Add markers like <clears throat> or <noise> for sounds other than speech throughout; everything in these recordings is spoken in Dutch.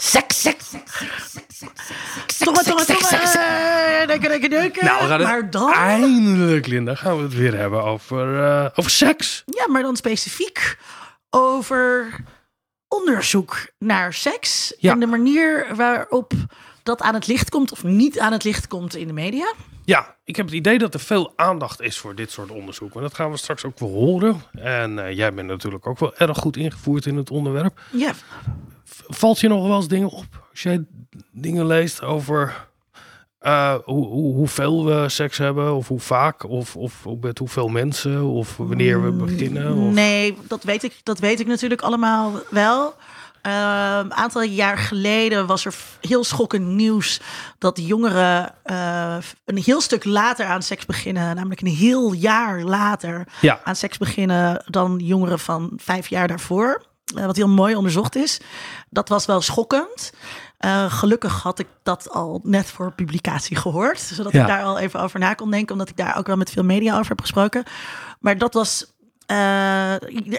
Seks, seks, seks, seks, seks, seks, Tongen, tongen, tongen. Denken, denken, denken. Nou, we gaan het maar dan... eindelijk, Linda, gaan we het weer hebben over, eh, over seks. Ja, maar dan specifiek over onderzoek naar seks. Ja. En de manier waarop dat aan het licht komt of niet aan het licht komt in de media. Ja, ik heb het idee dat er veel aandacht is voor dit soort onderzoek. Maar dat gaan we straks ook wel horen. En eh, jij bent natuurlijk ook wel erg goed ingevoerd in het onderwerp. Ja, Valt je nog wel eens dingen op als jij dingen leest over eh, hoe, hoe, hoeveel we seks hebben, of hoe vaak, of, of met hoeveel mensen, of wanneer we beginnen? Of... nee, dat weet, ik, dat weet ik natuurlijk allemaal wel. Ehm, Een aantal jaar geleden was er heel schokkend nieuws dat jongeren eh, een heel stuk later aan seks beginnen, namelijk een heel jaar later Ja, aan seks beginnen dan jongeren van vijf jaar daarvoor. Eh, wat heel mooi onderzocht is. Dat was wel schokkend. Eh, gelukkig had ik dat al net voor publicatie gehoord. Zodat Ja. ik daar al even over na kon denken. Omdat ik daar ook wel met veel media over heb gesproken. Maar dat was... eh,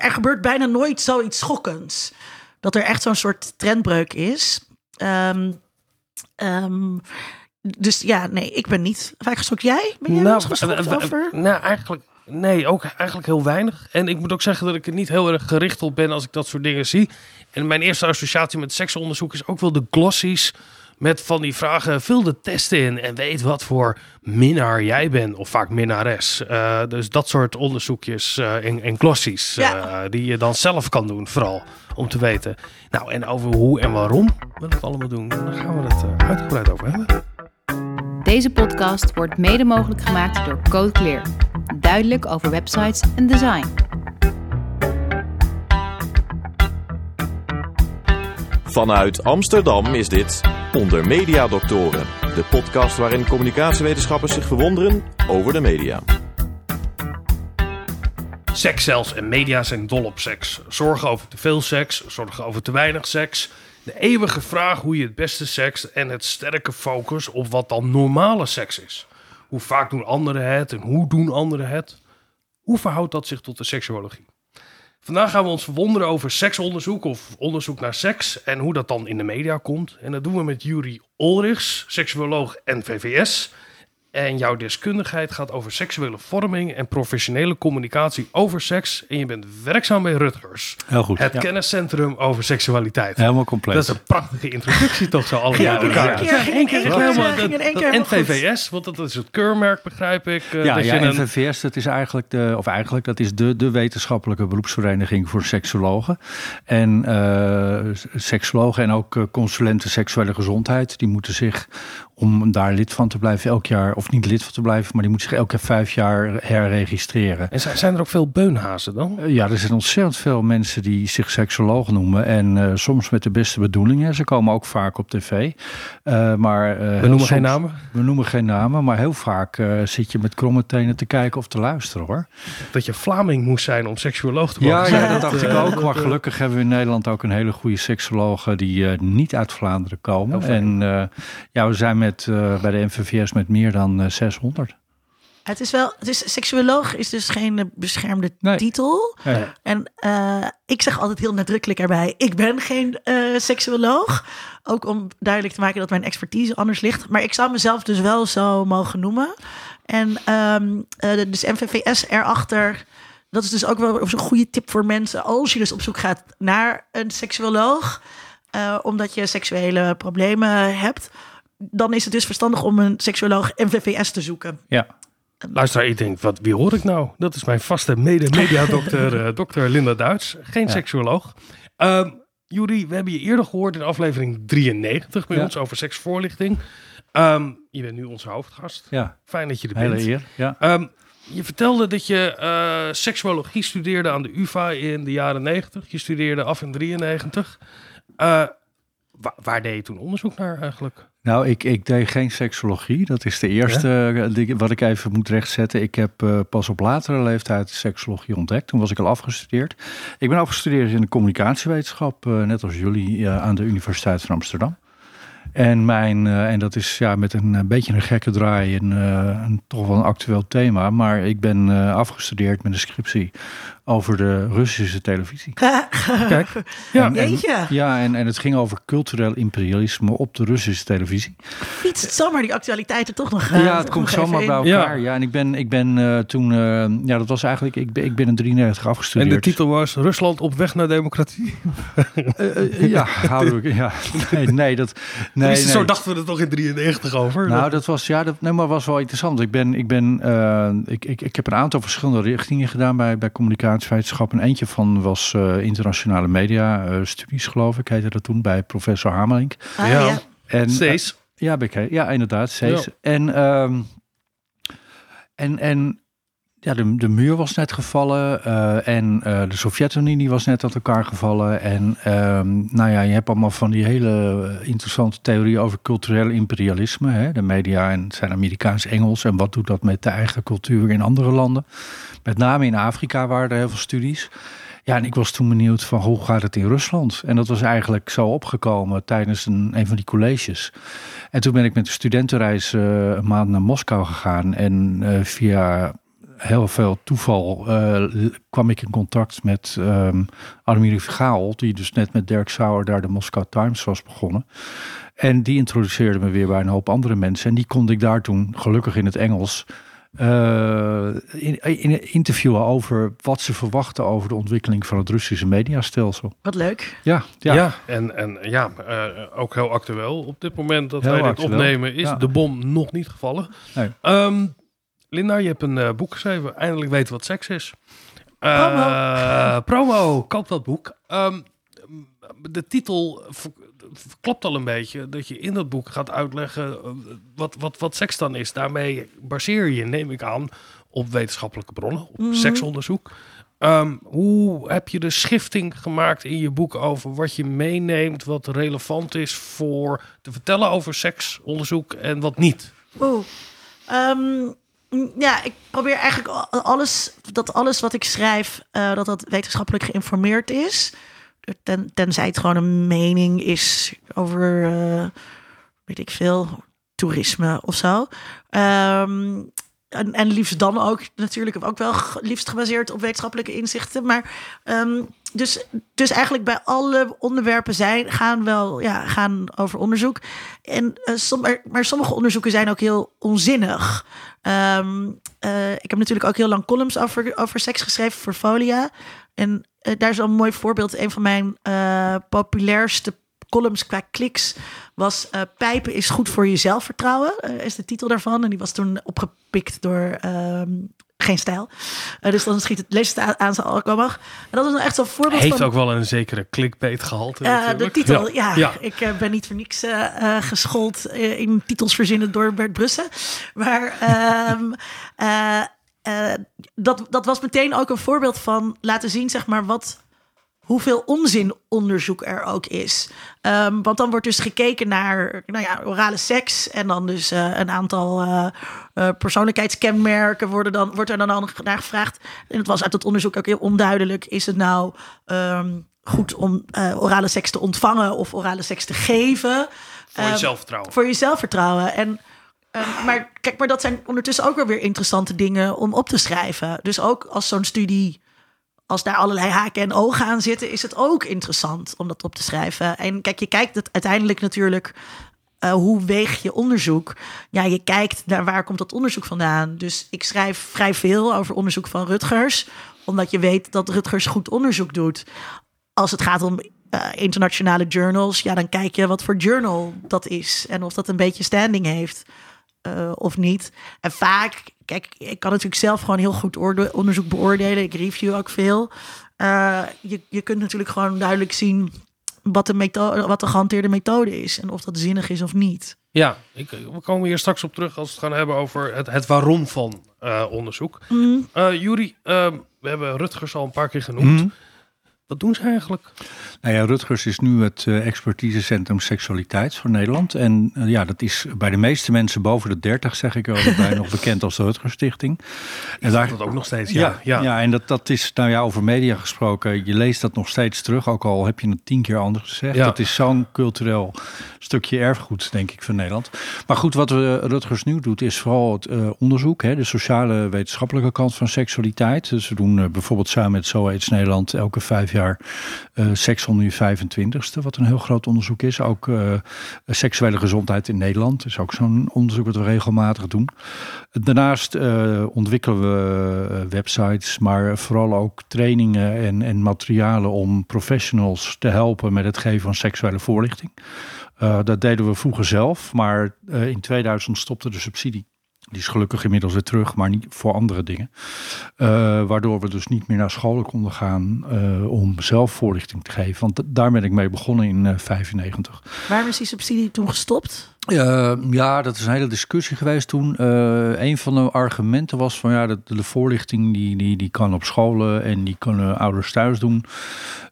er gebeurt bijna nooit zoiets schokkends. Dat er echt zo'n soort trendbreuk is. Ehm, ehm, dus ja, nee, ik ben niet vaak geschokt. Jij? Ben jij wel eens geschokt eh, over? nou, eigenlijk, nee, ook eigenlijk heel weinig. En ik moet ook zeggen dat ik er niet heel erg gericht op ben als ik dat soort dingen zie. En mijn eerste associatie met seksonderzoek is ook wel de glossies. Met van die vragen, vul de testen in en weet wat voor minnaar jij bent. Of vaak minnares. Eh, dus dat soort onderzoekjes eh en, en glossies. eh, Ja. die je dan zelf kan doen, vooral. Om te weten. Nou, en over hoe en waarom we dat allemaal doen. Daar gaan we het uitgebreid over hebben. Deze podcast wordt mede mogelijk gemaakt door Code Clear. Duidelijk over websites en design. Vanuit Amsterdam is dit Onder Media Doctoren, de podcast waarin communicatiewetenschappers zich verwonderen over de media. Seks zelfs en media zijn dol op seks. Zorgen over te veel seks, zorgen over te weinig seks. De eeuwige vraag hoe je het beste seks en het sterke focus op wat dan normale seks is. Hoe vaak doen anderen het en hoe doen anderen het? Hoe verhoudt dat zich tot de seksuologie? Vandaag gaan we ons verwonderen over seksonderzoek of onderzoek naar seks en hoe dat dan in de media komt. En dat doen we met Juri Olrichs, seksuoloog en VVS. En jouw deskundigheid gaat over seksuele vorming en professionele communicatie over seks. En je bent werkzaam bij Rutgers, Heel goed. het Ja. kenniscentrum over seksualiteit. Helemaal compleet. Dat is een prachtige introductie toch zo allemaal Ja, elkaar. in één keer, Eén keer in één helemaal- keer, helemaal goed. VVS, want dat is het keurmerk begrijp ik. eh, ja, dat ja je een- NVVS, dat is eigenlijk de, of eigenlijk, dat is de, de wetenschappelijke beroepsvereniging voor seksologen. En eh, seksologen en ook eh, consulenten seksuele gezondheid, die moeten zich, om daar lid van te blijven, elk jaar, of niet lid van te blijven, maar die moeten zich elke vijf jaar herregistreren. En zijn, er ook veel beunhazen dan? Eh, Ja, er zijn ontzettend veel mensen die zich seksoloog noemen. En eh, soms met de beste bedoelingen. Ze komen ook vaak op tv. Eh, maar, We noemen geen namen. We noemen geen namen, maar heel vaak zit je met kromme tenen te kijken of te luisteren hoor. Dat je Vlaming moest zijn om seksuoloog te mogen Ja, ja, dat dacht ik ook. Maar gelukkig hebben we in Nederland ook een hele goede seksologen die niet uit Vlaanderen komen. Fijn. En ja, we zijn met, eh, bij de MVVS met meer dan eh, 600. Het is wel, het is, seksuoloog is dus geen eh, beschermde Nee. titel. En eh, ik zeg altijd heel nadrukkelijk erbij, ik ben geen eh seksuoloog. Ook om duidelijk te maken dat mijn expertise anders ligt. Maar ik zou mezelf dus wel zo mogen noemen. En eh, dus MVVS erachter, dat is dus ook wel een goede tip voor mensen. Als je dus op zoek gaat naar een seksuoloog, eh, omdat je seksuele problemen hebt... dan is het dus verstandig om een seksuoloog MVVS te zoeken. ja. Luister, ik denk, wat, wie hoor ik nou? Dat is mijn vaste mede-media-dokter, <laughs> eh, dokter Linda Duits. Geen Ja. seksuoloog. Ehm Juri, we hebben je eerder gehoord in aflevering 93 bij Ja. ons over seksvoorlichting. Ehm, je bent nu onze hoofdgast. ja, Fijn dat je er hele bent. eer. Ja. Ehm, je vertelde dat je eh, seksuologie studeerde aan de UvA in de jaren 90. Je studeerde af in 93. Eh, wa- waar deed je toen onderzoek naar eigenlijk? Nou, ik, ik deed geen seksologie. Dat is de eerste eh, die- wat ik even moet rechtzetten. Ik heb eh, pas op latere leeftijd seksologie ontdekt. Toen was ik al afgestudeerd. Ik ben afgestudeerd in de communicatiewetenschap, eh, net als jullie, eh, aan de Universiteit van Amsterdam. En, mijn, eh, en dat is ja, met een, eh, beetje een gekke draai en eh, een, toch wel een actueel thema. Maar ik ben eh, afgestudeerd met een scriptie over de Russische televisie. <laughs> Kijk, ja. En- en- ja, en, en het ging over cultureel imperialisme op de Russische televisie. Fietst zomaar die actualiteiten toch nog eh, ja, het toch komt zomaar bij elkaar. Ja, en ik ben, ik ben eh, toen, eh, ja, dat was eigenlijk, ik ben, ik ben in 93 En afgestudeerd. de titel was Rusland op weg naar democratie. Eh, eh, ja, houden we, ja, nee, nee, dat, nee, nee. Zo dachten we er toch in 93 over. Nou, dat was, ja, dat, nee, maar was wel interessant. Ik, ben, ik, ben, eh, ik, ik, ik heb een aantal verschillende richtingen gedaan bij, bij communicatiewetenschap. En eentje van was eh, internationale media eh, studies, geloof ik, heette dat toen, bij professor Hamelink. Ah, Ja. ja. En, Steeds. eh, ja, BK, ja, inderdaad, steeds. Ja. En, ehm, en, en ja, de, de muur was net gevallen eh, en eh, de Sovjet-Unie was net uit elkaar gevallen. En ehm, nou ja, je hebt allemaal van die hele interessante theorieën over cultureel imperialisme. Hè? De media en zijn Amerikaans-Engels en wat doet dat met de eigen cultuur in andere landen. Met name in Afrika waren er heel veel studies. Ja, en ik was toen benieuwd van hoe gaat het in Rusland? En dat was eigenlijk zo opgekomen tijdens een, een van die colleges. En toen ben ik met een studentenreis eh, een maand naar Moskou gegaan. En via heel veel toeval eh, kwam ik in contact met ehm Annemarie Vergaal, die dus net met Dirk Sauer daar de Moscow Times was begonnen. En die introduceerde me weer bij een hoop andere mensen. En die kon ik daar toen, gelukkig in het Engels, eh, in, in interviewen over wat ze verwachten over de ontwikkeling van het Russische mediastelsel. Wat leuk. Ja, ja. Ja. en, en ja, eh, ook heel actueel. Op dit moment dat Heel wij dit actueel. opnemen is Ja. de bom nog niet gevallen. Nee. Ehm, Linda, je hebt een eh, boek geschreven. Eindelijk weten wat seks is. Eh, Promo. promo, koop dat boek. Ehm, de titel klopt al een beetje. Dat je in dat boek gaat uitleggen eh, wat, wat, wat seks dan is. Daarmee baseer je, neem ik aan, op wetenschappelijke bronnen. Op Mhm. seksonderzoek. Ehm, hoe heb je de schifting gemaakt in je boek over wat je meeneemt, wat relevant is voor te vertellen over seksonderzoek en wat niet? Oeh. Ehm, ja, ik probeer eigenlijk al- alles, dat alles wat ik schrijf, eh, dat dat wetenschappelijk geïnformeerd is. Ten, tenzij het gewoon een mening is over, eh, weet ik veel, toerisme of zo. Ehm, en, en liefst dan ook natuurlijk ook wel liefst gebaseerd op wetenschappelijke inzichten. Maar ehm, dus, dus eigenlijk bij alle onderwerpen zijn, gaan wel ja, gaan over onderzoek. En, som, maar, sommige onderzoeken zijn ook heel onzinnig. Ehm, eh, ik heb natuurlijk ook heel lang columns over, over seks geschreven voor Folia. En eh, daar is wel een mooi voorbeeld. Een van mijn populairste columns qua kliks was eh, Pijpen is goed voor je zelfvertrouwen. eh, is de titel daarvan. En die was toen opgepikt door ehm, Geen Stijl. Eh, dus dan schiet het, lees het aan, aan zijn. En dat was nou echt zo'n voorbeeld Heeft van... ook wel een zekere clickbait gehalte. Eh, de titel, ja. ja. Ik ben niet voor niks geschoold in titels verzinnen door Bert Brussen. Maar ehm, <laughs> eh, eh, dat, dat was meteen ook een voorbeeld van laten zien, zeg maar, wat, hoeveel onzinonderzoek er ook is. Ehm, want dan wordt dus gekeken naar nou ja, orale seks en dan dus eh, een aantal eh, persoonlijkheidskenmerken worden dan, wordt er dan naar gevraagd. En het was uit het onderzoek ook heel onduidelijk. Is het nou ehm, goed om orale seks te ontvangen of orale seks te geven? Voor je Ehm, zelfvertrouwen. voor je zelfvertrouwen. En, ehm, maar kijk, maar dat zijn ondertussen ook wel weer interessante dingen om op te schrijven. Dus ook als zo'n studie, als daar allerlei haken en ogen aan zitten, is het ook interessant om dat op te schrijven. En kijk, je kijkt het uiteindelijk natuurlijk. eh, hoe weeg je onderzoek? Ja, je kijkt naar waar komt dat onderzoek vandaan. Dus ik schrijf vrij veel over onderzoek van Rutgers, omdat je weet dat Rutgers goed onderzoek doet. Als het gaat om eh, internationale journals, ja, dan kijk je wat voor journal dat is en of dat een beetje standing heeft eh, of niet. En vaak, kijk, ik kan natuurlijk zelf gewoon heel goed onderzoek beoordelen. Ik review ook veel. Eh, je, je kunt natuurlijk gewoon duidelijk zien wat de, methode, wat de gehanteerde methode is en of dat zinnig is of niet. Ja, ik, we komen hier straks op terug als we het gaan hebben over het, het waarom van eh, onderzoek. Mm. Eh Juri, ehm, we hebben Rutgers al een paar keer genoemd. Mhm. Wat doen ze eigenlijk? Nou ja, Rutgers is nu het eh, expertisecentrum seksualiteit voor Nederland. En eh, ja, dat is bij de meeste mensen boven de 30, zeg ik er bij, <laughs> nog bekend als de Rutgers Stichting. En daar, Dat ook nog steeds, ja, ja. ja. ja. en dat, dat is, nou ja, over media gesproken, je leest dat nog steeds terug, ook al heb je het tien keer anders gezegd. Ja. Dat is zo'n cultureel stukje erfgoed, denk ik, van Nederland. Maar goed, wat we, Rutgers nu doet, is vooral het uh, onderzoek, hè, de sociale wetenschappelijke kant van seksualiteit. Dus we doen uh, bijvoorbeeld samen met SOAIDS Nederland elke vijf jaar uh, seks onder je 25ste, wat een heel groot onderzoek is. Ook seksuele gezondheid in Nederland is ook zo'n onderzoek dat we regelmatig doen. Daarnaast ontwikkelen we websites, maar vooral ook trainingen en, en materialen om professionals te helpen met het geven van seksuele voorlichting. Dat deden we vroeger zelf, maar in 2000 stopte de subsidie. Die is gelukkig inmiddels weer terug, maar niet voor andere dingen. Uh, waardoor we dus niet meer naar scholen konden gaan om zelf voorlichting te geven. Want daar ben ik mee begonnen in 1995. Waarom is die subsidie toen gestopt? ja, dat is een hele discussie geweest toen. een van de argumenten was van ja, de, de voorlichting die, die, die kan op scholen en die kunnen ouders thuis doen.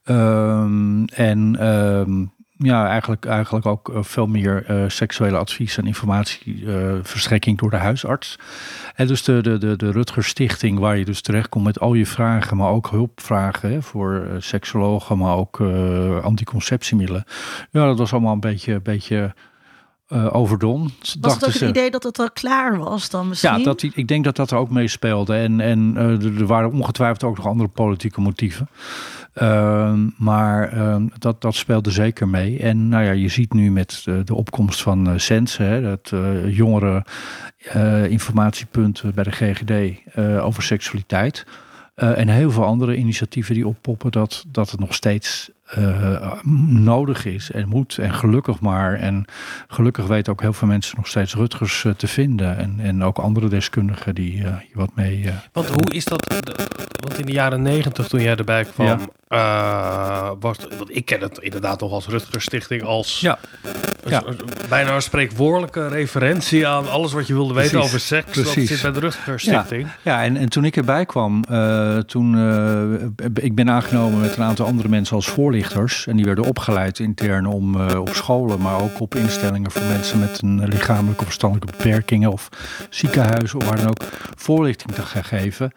Ehm, en ehm, ja, eigenlijk, eigenlijk ook eh, veel meer uh, seksuele advies en informatieverstrekking uh, door de huisarts. En dus de, de, de, de Rutger Stichting, waar je dus terecht komt met al je vragen, maar ook hulpvragen hè, voor seksologen, maar ook anticonceptiemiddelen. Ja, dat was allemaal een beetje, een beetje uh, overdon. Was het ook het idee dat het al klaar was dan misschien? Ja, dat, ik denk dat dat er ook meespeelde. En, en uh, er waren ongetwijfeld ook nog andere politieke motieven. Uh, maar ehm, dat, dat speelde zeker mee. En nou ja, je ziet nu met de, de opkomst van Sense, hè, dat jongere informatiepunten bij de GGD over seksualiteit. en heel veel andere initiatieven die oppoppen, dat, dat het nog steeds uh, nodig is en moet. En gelukkig maar. En gelukkig weten ook heel veel mensen nog steeds Rutgers uh, te vinden. En, en ook andere deskundigen die uh, wat mee. Want hoe is dat? Want in de jaren negentig, toen jij erbij kwam, ja. was. Want ik ken het inderdaad nog als Rutgers Stichting als. Ja. ja. bijna een spreekwoordelijke referentie aan alles wat je wilde weten over seks. Precies. Dat zit bij de Rutgers Stichting. Ja, ja en, en toen ik erbij kwam, toen. ik ben aangenomen met een aantal andere mensen als voorlichter en die werden opgeleid intern om uh, op scholen, maar ook op instellingen voor mensen met een lichamelijke of verstandelijke beperkingen of ziekenhuizen of waar dan ook voorlichting te gaan geven.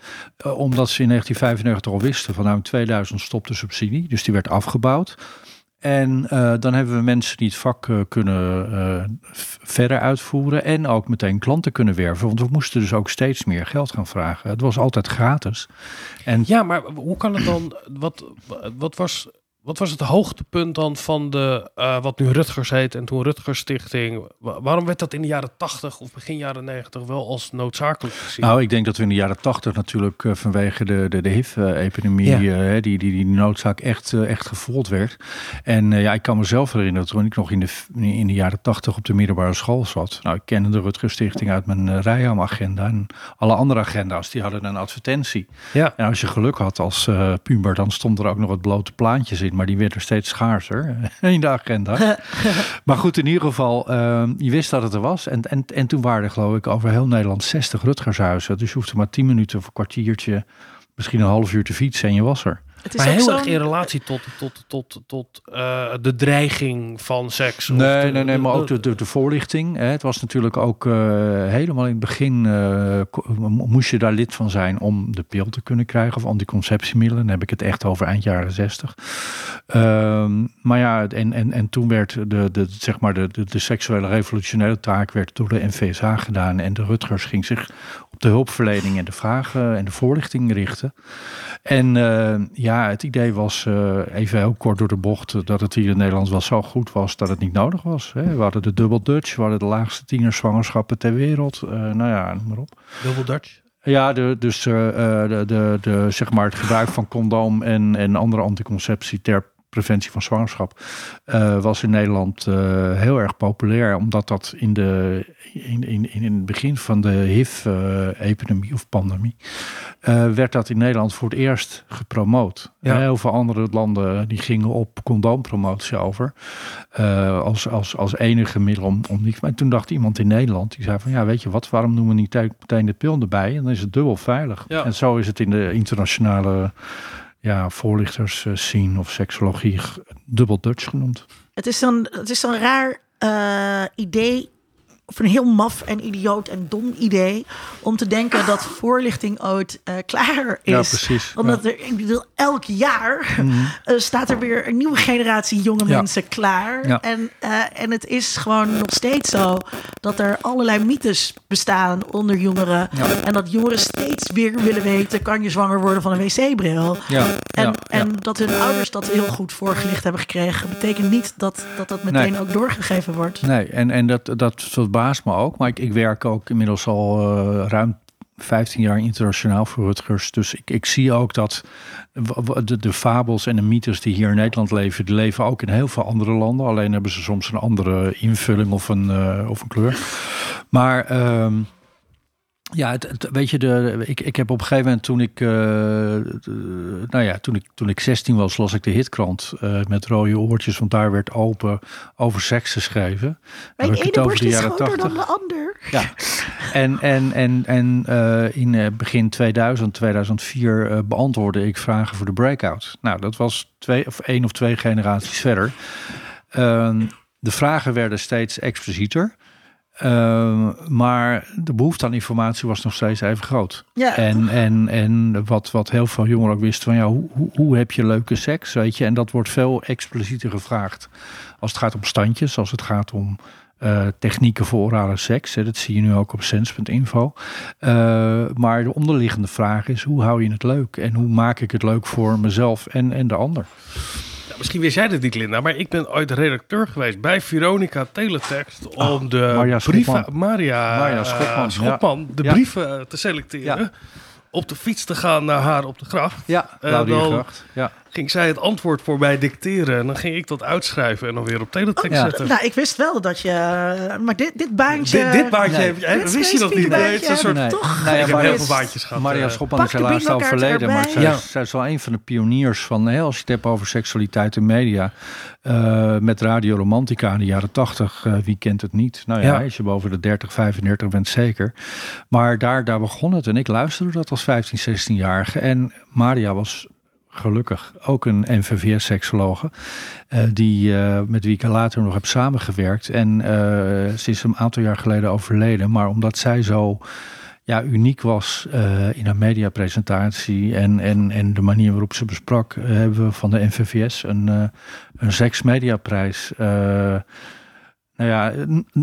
Uh, omdat ze in 1995 al wisten van nou in 2000 stopt de subsidie, dus die werd afgebouwd. En uh, dan hebben we mensen die het vak kunnen verder uitvoeren en ook meteen klanten kunnen werven. Want we moesten dus ook steeds meer geld gaan vragen. Het was altijd gratis. En ja, maar hoe kan het dan? Wat, wat was wat was het hoogtepunt dan van de, uh, wat nu Rutgers heet en toen Rutgers Stichting? Waarom werd dat in de jaren 80 of begin jaren 90 wel als noodzakelijk gezien? Nou, ik denk dat we in de jaren 80 natuurlijk uh, vanwege de, de, de HIV-epidemie, ja. uh, die, die, die noodzaak echt, echt gevoeld werd. En ja, ik kan mezelf herinneren toen ik nog in de, in de jaren 80 op de middelbare school zat. Nou, ik kende de Rutgers Stichting uit mijn Rijam-agenda en alle andere agenda's, die hadden een advertentie. Ja. En als je geluk had als puber, dan stond er ook nog wat blote plaatjes in maar die werd er steeds schaarser <laughs> in de agenda. <laughs> maar goed, in ieder geval, uh, je wist dat het er was. En, en, en toen waren er geloof ik over heel Nederland 60 Rutgershuizen. Dus je hoefde maar 10 minuten of een kwartiertje, misschien een half uur te fietsen en je was er. Het is maar heel erg in relatie tot, tot, tot, tot uh, de dreiging van seks. Nee, de, nee, nee, maar ook de, de, de voorlichting. Hè. Het was natuurlijk ook uh, helemaal in het begin uh, moest je daar lid van zijn om de pil te kunnen krijgen of anticonceptiemiddelen. Dan heb ik het echt over eind jaren zestig. Ehm, maar ja, en, en, en toen werd de, de, zeg maar de, de, de seksuele revolutionaire taak werd door de NVSA gedaan en de Rutgers ging zich op de hulpverlening en de vragen en de voorlichting richten. En ja, ja, het idee was, uh, even heel kort door de bocht, dat het hier in Nederland wel zo goed was dat het niet nodig was. Hè. We hadden de Double Dutch, we hadden de laagste tienerzwangerschappen ter wereld. Nou ja, noem maar op. Double Dutch? Ja, de, dus uh, de, de, de, zeg maar het gebruik van condoom en, en andere anticonceptie ter preventie van zwangerschap uh, was in Nederland uh, heel erg populair, omdat dat in, de, in, in, in het begin van de HIV-epidemie of pandemie uh, werd dat in Nederland voor het eerst gepromoot. Ja. Heel veel andere landen die gingen op condoompromotie over als, als, als enige middel om, om niets. Maar toen dacht iemand in Nederland die zei van ja, weet je wat, waarom noemen we niet meteen de pil erbij? En dan is het dubbel veilig. Ja. En zo is het in de internationale ja, voorlichters uh, zien of seksologie dubbel Dutch genoemd. Het is zo'n, het is zo'n raar uh, idee of een heel maf en idioot en dom idee om te denken dat voorlichting ooit eh, klaar is. Ja, precies. Omdat er, ik bedoel, elk jaar eh, staat er weer een nieuwe generatie jonge Mhm. Ja. mensen klaar. Ja. En, eh, en het is gewoon nog steeds zo dat er allerlei mythes bestaan onder jongeren. En dat jongeren steeds weer willen weten: kan je zwanger worden van een wc-bril? Ja, En, en dat hun ouders dat heel goed voorgelicht hebben gekregen, betekent niet dat dat, dat meteen Nee. ook doorgegeven wordt. Nee, en, en dat, dat verbaast me ook. Maar ik, ik werk ook inmiddels al eh, ruim 15 jaar internationaal voor Rutgers. Dus ik, ik zie ook dat de fabels en de mythes die hier in Nederland leven, die leven ook in heel veel andere landen. Alleen hebben ze soms een andere invulling of een, eh, of een kleur. Maar ehm, ja, het, het- weet je, de, ik, ik heb op een gegeven moment toen ik, eh, de- nou ja, toen ik, toen ik 16 was, las ik de hitkrant eh, met rode oortjes, want daar werd open over seks geschreven. Mijn ene over borst de is jaren groter dan 80. de ander. Ja, en, en, en, en eh, in eh, begin 2000, 2004 eh, beantwoordde ik vragen voor de breakout. Nou, dat was twee of één of twee generaties verder. Ehm, de vragen werden steeds explicieter. Ehm, maar de behoefte aan informatie was nog steeds even groot. Ja. En, en, en wat, wat heel veel jongeren ook wisten van ja, hoe, hoe, hoe heb je leuke seks, weet je? En dat wordt veel explicieter gevraagd als het gaat om standjes, als het gaat om eh, technieken voor orale seks. Hè, dat zie je nu ook op sens.info. Eh, maar de onderliggende vraag is hoe hou je het leuk? En hoe maak ik het leuk voor mezelf en, en de ander? Misschien wist jij dit niet, Linda, maar ik ben ooit redacteur geweest bij Veronica Teletext om de Maria brieven. Maria, Maria eh, Schopman, Schopman, de Ja. brieven te selecteren. Ja. Op de fiets te gaan naar haar op de gracht. Ja, Eh, Laudiergracht. Ja. Ging zij het antwoord voor mij dicteren en dan ging ik dat uitschrijven en dan weer op teletext Ja. zetten. Nou, ik wist wel dat je. Maar dit, dit baantje. dit, dit baantje Nee. heb je, Dit wist je dat niet? Nee, het is een soort. Nee. toch Nou ja, ik heb maar heel veel baantjes gehad. Maria eh. Schopman is de helaas al overleden, maar zij, Ja. zij is wel een van de pioniers van, hè, als je het hebt over seksualiteit in media, eh, met Radio Romantica in de jaren tachtig, eh, wie kent het niet? Nou ja, Ja. als je boven de 30, 35 bent zeker. Maar daar, daar begon het en ik luisterde dat als 15, 16-jarige en Maria was gelukkig ook een NVVS-seksologe, eh, die, eh, met wie ik later nog heb samengewerkt. En eh, ze is een aantal jaar geleden overleden, maar omdat zij zo ja, uniek was in haar mediapresentatie en, en, en de manier waarop ze besprak, hebben we van de NVVS een, een seksmediaprijs. Nou ja,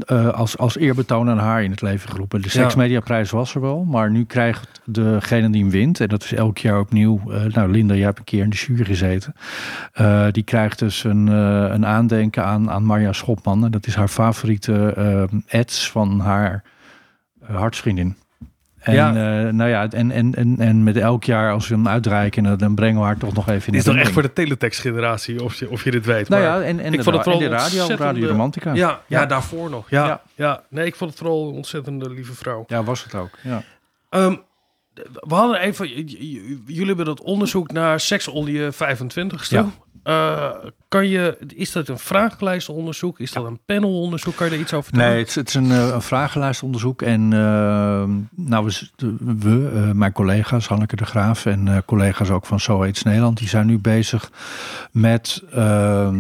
eh, als, als eerbetoon aan haar in het leven geroepen. De seksmediaprijs was er wel, maar nu krijgt degene die hem wint, en dat is elk jaar opnieuw. eh, nou, Linda, jij hebt een keer in de jury gezeten. eh, die krijgt dus een, een aandenken aan, aan Marja Schopman. En dat is haar favoriete ads van haar hartsvriendin. En, Ja. eh, nou ja, en, en, en, en met elk jaar als we hem uitreiken, dan- brengen we haar toch nog even in Dit is toch echt voor de teletext-generatie, of je, of je dit weet. Nou maar ja, en, en, ik de, vond het vooral de radio, Radio Romantica. ja, ja, Ja. daarvoor nog. Ja, Ja. ja. nee, ik vond het vooral een ontzettende lieve vrouw. Ja, was het ook. Ja. Ehm, we hadden even, jullie hebben dat onderzoek naar seks onder je 25ste. Ja. Eh, kan je, is dat een vragenlijstonderzoek? Is dat een panelonderzoek? Kan je er iets over vertellen? Nee, het, is- het is een, eh, een vragenlijstonderzoek. En eh, nou, we, eh, mijn collega's, Hanneke de Graaf en eh, collega's ook van So Aids Nederland, die zijn nu bezig met eh,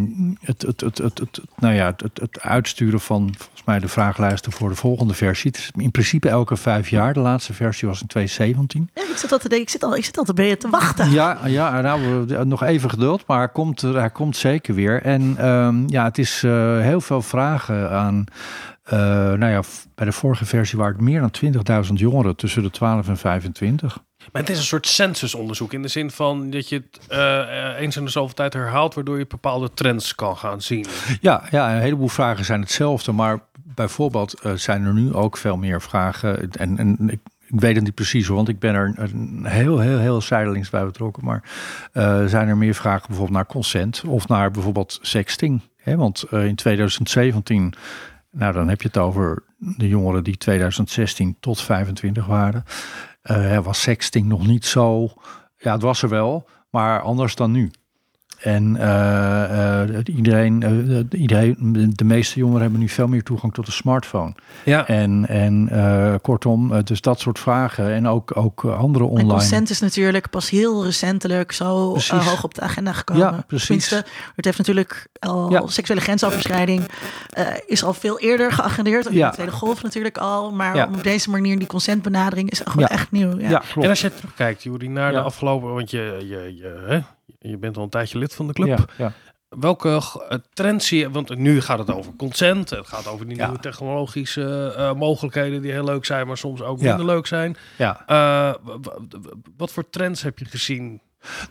het, het, het, het, het, nou ja, het, het, uitsturen van volgens mij de vragenlijsten voor de volgende versie. Het is in principe elke vijf jaar. De laatste versie was in 2017. Ja, ik zit al te denken, ik zit al, ik zit al te, bij je te wachten. Ja, ja nou, we- nog even geduld, maar hij komt, hij komt zeker weer. En ehm, ja, het is eh, heel veel vragen aan. eh, nou ja, bij de vorige versie waren het meer dan 20.000 jongeren tussen de 12 en 25. Maar het is een soort censusonderzoek in de zin van dat je het eh, eens in de zoveel tijd herhaalt, waardoor je bepaalde trends kan gaan zien. Ja, ja, een heleboel vragen zijn hetzelfde, maar bijvoorbeeld zijn er nu ook veel meer vragen. En, en ik, ik weet het niet precies, want ik ben er een heel, heel, heel zijdelings bij betrokken. Maar eh, zijn er meer vragen bijvoorbeeld naar consent of naar bijvoorbeeld sexting? Hè? Want eh, in 2017, nou dan heb je het over de jongeren die 2016 tot 25 waren. eh was sexting nog niet zo. Ja, het was er wel, maar anders dan nu. En eh, eh, iedereen, eh, iedereen, de meeste jongeren hebben nu veel meer toegang tot een smartphone. Ja. En, en eh, kortom, dus dat soort vragen en ook, ook andere En online. consent is natuurlijk pas heel recentelijk zo hoog op de agenda gekomen. Ja, precies. Tenminste, het heeft natuurlijk al Ja. seksuele grensoverschrijding eh, is al veel eerder geagendeerd. Ja. de Tweede Golf natuurlijk al. Maar Ja. op deze manier die consentbenadering is gewoon Ja. echt nieuw. Ja. Ja, En klopt. als je terugkijkt, Juri, naar de afgelopen... Want je, je, je, hè, je bent al een tijdje lid van de club. Ja, ja. Welke eh, trends zie je? Want nu gaat het over consent. Het gaat over die Ja. nieuwe technologische eh, mogelijkheden die heel leuk zijn, maar soms ook minder leuk zijn. ja. Eh, wat voor trends heb je gezien?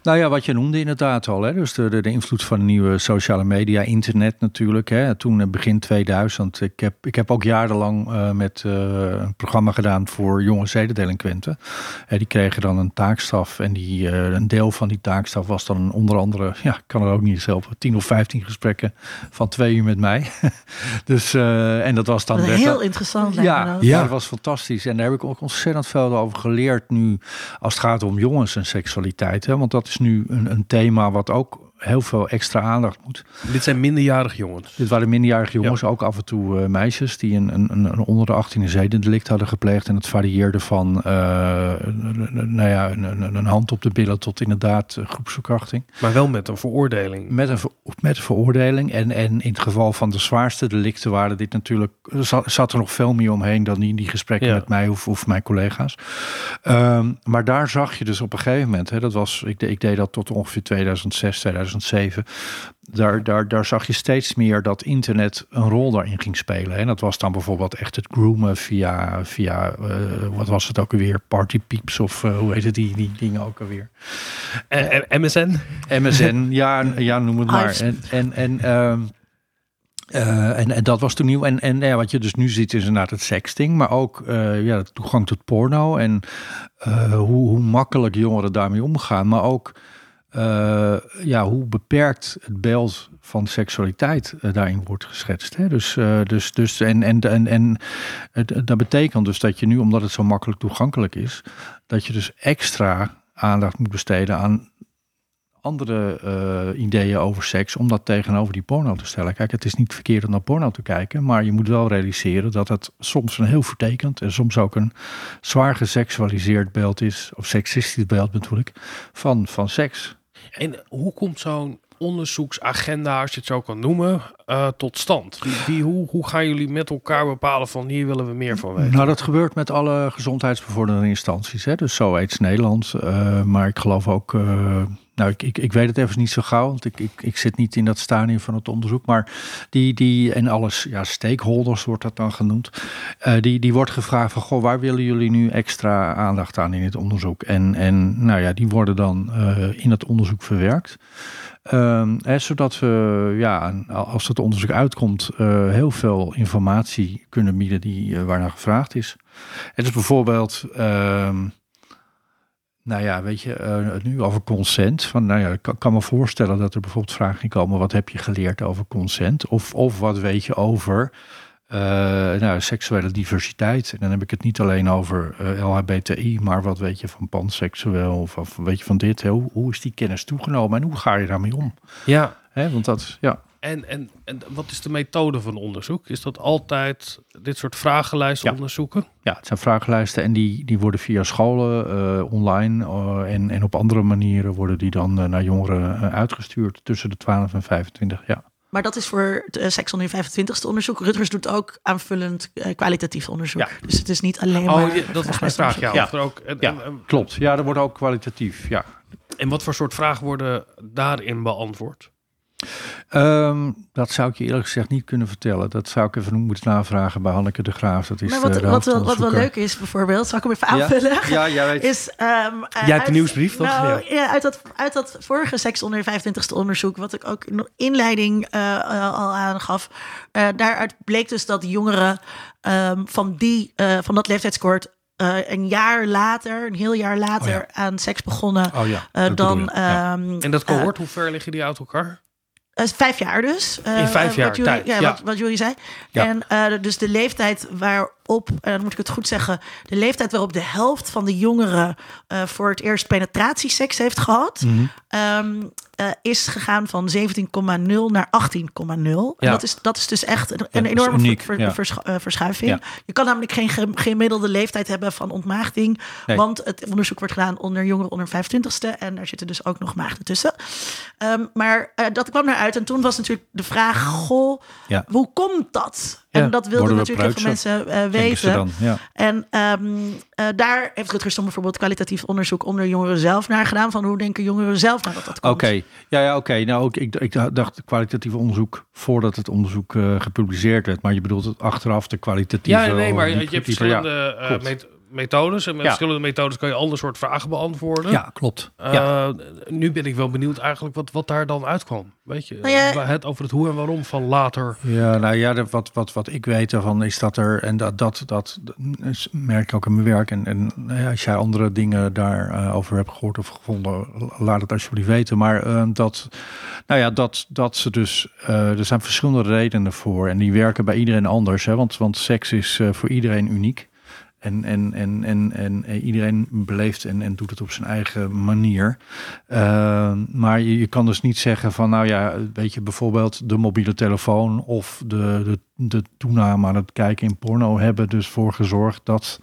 Nou ja, wat je noemde inderdaad al. Hè? Dus de, de, de invloed van de nieuwe sociale media, internet natuurlijk. Hè? Toen eh, begin 2000. Ik heb, ik heb ook jarenlang eh, met eh, een programma gedaan voor jonge zedendelinquenten. Eh, die kregen dan een taakstaf. En die, eh, een deel van die taakstaf was dan onder andere, ja, ik kan er ook niet eens helpen, 10 of 15 gesprekken van twee uur met mij. <laughs> dus, eh, en dat was dan. Dat is werd heel interessant. ja, dat. ja, dat was fantastisch. En daar heb ik ook ontzettend veel over geleerd nu als het gaat om jongens en seksualiteit. Hè? Want dat is nu een, een thema wat ook heel veel extra aandacht moet. Dit zijn minderjarige jongens. Dit waren minderjarige jongens, ook af en toe eh, meisjes die een, een, een, onder de 18 zedendelict hadden gepleegd. En het varieerde van eh, nou ja, een, een, een hand op de billen tot inderdaad eh, groepsverkrachting. Maar wel met een veroordeling. Met een, met een veroordeling. En, en in het geval van de zwaarste delicten waren dit natuurlijk. Zat, er nog veel meer omheen dan die, die gesprekken Ja. met mij of, of mijn collega's. Ehm, maar daar zag je dus op een gegeven moment. Hè, dat was, ik, ik deed dat tot ongeveer 2006, 2007. Daar, daar, daar zag je steeds meer dat internet een rol daarin ging spelen. En dat was dan bijvoorbeeld echt het groomen via, via eh, wat was het ook alweer? Party Peeps of eh, hoe heet het, die, die dingen ook alweer. En, en MSN? MSN, <laughs> ja, ja, noem het maar. En, en, en, ehm, eh, en, en dat was toen nieuw. En, en ja, wat je dus nu ziet is inderdaad het sexting, maar ook eh, ja, de toegang tot porno en eh, hoe, hoe makkelijk jongeren daarmee omgaan. Maar ook eh, ja, hoe beperkt het beeld van seksualiteit eh, daarin wordt geschetst. Hè? Dus, eh, dus, dus, en, en, en, en dat betekent dus dat je nu, omdat het zo makkelijk toegankelijk is, dat je dus extra aandacht moet besteden aan andere ideeën over seks om dat tegenover die porno te stellen. Kijk, het is niet verkeerd om naar porno te kijken, maar je moet wel realiseren dat het soms een heel vertekend en soms ook een zwaar geseksualiseerd beeld is, of seksistisch beeld bedoel ik, van, van seks. En hoe komt zo'n onderzoeksagenda, als je het zo kan noemen, eh, tot stand? Wie, hoe, hoe gaan jullie met elkaar bepalen van hier willen we meer van weten? Nou, dat gebeurt met alle gezondheidsbevorderende instanties. Hè? Dus zo aids Nederland. eh, maar ik geloof ook. eh, nou, ik, ik, ik weet het even niet zo gauw, want ik, ik, ik zit niet in dat stadium van het onderzoek. Maar die, die en alles, ja, stakeholders wordt dat dan genoemd. eh, die, die wordt gevraagd van, goh, waar willen jullie nu extra aandacht aan in het onderzoek? En, en nou ja, die worden dan eh, in het onderzoek verwerkt. Ehm, hè, zodat we, ja, als het onderzoek uitkomt, eh, heel veel informatie kunnen bieden die, waarnaar gevraagd is. Het is bijvoorbeeld, ehm, nou ja, weet je, eh, nu over consent. Van, nou ja, ik kan, kan me voorstellen dat er bijvoorbeeld vragen komen: wat heb je geleerd over consent? Of, of wat weet je over eh, nou, seksuele diversiteit? En dan heb ik het niet alleen over eh, LHBTI, maar wat weet je van panseksueel? Of, of weet je van dit? Hè? Hoe, hoe is die kennis toegenomen en hoe ga je daarmee om? Ja, Hè, want dat, ja. En, en, en wat is de methode van onderzoek? Is dat altijd dit soort vragenlijsten Ja. onderzoeken? Ja, het zijn vragenlijsten en die, die worden via scholen, eh, online eh, en, en op andere manieren worden die dan eh, naar jongeren uitgestuurd tussen de 12 en 25. Ja, Maar dat is voor het Seks onder je 25ste onderzoek. Rutgers doet ook aanvullend kwalitatief onderzoek. Ja. Dus het is niet alleen Oh, maar... ja, dat was mijn vraag. Ja, er ook, en, Ja. en, en, klopt. Ja, dat wordt ook kwalitatief. Ja. en wat voor soort vragen worden daarin beantwoord? Ehm, dat zou ik je eerlijk gezegd niet kunnen vertellen. Dat zou ik even moeten navragen bij Hanneke de Graaf. Dat is Maar de- wat, de wat, wel, wat wel leuk is bijvoorbeeld, zal ik hem even aanvullen? Ja, jij weet. Is, ehm, eh, Jij hebt de uit- nieuwsbrief, toch? Nou, Ja. ja. uit, dat, uit dat vorige seks onder je 25ste onderzoek, wat ik ook in de inleiding eh, eh, al aangaf, eh, daaruit bleek dus dat jongeren ehm, van, die, eh, van dat leeftijdscohort eh, een jaar later, een heel jaar later, Oh aan seks begonnen Oh ja, eh, dan. je. Ja. En dat eh, cohort, hoe ver liggen die uit elkaar? Eh, vijf jaar dus. In vijf eh, jaar wat jullie, tijd, Ja, ja. Wat, wat jullie zei. Ja. En eh, dus de leeftijd waarop, en dan moet ik het goed zeggen, de leeftijd waarop de helft van de jongeren voor het eerst penetratieseks heeft gehad. Mhm. Ehm, eh, is gegaan van 17,0 naar 18,0. En Ja. dat is, dat is dus echt een, een enorme uniek, ver- ja. vers- eh, verschuiving. Ja. Je kan namelijk geen ge- gemiddelde leeftijd hebben van ontmaagding. Nee. Want het onderzoek wordt gedaan onder jongeren onder 25ste. En daar zitten dus ook nog maagden tussen. Ehm, maar eh, dat kwam eruit. En toen was natuurlijk de vraag: goh, Ja. hoe komt dat? En Ja, dat wilden natuurlijk heel veel mensen eh, ze weten. dan. Ja. En ehm, eh, daar heeft Rutger Stom bijvoorbeeld kwalitatief onderzoek onder jongeren zelf naar gedaan. Van hoe denken jongeren zelf naar dat dat komt? Oké, ja, ja oké. Nou, ook, ik, ik dacht kwalitatief onderzoek voordat het onderzoek eh, gepubliceerd werd. Maar je bedoelt het achteraf de kwalitatieve... Ja, nee, maar je, hebt verschillende eh, methodes. En met Ja. verschillende methodes kan je ander soort vragen beantwoorden. Ja, klopt. Eh, ja. Nu ben ik wel benieuwd eigenlijk wat, wat daar dan uitkwam. Weet je, Nou ja- waar het over het hoe en waarom van later. Ja, nou ja, de- wat, wat, wat ik weet ervan is dat er, en dat, dat, dat, merk ik ook in mijn werk. En, en nou ja, als jij andere dingen daarover over hebt gehoord of gevonden, laat het alsjeblieft weten. Maar eh, dat, nou ja, dat, dat ze dus, eh, er zijn verschillende redenen voor. En die werken bij iedereen anders. Hè, want, want seks is eh, voor iedereen uniek. En, en, en, en, en, en iedereen beleeft en, doet het op zijn eigen manier. Uh, maar je, je kan dus niet zeggen van, nou ja, weet je, bijvoorbeeld de mobiele telefoon of de, de, de toename aan het kijken in porno hebben dus voor gezorgd dat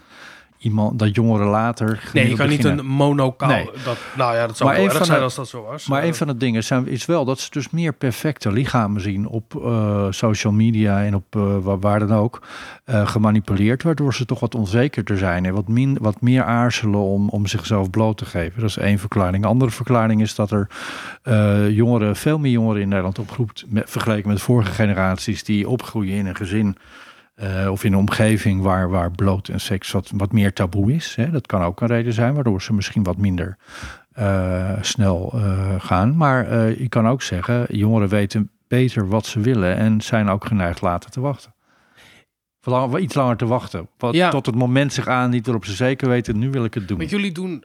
iemand, dat jongeren later. Nee, je kan niet een monocaal. Nee. Dat, nou ja, dat zou Maar wel erg zijn de- als dat zo was. Maar Eh, een van de dingen zijn, is wel dat ze dus meer perfecte lichamen zien op eh, social media en op eh, waar, waar dan ook eh, gemanipuleerd, waardoor ze toch wat onzekerder zijn en wat, min, wat meer aarzelen om, om zichzelf bloot te geven. Dat is één verklaring. Een andere verklaring is dat er eh, jongeren, veel meer jongeren in Nederland opgroept, met, vergeleken met vorige generaties, die opgroeien in een gezin. Eh, of in een omgeving waar, waar bloot en seks wat, wat meer taboe is. Hè. Dat kan ook een reden zijn, waardoor ze misschien wat minder eh, snel eh, gaan. Maar je kan ook zeggen, jongeren weten beter wat ze willen en zijn ook geneigd later te wachten. Verlang- iets langer te wachten. Wat, Ja. Tot het moment zich aan niet waarop ze zeker weten, nu wil ik het doen. Want jullie doen,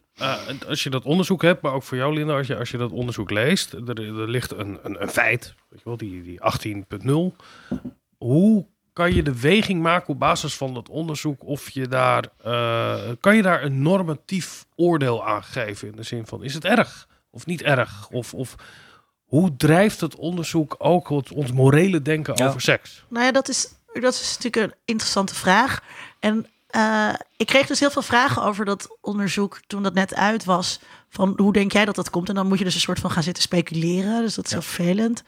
als je dat onderzoek hebt, maar ook voor jou Linda, als je, als je dat onderzoek leest, er, er ligt een, een, een feit, weet je wel, die, die 18.0. Hoe kan je de weging maken op basis van dat onderzoek of je daar, eh, kan je daar een normatief oordeel aan geven in de zin van, is het erg of niet erg? Of, of hoe drijft het onderzoek ook het, ons morele denken Ja. over seks? Nou ja, dat is, dat is natuurlijk een interessante vraag. En eh, ik kreeg dus heel veel vragen over dat onderzoek toen dat net uit was. Van hoe denk jij dat dat komt? En dan moet je dus een soort van gaan zitten speculeren. Dus dat is heel vervelend.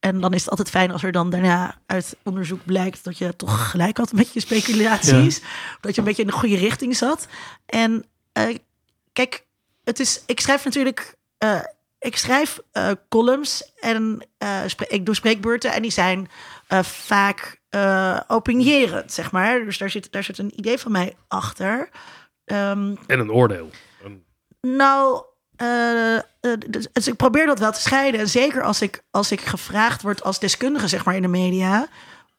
En dan is het altijd fijn als er dan daarna uit onderzoek blijkt dat je toch gelijk had met je speculaties. Dat je een beetje in de goede richting zat. En eh, kijk, het is, ik schrijf natuurlijk. eh, ik schrijf eh, columns en ik doe spreekbeurten en die zijn vaak opinierend, zeg maar. Dus daar zit, daar zit een idee van mij achter. Ehm, En een oordeel. Een- nou, eh, eh, dus, dus ik probeer dat wel te scheiden. En zeker als ik, als ik gevraagd word als deskundige, zeg maar, in de media.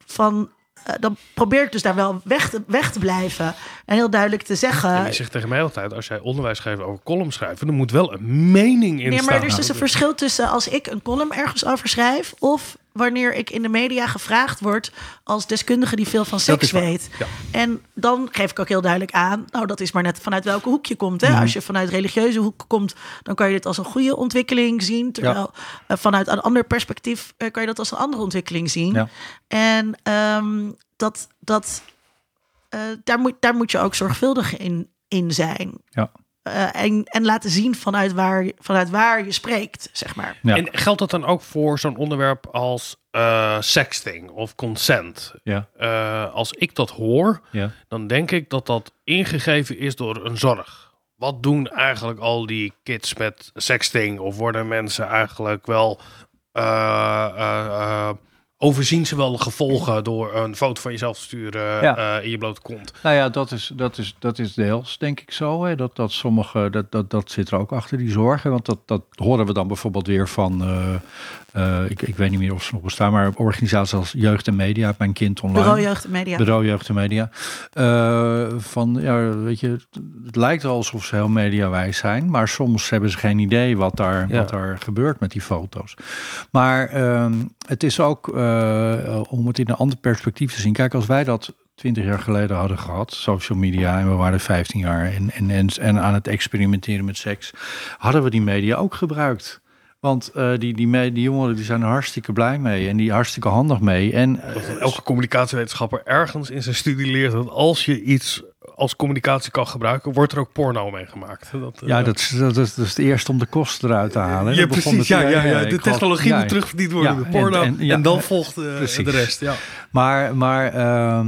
Van, eh, dan probeer ik dus daar wel weg te, weg te blijven. En heel duidelijk te zeggen. En je zegt tegen mij altijd, als jij onderwijs geeft over column schrijven, dan moet wel een mening in Nee, maar er is staan. dus een verschil tussen als ik een column ergens over schrijf... of wanneer ik in de media gevraagd word als deskundige die veel van seks weet. ja. En dan geef ik ook heel duidelijk aan... nou, dat is maar net vanuit welke hoek je komt. Mhm. Hè? Als je vanuit religieuze hoek komt... dan kan je dit als een goede ontwikkeling zien. Terwijl eh, vanuit een ander perspectief... eh, kan je dat als een andere ontwikkeling zien. Ja. En ehm, dat, dat, eh, daar, moet, daar moet je ook zorgvuldig in, in zijn. Ja. Eh, en, en laten zien vanuit waar, je- vanuit waar je spreekt, zeg maar. Ja. En geldt dat dan ook voor zo'n onderwerp als eh, sexting of consent? Ja, Eh, als ik dat hoor, ja. dan denk ik dat dat ingegeven is door een zorg. Wat doen eigenlijk al die kids met sexting? Of worden mensen eigenlijk wel... eh, eh, eh, overzien ze wel de gevolgen door een foto van jezelf te sturen Ja. eh, in je blote kont? Nou ja, dat is, dat is, dat is deels, denk ik zo. Hè. Dat, dat sommige, dat, dat, dat zit er ook achter, die zorgen. Want dat, dat horen we dan bijvoorbeeld weer van, eh, eh, ik, ik weet niet meer of ze nog bestaan, maar organisaties als Jeugd en Media, mijn kind online. Bureau Jeugd en Media. Bureau Jeugd en Media. Eh, van, ja, weet je, het lijkt wel alsof ze heel mediawijs zijn, maar soms hebben ze geen idee wat daar, Ja. wat daar gebeurt met die foto's. Maar ehm, het is ook, eh, om het in een ander perspectief te zien. Kijk, als wij dat 20 jaar geleden hadden gehad, social media, en we waren 15 jaar en, en, en, en aan het experimenteren met seks, hadden we die media ook gebruikt Want eh, die, die, jongeren die zijn er hartstikke blij mee en die hartstikke handig mee. En eh, elke communicatiewetenschapper ergens in zijn studie leert dat als je iets als communicatie kan gebruiken, wordt er ook porno mee gemaakt. Dat, eh, ja, dat is, dat, is, het eerste om de kosten eruit te halen. ja, precies. Ja, ja, ja. De technologie moet terugverdiend worden porno. en- En, dan volgt precies. de rest. Ja. Maar, maar, ehm,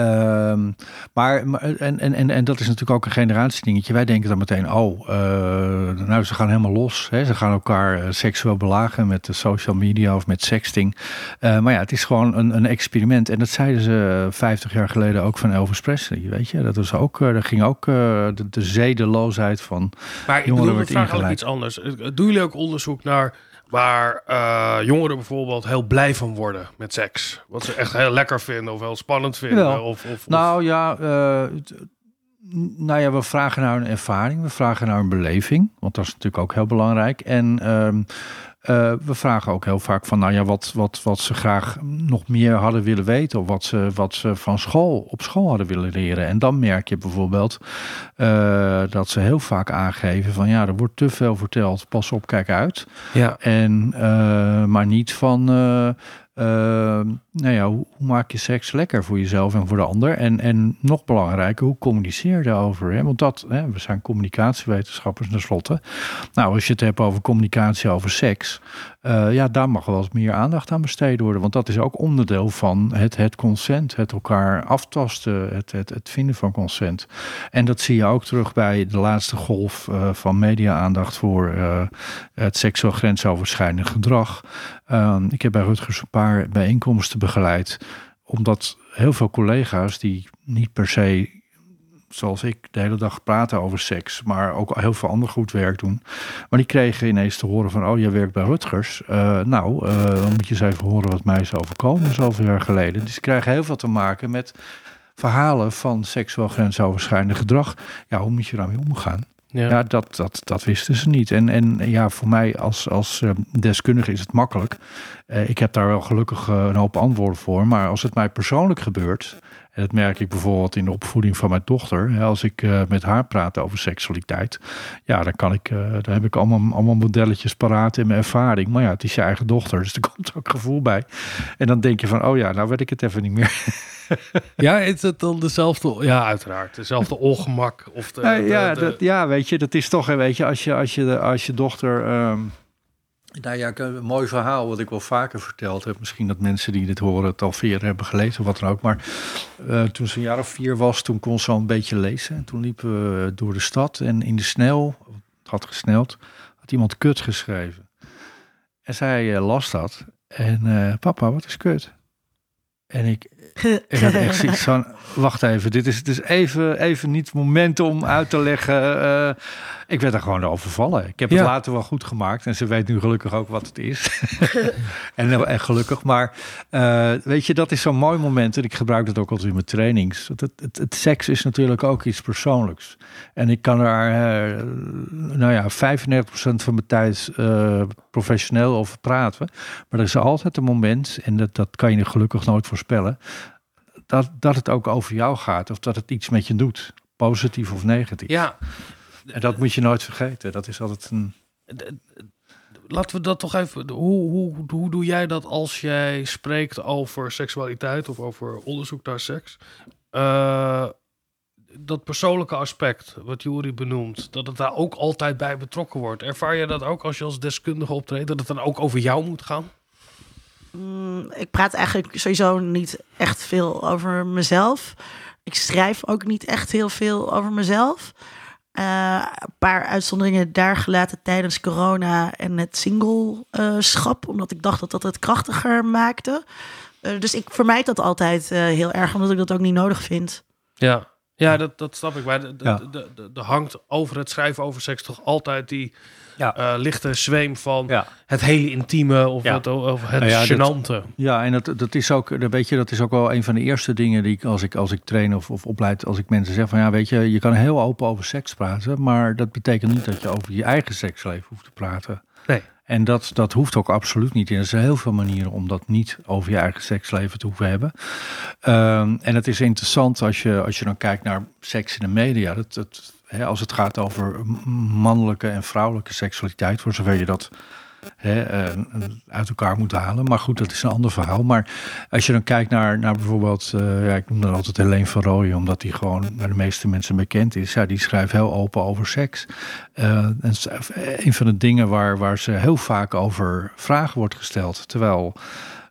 ehm, maar, maar en, en, en, en dat is natuurlijk ook een generatiedingetje. Wij denken dan meteen, oh, eh, nou, ze gaan helemaal los. Hè? Ze gaan elkaar eh, seksueel belagen met de social media of met sexting. Eh, maar ja, het is gewoon een, een experiment. En dat zeiden ze 50 jaar geleden ook van Elvis Presley, weet je. Dat was ook, er ging ook eh, de, de zedeloosheid van... Maar ik Jongeren bedoel, ik werd vraag eigenlijk iets anders. Eh, Doen jullie ook onderzoek naar waar eh, jongeren bijvoorbeeld heel blij van worden met seks? Wat ze echt heel lekker vinden of heel spannend vinden? Of, of, of- Nou ja, eh, nou ja, we vragen naar een ervaring, we vragen naar een beleving, want dat is natuurlijk ook heel belangrijk. En ehm, eh, we vragen ook heel vaak van, nou ja, wat, wat, wat ze graag nog meer hadden willen weten, of wat ze, wat ze van school, op school hadden willen leren. En dan merk je bijvoorbeeld eh, dat ze heel vaak aangeven van, ja, er wordt te veel verteld, pas op, kijk uit. ja. En, eh, maar niet van, eh, eh, nou ja, hoe, hoe maak je seks lekker voor jezelf en voor de ander? En, en nog belangrijker, hoe communiceer je daarover? Hè? Want dat, hè, we zijn communicatiewetenschappers tenslotte. Nou, als je het hebt over communicatie over seks, eh, ja, daar mag wel eens meer aandacht aan besteed worden. Want dat is ook onderdeel van het, het consent, het elkaar aftasten, het, het, het vinden van consent. En dat zie je ook terug bij de laatste golf eh, van media-aandacht voor eh, het seksueel grensoverschrijdend gedrag. Ehm, ik heb bij Rutgers een paar bijeenkomsten begeleid, omdat heel veel collega's die niet per se zoals ik de hele dag praten over seks, maar ook heel veel ander goed werk doen. Maar die kregen ineens te horen van, oh, jij werkt bij Rutgers. Eh, nou, eh, dan moet je eens even horen wat mij is overkomen zoveel jaar geleden. Dus ze krijgen heel veel te maken met verhalen van seksueel grensoverschrijdend gedrag. Ja, hoe moet je daarmee omgaan? Ja. Dat, dat, dat wisten ze niet. En, en ja, voor mij als, als eh, deskundige is het makkelijk. Eh, ik heb daar wel gelukkig eh, een hoop antwoorden voor. Maar als het mij persoonlijk gebeurt... en dat merk ik bijvoorbeeld in de opvoeding van mijn dochter... als ik eh, met haar praat over seksualiteit... ja, dan, kan ik, eh, dan heb ik allemaal, allemaal modelletjes paraat in mijn ervaring. Maar ja, het is je eigen dochter, dus er <laughs> komt ook gevoel bij. En dan denk je van, oh ja, nou weet ik het even niet meer. <laughs> ja, is het dan dezelfde... Ja, uiteraard. Dezelfde ongemak. Of de, Ja, de- ja, de- dat, ja, weet je, dat is toch, weet je, als je, als je, als je dochter. ehm, nou ja, heb een mooi verhaal wat ik wel vaker verteld heb. Misschien dat mensen die dit horen het al vier hebben gelezen of wat dan ook. Maar eh, toen ze een jaar of vier was, toen kon ze al een beetje lezen. En toen liepen we door de stad en in de snel, het had gesneld, had iemand kut geschreven. En zij eh, las dat. En eh, papa, wat is kut? En ik, ik had echt van, wacht even, dit is, is even, even niet het moment om uit te leggen. Ik werd er gewoon overvallen. Ik heb het later wel goed gemaakt en ze weet nu gelukkig ook wat het is. <laughs> en, eh, en gelukkig, maar eh, weet je, dat is zo'n mooi moment en ik gebruik dat ook altijd in mijn trainings. Het, het, het, het seks is natuurlijk ook iets persoonlijks. En ik kan daar, eh, nou ja, 95% van mijn tijd eh, professioneel over praten. Maar er is altijd een moment, en dat, dat kan je gelukkig nooit voorspellen, dat, dat het ook over jou gaat of dat het iets met je doet. Positief of negatief. Ja, En dat moet je nooit vergeten. Dat is altijd een. laten we dat toch even. Hoe, hoe, hoe doe jij dat als jij spreekt over seksualiteit of over onderzoek naar seks? Eh, dat persoonlijke aspect, wat Juri benoemt, dat het daar ook altijd bij betrokken wordt. Ervaar je dat ook als je als deskundige optreedt, dat het dan ook over jou moet gaan? Mm, ik praat eigenlijk sowieso niet echt veel over mezelf. Ik schrijf ook niet echt heel veel over mezelf. Eh, een paar uitzonderingen daar gelaten tijdens corona en het singleschap, omdat ik dacht dat dat het krachtiger maakte. Eh, dus ik vermijd dat altijd eh, heel erg, omdat ik dat ook niet nodig vind. Ja, ja dat, dat snap ik. Maar Ja. de hangt over het schrijven over seks toch altijd die Ja. eh, lichte zweem van Ja. het hele intieme of Ja. het, of het Nou ja, dat- gênante. Ja, en dat, dat is ook, dat weet je, dat is ook wel een van de eerste dingen die ik als ik, als ik train of, of opleid, als ik mensen zeg van ja, weet je, je kan heel open over seks praten, maar dat betekent niet dat je over je eigen seksleven hoeft te praten. Nee. En dat, dat hoeft ook absoluut niet. En er zijn heel veel manieren om dat niet over je eigen seksleven te hoeven hebben. Ehm, en het is interessant als je, als je dan kijkt naar seks in de media. Dat, dat, hè, als het gaat over mannelijke en vrouwelijke seksualiteit, voor zover je dat hè, eh, uit elkaar moet halen. Maar goed, dat is een ander verhaal. Maar als je dan kijkt naar, naar bijvoorbeeld, uh, ja, ik noem dan altijd Helene van Rooyen, omdat die gewoon bij de meeste mensen bekend is. Ja, die schrijft heel open over seks. Uh, en een van de dingen waar, waar ze heel vaak over vragen wordt gesteld. Terwijl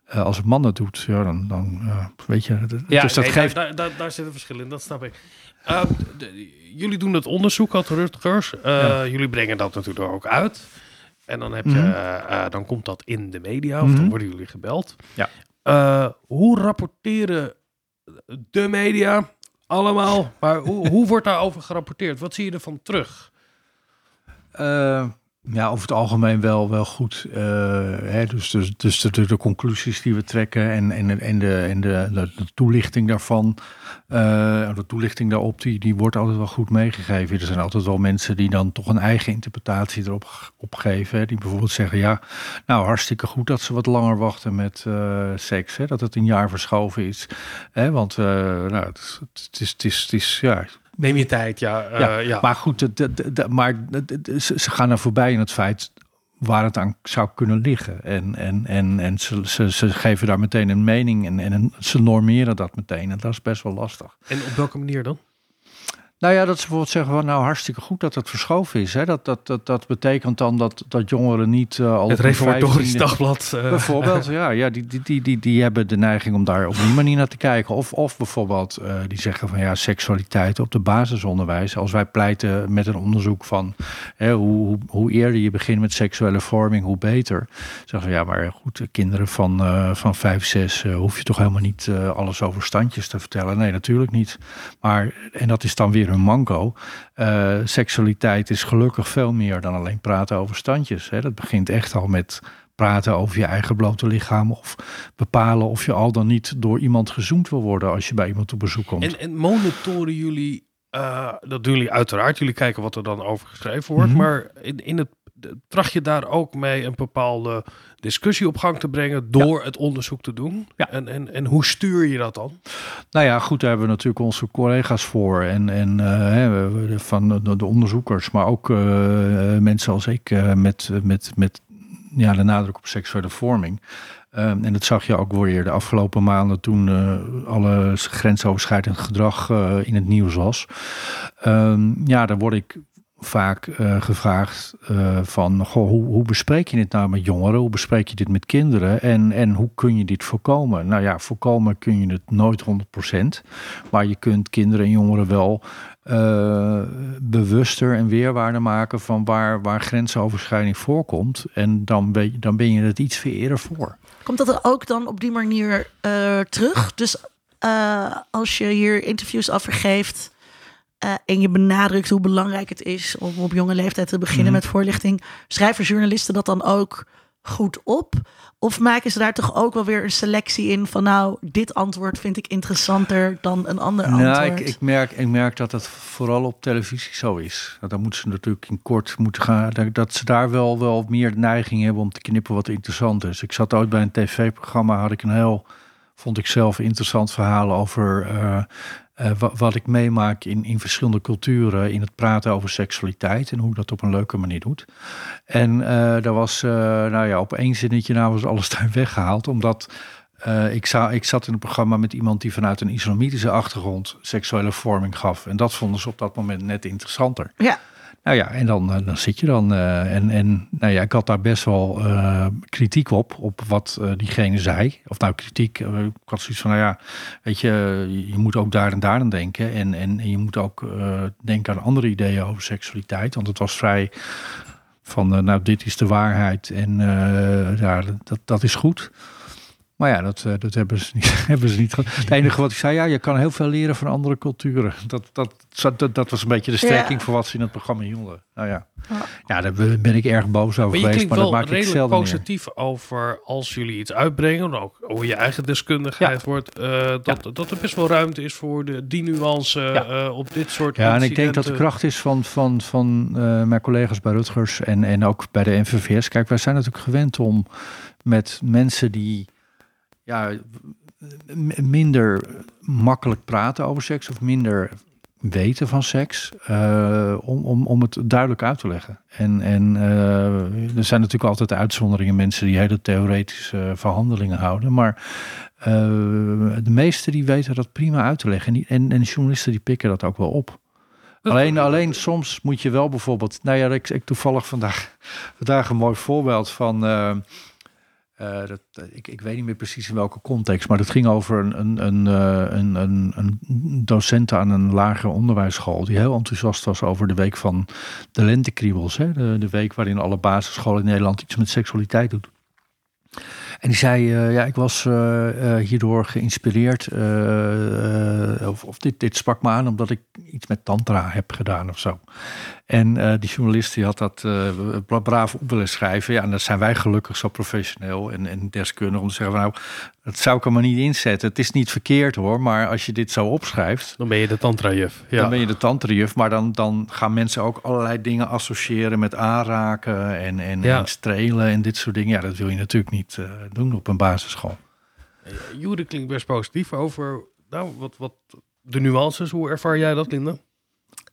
als een man dat doet, ja, dan, dan weet je. Ja, dus dat geeft... daar, daar, daar zit een verschil in, dat snap ik. Uh, jullie doen het onderzoek, had Rutgers. Uh, ja. Jullie brengen dat natuurlijk ook uit. En dan, heb je, mm -hmm. dan komt dat in de media, of mm -hmm. dan worden jullie gebeld. Ja. hoe rapporteren de media allemaal? Maar hoe, hoe wordt daarover gerapporteerd? Wat zie je ervan terug? Ja, over het algemeen wel, wel goed. Uh, hè, dus dus, dus de, de, conclusies die we trekken en, en, en, de, en de, de, toelichting daarvan, uh, de toelichting daarop, die, die wordt altijd wel goed meegegeven. Er zijn altijd wel mensen die dan toch een eigen interpretatie erop op geven. Hè, die bijvoorbeeld zeggen, ja, nou hartstikke goed dat ze wat langer wachten met uh, seks. Hè, dat het een jaar verschoven is. Hè, want nou, het, is, het, is, het is, ja, Neem je tijd, ja. Uh, ja, ja, Maar goed, de, de, de, maar ze, ze gaan er voorbij in het feit waar het aan zou kunnen liggen. En, en, en, en ze, ze, ze geven daar meteen een mening en, en ze normeren dat meteen. En dat is best wel lastig. En op welke manier dan? Nou ja, dat ze bijvoorbeeld zeggen van nou hartstikke goed dat het verschoven is. Hè? Dat, dat, dat, dat betekent dan dat, dat jongeren niet uh, al. Het Reformatorisch Dagblad. Uh. Bijvoorbeeld, ja, ja die, die, die, die, die hebben de neiging om daar op die manier naar te kijken. Of, of bijvoorbeeld uh, die zeggen van ja, seksualiteit op de basisonderwijs. Als wij pleiten met een onderzoek van hè, hoe, hoe, hoe eerder je begint met seksuele vorming, hoe beter. Zeggen van ja, maar goed, kinderen van, van vijf, zes hoef je toch helemaal niet alles over standjes te vertellen. Nee, natuurlijk niet. Maar, en dat is dan weer een manco. Uh, seksualiteit is gelukkig veel meer dan alleen praten over standjes. Hè. Dat begint echt al met praten over je eigen blote lichaam of bepalen of je al dan niet door iemand gezoend wil worden als je bij iemand op bezoek komt. En, en monitoren jullie, uh, dat doen jullie uiteraard, jullie kijken wat er dan over geschreven wordt, mm -hmm. maar in, in het tracht je daar ook mee een bepaalde discussie op gang te brengen door ja. het onderzoek te doen? Ja. En, en, en hoe stuur je dat dan? Nou ja, goed, daar hebben we natuurlijk onze collega's voor en, en uh, van de, de, onderzoekers, maar ook uh, mensen als ik uh, met, met, met ja, de nadruk op seksuele vorming. Um, en dat zag je ook weer de afgelopen maanden toen uh, alle grensoverschrijdend gedrag uh, in het nieuws was. Um, ja, daar word ik vaak uh, gevraagd uh, van goh, hoe, hoe, bespreek je dit nou met jongeren? Hoe bespreek je dit met kinderen? En, en hoe kun je dit voorkomen? Nou ja, voorkomen kun je het nooit 100%. Maar je kunt kinderen en jongeren wel uh, bewuster en weerwaarder maken van waar, waar grensoverschrijding voorkomt. En dan ben, je, dan ben je het iets eerder voor. Komt dat er ook dan op die manier terug? Dus als je hier interviews over geeft uh, en je benadrukt hoe belangrijk het is om op jonge leeftijd te beginnen mm. met voorlichting. Schrijven journalisten dat dan ook goed op? Of maken ze daar toch ook wel weer een selectie in van nou, dit antwoord vind ik interessanter dan een ander nou, antwoord? Ik, ik, merk, ik merk dat het vooral op televisie zo is. Dan moeten ze natuurlijk in kort moeten gaan. Dat ze daar wel, wel meer neiging hebben om te knippen wat interessant is. Ik zat ooit bij een tv-programma, had ik een heel, vond ik zelf interessant verhaal over. Uh, uh, wat, ik meemaak in, in verschillende culturen in het praten over seksualiteit en hoe dat op een leuke manier doet. En uh, daar was, uh, nou ja, op één zinnetje na was alles <laughs> daar weggehaald, omdat ik, za ik zat in een programma met iemand die vanuit een islamitische achtergrond seksuele vorming gaf. En dat vonden ze op dat moment net interessanter. Ja. Nou ja, en dan, dan zit je dan. Uh, en en nou ja, ik had daar best wel uh, kritiek op, op wat diegene zei. Of nou, kritiek. ik had zoiets van, nou ja, weet je, je moet ook daar en daar aan denken. En, en, en je moet ook denken aan andere ideeën over seksualiteit. Want het was vrij van, nou, dit is de waarheid. En ja, dat, dat is goed. Maar ja, dat, eh, dat hebben, ze niet, <laughs> hebben ze niet. <laughs> Het enige wat ik zei, ja, je kan heel veel leren van andere culturen. Dat, dat, dat, dat was een beetje de strekking Ja. voor wat ze in het programma hielden. Nou ja, Ja. daar ben ik erg boos over Maar geweest, maar dat wel maak ik redelijk positief over als jullie iets uitbrengen, ook hoe je eigen deskundigheid wordt, eh, dat, dat er best wel ruimte is voor de, die nuance Ja. eh, op dit soort Ja, en ik denk dat de kracht is van, van, van eh, mijn collega's bij Rutgers en, en ook bij de NVVS. Kijk, wij zijn natuurlijk gewend om met mensen die ja, minder makkelijk praten over seks of minder weten van seks, eh, om, om, om het duidelijk uit te leggen. En, en eh, er zijn natuurlijk altijd uitzonderingen, mensen die hele theoretische verhandelingen houden, maar eh, de meesten die weten dat prima uit te leggen. En, en, en journalisten die pikken dat ook wel op. Alleen, alleen soms moet je wel bijvoorbeeld. Nou ja, ik, ik toevallig vandaag, vandaag een mooi voorbeeld van. Eh, eh, dat, ik, ik weet niet meer precies in welke context, maar dat ging over een, een, eh, een, een, een docent aan een lagere onderwijsschool. die heel enthousiast was over de week van de lentekriebels. Hè? De, week waarin alle basisscholen in Nederland iets met seksualiteit doen. En die zei, eh, ja, ik was eh, eh, hierdoor geïnspireerd, eh, eh, of, of dit, dit sprak me aan omdat ik iets met tantra heb gedaan of zo. En eh, die journalist die had dat eh, bra- braaf op willen schrijven. Ja, en dan zijn wij gelukkig zo professioneel en, en deskundig om te zeggen van nou, dat zou ik er maar niet inzetten. Het is niet verkeerd hoor, maar als je dit zo opschrijft, Dan ben je de tantra-juf. Ja. dan ben je de tantriuf. Maar dan, dan gaan mensen ook allerlei dingen associëren met aanraken en, en, Ja. en strelen en dit soort dingen. Ja, dat wil je natuurlijk niet eh, doen op een basisschool. Jude klinkt best positief over nou, wat, wat de nuances. Hoe ervaar jij dat, Linda?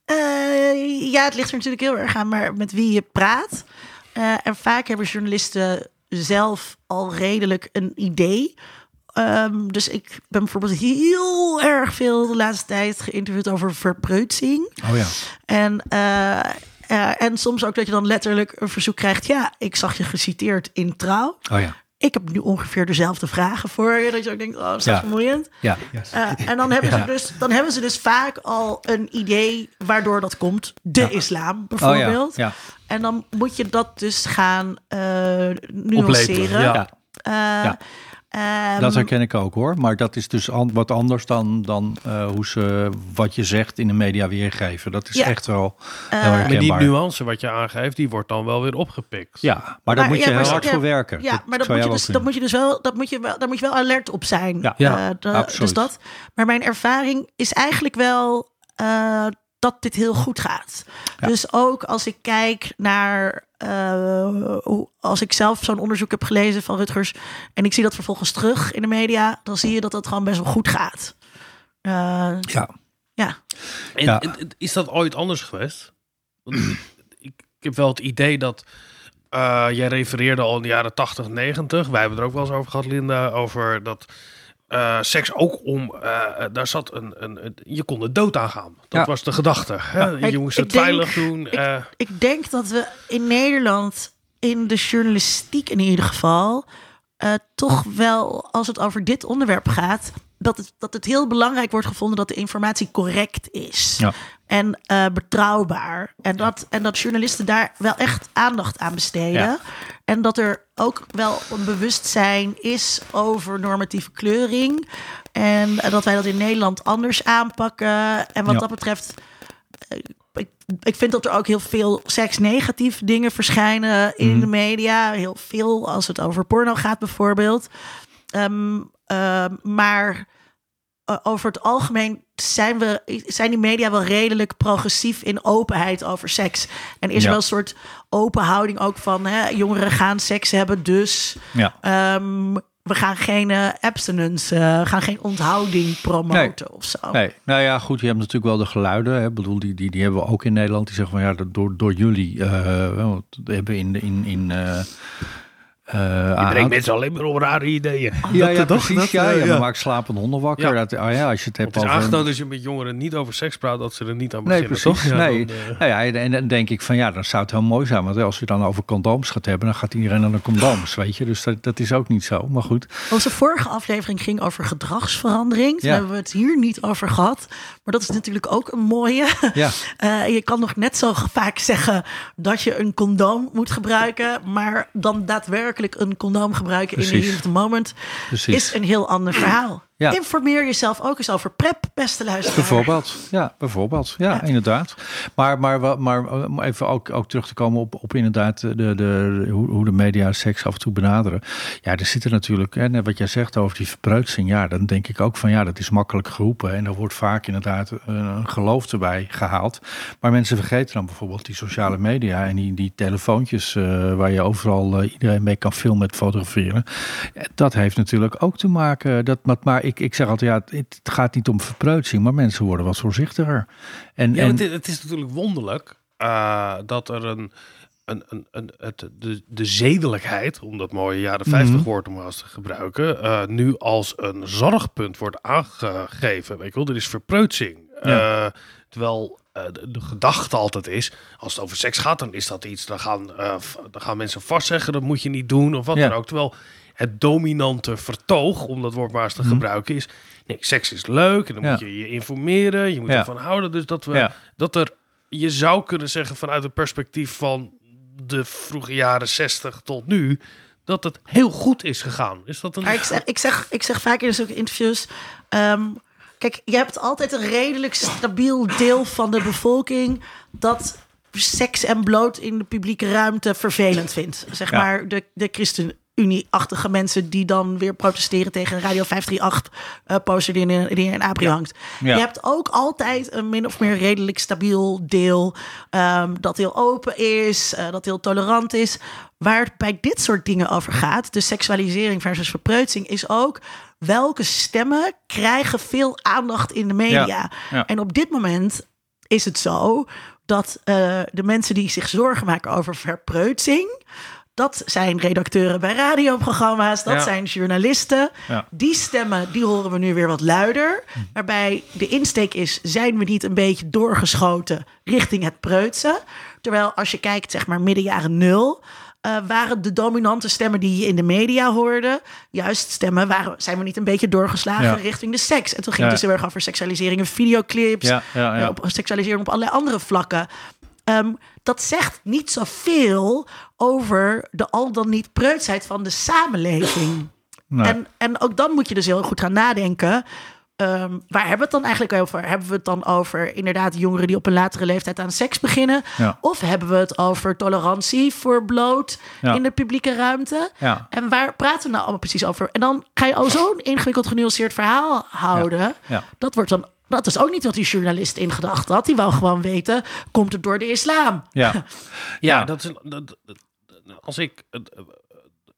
Eh, ja, het ligt er natuurlijk heel erg aan maar met wie je praat. Eh, en vaak hebben journalisten zelf al redelijk een idee. Ehm, dus ik ben bijvoorbeeld heel erg veel de laatste tijd geïnterviewd over verpreutsing. Oh ja. En, eh, en soms ook dat je dan letterlijk een verzoek krijgt. Ja, ik zag je geciteerd in Trouw. Oh ja. Ik heb nu ongeveer dezelfde vragen voor je. Dat je ook denkt, oh, dat is Ja. vermoeiend. Ja. Eh, en dan hebben, ze Ja. dus, dan hebben ze dus vaak al een idee waardoor dat komt. De islam Oh bijvoorbeeld. ja. ja. En dan moet je dat dus gaan eh nuanceren. Ja. Eh, ehm, Dat herken ik ook hoor. Maar dat is dus an- wat anders dan, dan eh, hoe ze wat je zegt in de media weergeven. Dat is Ja. echt wel heel Eh, Maar die nuance wat je aangeeft, die wordt dan wel weer opgepikt. Ja, maar daar Maar- moet je ja, heel hard ja, voor werken. Ja, maar dat moet, je dus, wel dat moet je dus wel, dat moet je wel, daar moet je wel alert op zijn. Ja. Ja, Eh, de- absoluut. dus dat. Maar mijn ervaring is eigenlijk wel eh, dat dit heel goed gaat. Ja. Dus ook als ik kijk naar eh, hoe, als ik zelf zo'n onderzoek heb gelezen van Rutgers en ik zie dat vervolgens terug in de media, dan zie je dat dat gewoon best wel goed gaat. Eh, Ja. ja. En, Ja. en- en is dat ooit anders geweest? Want <clears throat> ik, ik heb wel het idee dat. eh, jij refereerde al in de jaren 80, 90. Wij hebben er ook wel eens over gehad, Linda. Over dat eh, seks ook om. eh, daar zat een, een, een- Je kon de dood aangaan. Dat Ja. was de gedachte. Hè? Ik- Je moest ik het veilig doen. ik- eh, Ik denk dat we in Nederland, in de journalistiek in ieder geval, eh, toch wel, als het over dit onderwerp gaat, dat het, dat het heel belangrijk wordt gevonden dat de informatie correct is. Ja. En eh, betrouwbaar. En dat, en dat journalisten daar wel echt aandacht aan besteden. En dat er ook wel een bewustzijn is over normatieve kleuring. En dat wij dat in Nederland anders aanpakken. En wat Ja. dat betreft eh, ik, ik vind dat er ook heel veel seksnegatief dingen verschijnen in Mhm. de media. Heel veel als het over porno gaat bijvoorbeeld. Ehm, eh, maar eh, over het algemeen zijn, we, zijn die media wel redelijk progressief in openheid over seks. En is er wel een soort open houding ook van... Hè, jongeren gaan seks hebben, dus Ja. ehm, we gaan geen eh, abstinence, eh, gaan geen onthouding promoten of zo. Nee, nou ja, goed, je hebt natuurlijk wel de geluiden. Hè. Ik bedoel, die, die, die hebben we ook in Nederland. Die zeggen van ja, door, door jullie eh, we hebben in, in, in eh, eh, je aan- brengt mensen alleen maar op rare ideeën. Ja, ja, toch? precies. Dat, ja, eh, ja, ja. maar maakt slapende honden wakker. Ja. Dat, oh ja, als je het hebt Het is over... aangetoond als je met jongeren niet over seks praat, dat ze er niet aan Nee, beginnen. precies. toch? Ja, nee. dan, eh, Nou ja, en, dan denk ik van ja, dan zou het heel mooi zijn. Want als je dan over condooms gaat hebben, dan gaat iedereen naar de condooms, weet je. Dus dat, dat is ook niet zo. Maar goed. Onze vorige aflevering ging over gedragsverandering. Daar Ja. hebben we het hier niet over gehad. Maar dat is natuurlijk ook een mooie. Ja, <laughs> Eh, je kan nog net zo vaak zeggen dat je een condoom moet gebruiken. Maar dan daadwerkelijk een condoom gebruiken in Precies. heat of the moment Precies. is een heel ander verhaal. Ja. Informeer jezelf ook eens over prep, beste luisteraar. Bijvoorbeeld, ja, bijvoorbeeld. Ja, Ja. inderdaad. Maar, maar, maar eh, om even ook, ook terug te komen op, op inderdaad de, de, hoe, hoe de media seks af en toe benaderen. Ja, er zitten natuurlijk, net wat jij zegt over die verpreutsing. Ja, dan denk ik ook van ja, dat is makkelijk geroepen. En er wordt vaak inderdaad eh, een geloof erbij gehaald. Maar mensen vergeten dan bijvoorbeeld die sociale media en die, die telefoontjes eh, waar je overal iedereen mee kan filmen met fotograferen. Dat heeft natuurlijk ook te maken. Dat, maar ik, ik zeg altijd, ja, het gaat niet om verpreutsing, maar mensen worden wat voorzichtiger. En, Ja, en, het, is, het is natuurlijk wonderlijk eh, dat er een, een, een, een, het, de, de zedelijkheid, om dat mooie jaren 50 Mhm. woord om maar eens te gebruiken, eh, nu als een zorgpunt wordt aangegeven. Weet je wel, er is verpreutsing. Ja. Eh, terwijl de, de gedachte altijd is, als het over seks gaat, dan is dat iets, dan gaan, dan gaan mensen vastzeggen, dat moet je niet doen of wat Ja. dan ook. Terwijl het dominante vertoog, om dat woord maar eens te Mhm. gebruiken, is, nee, seks is leuk en dan Ja. moet je je informeren, je moet Ja. ervan houden. Dus dat we ja, dat er, je zou kunnen zeggen vanuit het perspectief van de vroege jaren 60 tot nu, dat het heel goed is gegaan. Is dat een... Maar ik zeg, ik zeg, ik zeg vaak in zulke interviews. ehm, kijk, je hebt altijd een redelijk stabiel deel van de bevolking dat seks en bloot in de publieke ruimte vervelend vindt. Zeg Ja. maar de, de ChristenUnie-achtige mensen die dan weer protesteren tegen Radio 538 eh poster die in, die in een abri hangt. Ja. Je hebt ook altijd een min of meer redelijk stabiel deel ehm, dat heel open is, eh, dat heel tolerant is. Waar het bij dit soort dingen over gaat, de seksualisering versus verpreutsing, is ook welke stemmen krijgen veel aandacht in de media. Ja, ja. En op dit moment is het zo dat eh, de mensen die zich zorgen maken over verpreutsing. Dat zijn redacteuren bij radioprogramma's, dat Ja. zijn journalisten. Ja. Die stemmen, die horen we nu weer wat luider. Waarbij de insteek is, zijn we niet een beetje doorgeschoten richting het preutsen? Terwijl als je kijkt, zeg maar midden jaren nul... eh, waren de dominante stemmen die je in de media hoorde... juist stemmen, waren, zijn we niet een beetje doorgeslagen Ja. richting de seks? En toen ging Ja. het dus heel erg over seksualisering in videoclips... Ja, ja, ja. eh, op seksualisering op allerlei andere vlakken. Ehm, dat zegt niet zoveel over de al dan niet preutsheid van de samenleving. Nee. En, en ook dan moet je dus heel goed gaan nadenken. ehm, waar hebben we het dan eigenlijk over? Hebben we het dan over inderdaad jongeren die op een latere leeftijd aan seks beginnen? Ja. Of hebben we het over tolerantie voor bloot Ja. in de publieke ruimte? Ja. En waar praten we nou allemaal precies over? En dan ga je al zo'n ingewikkeld genuanceerd verhaal houden. Ja. Dat wordt dan. Dat is ook niet wat die journalist in gedachten had. Die wou gewoon weten: komt het door de islam? ja. <laughs> Ja, Ja. dat is een, dat- dat- als ik het, eh,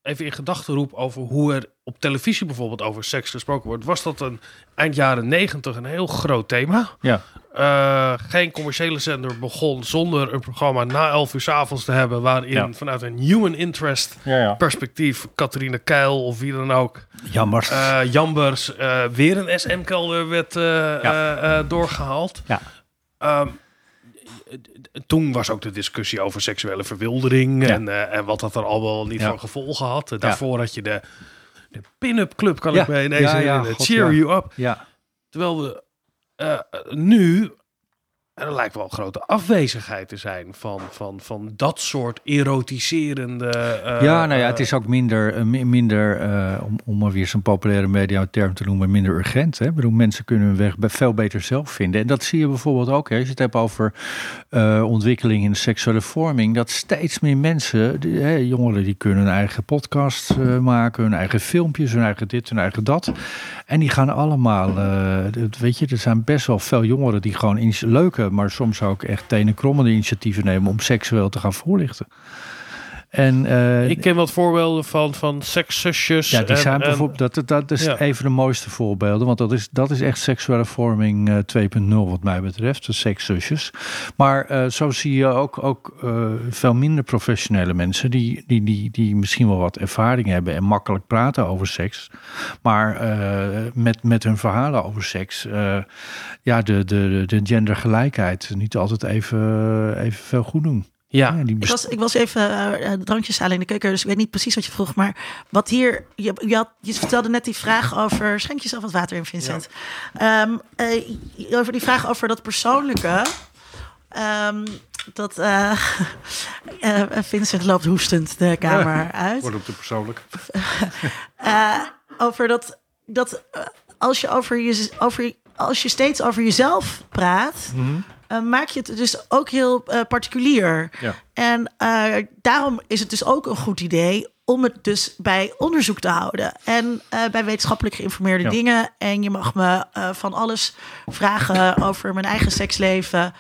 even in gedachten roep over hoe er op televisie bijvoorbeeld over seks gesproken wordt, was dat een eind jaren negentig een heel groot thema. ja. Eh, geen commerciële zender begon zonder een programma na 11 uur 's avonds te hebben, waarin Ja. vanuit een human interest ja, ja. perspectief Catharine Keil of wie dan ook eh, Jambers eh, weer een SM-kelder werd eh, eh, eh, doorgehaald. Ja. Ehm, toen was ook de discussie over seksuele verwildering en, en wat dat er al wel niet voor gevolgen had. Daarvoor had je de, de pin-up club, kan ik me ineens herinneren. Cheer you up. ja. Terwijl we eh, nu, en er lijkt wel een grote afwezigheid te zijn van, van, van dat soort erotiserende... eh, ja, nou ja, eh, het is ook minder, eh, mi- minder eh, om, om maar weer zo'n populaire media term te noemen, minder urgent. Hè? Ik bedoel, mensen kunnen hun weg veel beter zelf vinden. En dat zie je bijvoorbeeld ook, hè, als je het hebt over eh, ontwikkeling in de seksuele vorming, dat steeds meer mensen, die, hè, jongeren, die kunnen hun eigen podcast eh, maken, hun eigen filmpjes, hun eigen dit, hun eigen dat. En die gaan allemaal, eh, weet je, er zijn best wel veel jongeren die gewoon iets leuke, maar soms ook echt tenenkrommende initiatieven nemen om seksueel te gaan voorlichten. En eh, Ik ken wat voorbeelden van, van sekszusjes. ja, die en- zijn en- bijvoorbeeld, dat, dat is Ja. een van de mooiste voorbeelden. Want dat is, dat is echt seksuele vorming eh, 2.0 wat mij betreft, de sekszusjes. Maar eh, zo zie je ook, ook eh, veel minder professionele mensen... Die, die, die, die misschien wel wat ervaring hebben en makkelijk praten over seks. Maar eh, met, met hun verhalen over seks... eh, ja, de, de, de gendergelijkheid niet altijd even, even veel goed doen. Ja, Ja, die Ik was, ik was even eh, eh, drankjes halen in de keuken, dus ik weet niet precies wat je vroeg. Maar wat hier, je, je, had, je vertelde net die vraag over. Schenk jezelf wat water in, Vincent. Ehm, eh, over die vraag over dat persoonlijke. Ehm, dat eh, <laughs> eh, Vincent loopt hoestend de kamer <laughs> uit. Wordt op te persoonlijk. <laughs> Eh, over dat, dat als, je over je, over, als je steeds over jezelf praat, eh, maak je het dus ook heel eh, particulier. Ja. En eh, daarom is het dus ook een goed idee om het dus bij onderzoek te houden. En bij wetenschappelijk geïnformeerde Ja. dingen. En je mag me van alles vragen over mijn eigen seksleven.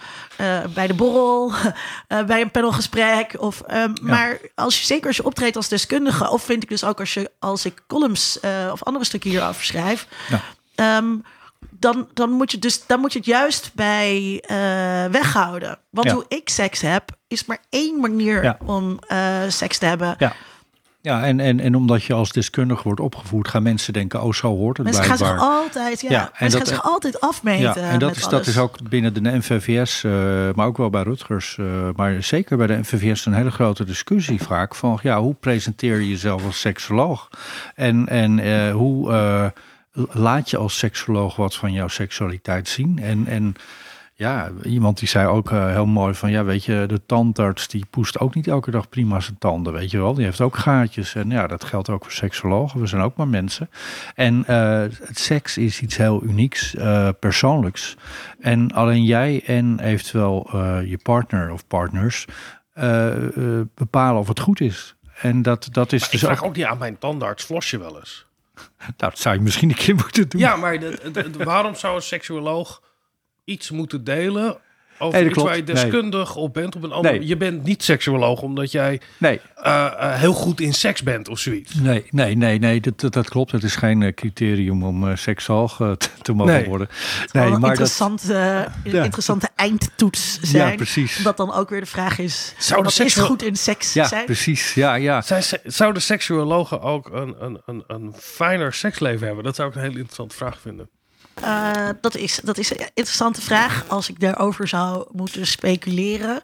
bij de borrel, <laughs> bij een panelgesprek. Of, ehm, Maar als je, zeker als je optreedt als deskundige... of vind ik dus ook als, je, als ik columns of andere stukken hierover schrijf... Ja. Dan, dan, moet je dus, dan moet je het juist bij eh, weghouden. Want Ja. hoe ik seks heb, is maar één manier Ja. om eh, seks te hebben. Ja. Ja, en, en, en omdat je als deskundige wordt opgevoed, gaan mensen denken, oh, zo hoort het Mensen gaan blijkbaar. zich altijd, ja, Ja, en mensen dat- gaan zich altijd afmeten. Ja, en dat is, dat is ook binnen de NVVS, eh, maar ook wel bij Rutgers, maar zeker bij de NVVS een hele grote discussie vaak van ja, hoe presenteer je jezelf als seksoloog? En, en hoe laat je als seksoloog wat van jouw seksualiteit zien? En, en ja, iemand die zei ook eh, heel mooi van ja, weet je, de tandarts die poest ook niet elke dag prima zijn tanden, weet je wel. Die heeft ook gaatjes en ja, dat geldt ook voor seksologen. We zijn ook maar mensen. En eh, het seks is iets heel unieks, eh, persoonlijks. En alleen jij en eventueel eh, je partner of partners eh, eh, bepalen of het goed is. En dat, dat is Maar ik dus vraag ook, ook niet aan mijn tandarts, flos je wel eens? <laughs> Nou, dat zou je misschien een keer moeten doen. Ja, maar waarom zou een seksuoloog iets moeten delen over Nee, dat iets klopt. waar je Nee. deskundig op bent? Op een ander, Nee. Je bent niet seksuoloog omdat jij Nee, eh, eh, heel goed in seks bent of zoiets. Nee, nee, nee, nee dat, dat, dat klopt. Het is geen eh, criterium om seksuoloog te, te mogen Nee. worden. Nee, een maar dat, interessante, interessante eindtoets zijn. ja, precies. Omdat dan ook weer de vraag is, Zou de wat is goed in seks Ja, zijn? precies. Ja, ja. Zijn, zouden seksuologen ook een, een, een, een fijner seksleven hebben? Dat zou ik een hele interessante vraag vinden. Eh, dat, is, dat is een interessante vraag. Als ik daarover zou moeten speculeren,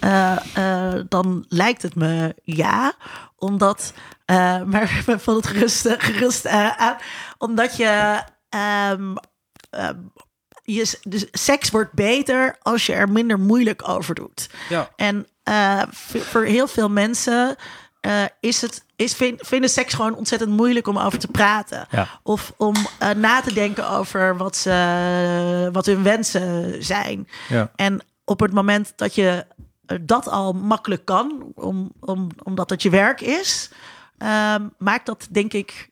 eh, eh, dan lijkt het me ja. Omdat, <laughs> maar vonden het gerust, gerust aan. Omdat je, ehm, ehm, je. Dus seks wordt beter als je er minder moeilijk over doet. Ja. En voor heel veel mensen eh, is het, is, vind- vinden seks gewoon ontzettend moeilijk om over te praten. Ja. Of om eh, na te denken over wat, ze, wat hun wensen zijn. ja. En op het moment dat je eh, dat al makkelijk kan, om, om, omdat het je werk is, ehm, maakt dat denk ik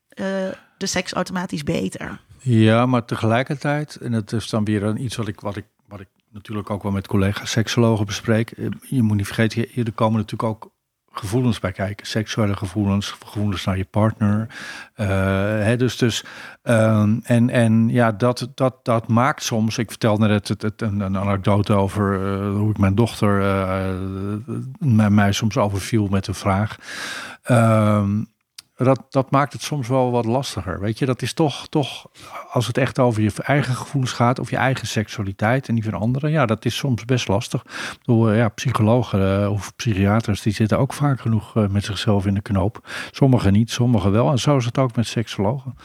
de seks automatisch beter. Ja, maar tegelijkertijd, en dat is dan weer een, iets wat ik, wat, ik, wat ik natuurlijk ook wel met collega's seksologen bespreek. Je moet niet vergeten, je- er komen natuurlijk ook gevoelens bij kijken. Seksuele gevoelens, gevoelens naar je partner. eh, hè, dus dus ehm, en, en ja, dat, dat, dat maakt soms. Ik vertelde net het, het, een, anekdote over eh, hoe ik mijn dochter mij, mij soms overviel met een vraag. Ehm, dat, dat maakt het soms wel wat lastiger. Weet je, dat is toch, toch, als het echt over je eigen gevoelens gaat, of je eigen seksualiteit en die van anderen, ja, dat is soms best lastig. Bedoel, eh, ja, psychologen eh, of psychiaters, die zitten ook vaak genoeg eh, met zichzelf in de knoop. Sommigen niet, sommigen wel. En zo is het ook met seksologen.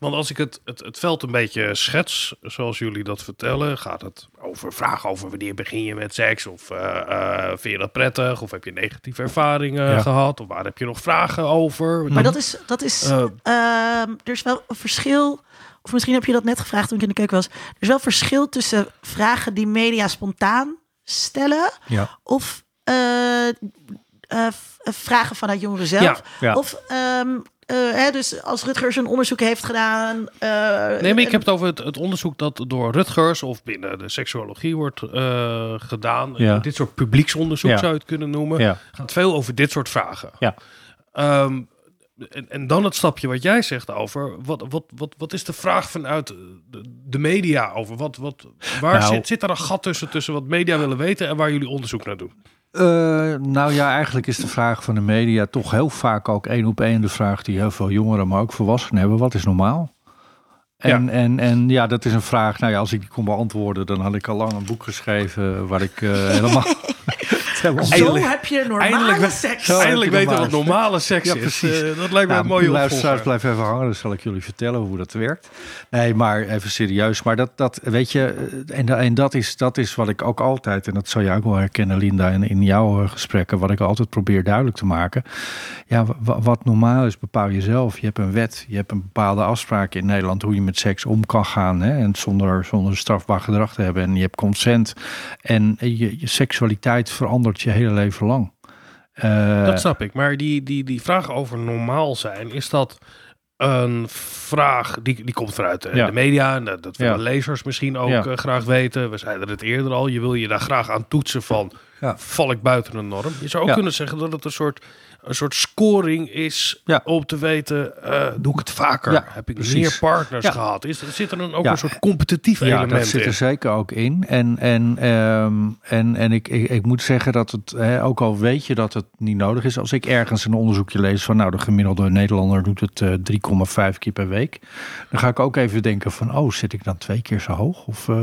Want als ik het, het, het veld een beetje schets, zoals jullie dat vertellen, gaat het over vragen over wanneer begin je met seks? Of eh, eh, vind je dat prettig? Of heb je negatieve ervaringen Ja. gehad? Of waar heb je nog vragen over? Maar dat is, dat is Eh. ehm, er is wel een verschil. Of misschien heb je dat net gevraagd toen ik in de keuken was. Er is wel verschil tussen vragen die media spontaan stellen. Ja. Of eh, eh, v- eh, vragen vanuit jongeren zelf. Ja, ja. Of ehm, eh, hè, dus als Rutgers een onderzoek heeft gedaan. eh, Nee, maar ik heb het over het, het onderzoek dat door Rutgers of binnen de seksuologie wordt eh, gedaan. Ja. Dit soort publieksonderzoek Ja. zou je het kunnen noemen. Ja. gaat veel over dit soort vragen. Ja. Ehm, en, en dan het stapje wat jij zegt over wat, wat, wat, wat is de vraag vanuit de, de media over wat, wat waar Nou- zit, zit daar een gat tussen tussen wat media willen weten en waar jullie onderzoek naar doen? Eh, nou ja, eigenlijk is de vraag van de media toch heel vaak ook één op één de vraag die heel veel jongeren, maar ook volwassenen hebben. Wat is normaal? En, en, en ja, dat is een vraag. Nou ja, als ik die kon beantwoorden, dan had ik al lang een boek geschreven waar ik eh, helemaal. <laughs> helemaal Zo Eindelijk- heb je normale eindelijk- seks. Zo. Eindelijk weten we wat normale seks Ja, is. precies. Eh, dat lijkt me Ja, een mooie luisteraars, blijf even hangen, dan zal ik jullie vertellen hoe dat werkt. Nee, maar even serieus. Maar dat, dat weet je, eh, en, en dat, is, dat is wat ik ook altijd, en dat zal je ook wel herkennen, Linda, in, in jouw eh, gesprekken, wat ik altijd probeer duidelijk te maken. Ja, wa- wat normaal is, bepaal je zelf. Je hebt een wet, je hebt een bepaalde afspraak in Nederland hoe je met seks om kan gaan. Hè, en zonder, zonder strafbaar gedrag te hebben. En je hebt consent. En je, je seksualiteit verandert je hele leven lang. Eh, Dat snap ik. Maar die, die, die vraag over normaal zijn, is dat een vraag die, die komt vanuit eh, Ja. de media. En dat dat willen Ja. lezers misschien ook Ja. eh, graag weten. We zeiden het eerder al. Je wil je daar graag aan toetsen van. Ja. Val ik buiten de norm? Je zou ook Ja. kunnen zeggen dat het een soort, een soort scoring is Ja. om te weten, eh, doe ik het vaker? Ja, Heb ik precies. meer partners Ja. gehad? Is, er zit er dan ook Ja. een soort competitief Ja, element dat zit in? er zeker ook in. En, en, ehm, en, en ik, ik, ik moet zeggen dat het, hè, ook al weet je dat het niet nodig is, als ik ergens een onderzoekje lees van nou de gemiddelde Nederlander doet het eh, 3,5 keer per week, dan ga ik ook even denken van oh zit ik dan twee keer zo hoog of eh,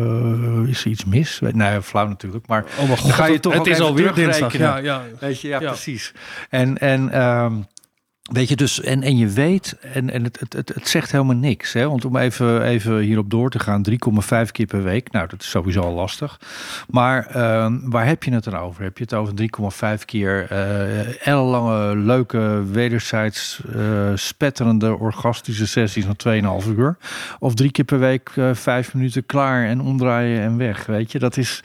is er iets mis? Nee, flauw natuurlijk, maar Oh god, Dan ga je toch het ook is alweer dinsdag. Ja, ja. Weet je, ja, Ja. precies. En, en ehm, weet je, dus, en, en je weet, en, en het, het, het, zegt helemaal niks. Hè? Want om even, even hierop door te gaan, 3,5 keer per week, nou, dat is sowieso al lastig. Maar ehm, waar heb je het dan over? Heb je het over 3,5 keer eh ellenlange, leuke, wederzijds eh, spetterende, orgastische sessies van 2,5 uur? Of drie keer per week eh, vijf minuten klaar en omdraaien en weg? Weet je, dat is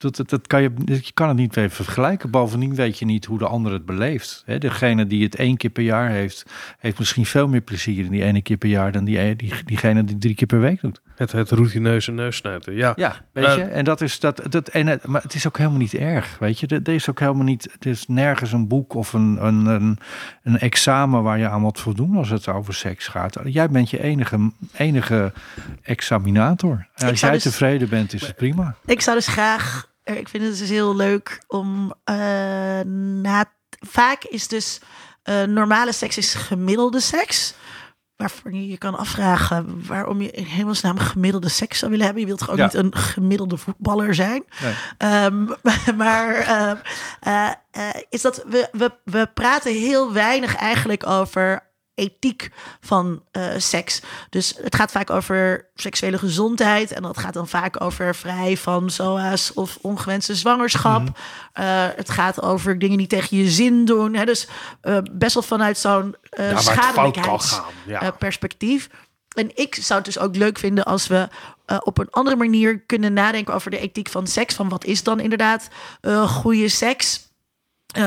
dat, dat, dat kan je, je kan het niet even vergelijken. Bovendien weet je niet hoe de ander het beleeft. Hè, degene die het één keer per jaar heeft, heeft misschien veel meer plezier in die ene keer per jaar dan die, die, diegene die drie keer per week doet. Het, het routineuze neussnuiten, ja. Ja, weet Eh, je. En dat is dat. dat en het, maar het is ook helemaal niet erg. Weet je, er is ook helemaal niet. Er is nergens een boek of een, een, een, een examen waar je aan moet voldoen als het over seks gaat. Jij bent je enige, enige examinator. En als jij dus- tevreden bent, is het prima. Ik zou dus graag, ik vind het dus heel leuk om eh, na, vaak is dus eh, normale seks is gemiddelde seks. Waarvoor je je kan afvragen waarom je in hemelsnaam gemiddelde seks zou willen hebben. Je wilt toch ook Ja. niet een gemiddelde voetballer zijn? Nee. Ehm, <laughs> maar ehm, eh, eh, is dat we, we, we praten heel weinig eigenlijk over ethiek van eh, seks. Dus het gaat vaak over seksuele gezondheid. En dat gaat dan vaak over vrij van SOA's of ongewenste zwangerschap. Mhm. Eh, het gaat over dingen die tegen je zin doen. Hè? Dus eh, best wel vanuit zo'n eh Ja, perspectief. En ik zou het dus ook leuk vinden als we op een andere manier kunnen nadenken over de ethiek van seks. Van wat is dan inderdaad eh, goede seks?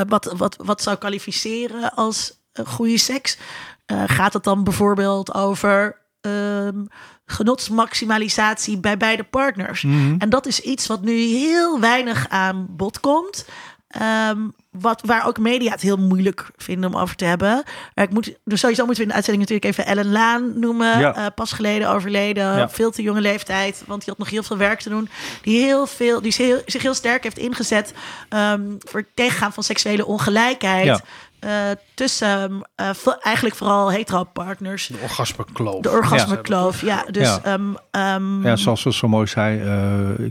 Wat, wat, wat zou kwalificeren als goede seks? Eh, gaat het dan bijvoorbeeld over ehm, genotsmaximalisatie bij beide partners? En dat is iets wat nu heel weinig aan bod komt. Ehm, wat, waar ook media het heel moeilijk vinden om over te hebben. Ik moet, dus sowieso moeten we in de uitzending natuurlijk even Ellen Laan noemen. Ja. Eh, pas geleden overleden, Ja. veel te jonge leeftijd. Want die had nog heel veel werk te doen. Die, heel veel, die zich heel, zich heel sterk heeft ingezet ehm, voor het tegengaan van seksuele ongelijkheid. Ja. Eh, tussen eh, eigenlijk vooral hetero partners. De orgasmekloof. De orgasmekloof, ja. Dus Ja. ehm, ehm, Ja, zoals we zo mooi zei, eh,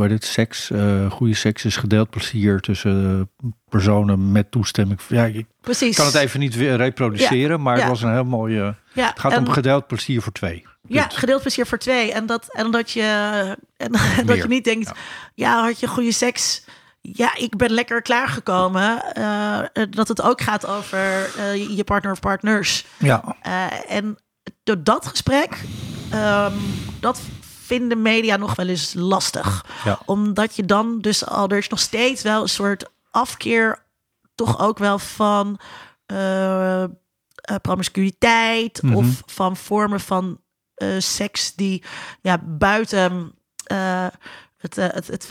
heet het, seks, eh, goede seks is gedeeld plezier tussen personen met toestemming. Ja, ik precies. kan het even niet weer reproduceren, maar ja. het was een heel mooie. Ja, Het gaat en- om gedeeld plezier voor twee. Ja, gedeeld plezier voor twee. En dat, en dat, je, en <laughs> dat je niet denkt, ja. had je goede seks? Ja, ik ben lekker klaargekomen. Eh, dat het ook gaat over eh, je partner of partners. Ja, en door dat gesprek, ehm, dat vinden media nog wel eens lastig. Ja. Omdat je dan dus al, er is nog steeds wel een soort afkeer, toch ook wel van promiscuïteit Mhm. of van vormen van seks die ja, buiten het, het, het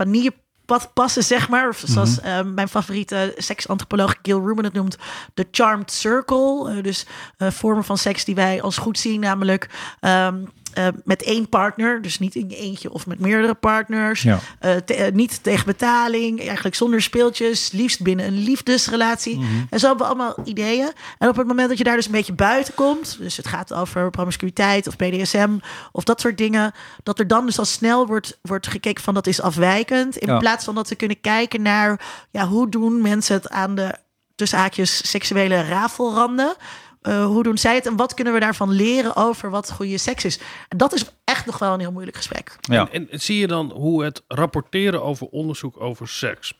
vanillepad passen, zeg maar. Zoals Mhm. eh, mijn favoriete seksantropoloog Gil Rubin het noemt, de charmed circle. Eh, dus eh, vormen van seks die wij als goed zien, namelijk ehm, eh, met één partner, dus niet in je eentje of met meerdere partners. Ja. Eh, te- eh, niet tegen betaling, eigenlijk zonder speeltjes, liefst binnen een liefdesrelatie. Mhm. En zo hebben we allemaal ideeën. En op het moment dat je daar dus een beetje buiten komt, dus het gaat over promiscuïteit of BDSM of dat soort dingen, dat er dan dus al snel wordt, wordt gekeken van dat is afwijkend. In Ja. plaats van dat we kunnen kijken naar ja, hoe doen mensen het aan de tussen haakjes seksuele rafelranden. Eh, hoe doen zij het en wat kunnen we daarvan leren over wat goede seks is? En dat is echt nog wel een heel moeilijk gesprek. Ja. En, en zie je dan hoe het rapporteren over onderzoek over seks.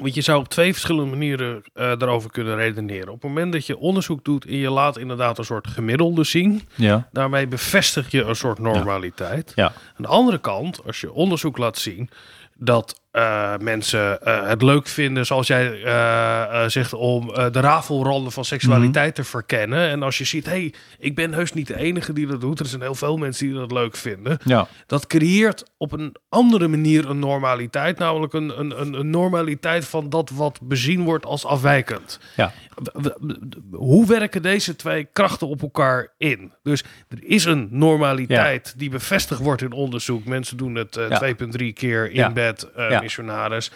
Want je zou op twee verschillende manieren eh, daarover kunnen redeneren. Op het moment dat je onderzoek doet en je laat inderdaad een soort gemiddelde zien, Ja. daarmee bevestig je een soort normaliteit. Ja. Aan de andere kant, als je onderzoek laat zien dat eh, mensen eh, het leuk vinden, zoals jij eh, zegt, om de rafelranden van seksualiteit te verkennen. En als je ziet, hé, hey, ik ben heus niet de enige die dat doet. Er zijn heel veel mensen die dat leuk vinden. Ja. Dat creëert op een andere manier een normaliteit. Namelijk een, een, een, normaliteit van dat wat bezien wordt als afwijkend. Ja. Hoe werken deze twee krachten op elkaar in? Dus er is een normaliteit die bevestigd wordt in onderzoek. Mensen doen het eh, Ja. 2,3 keer in bed, Ja. Missionaris.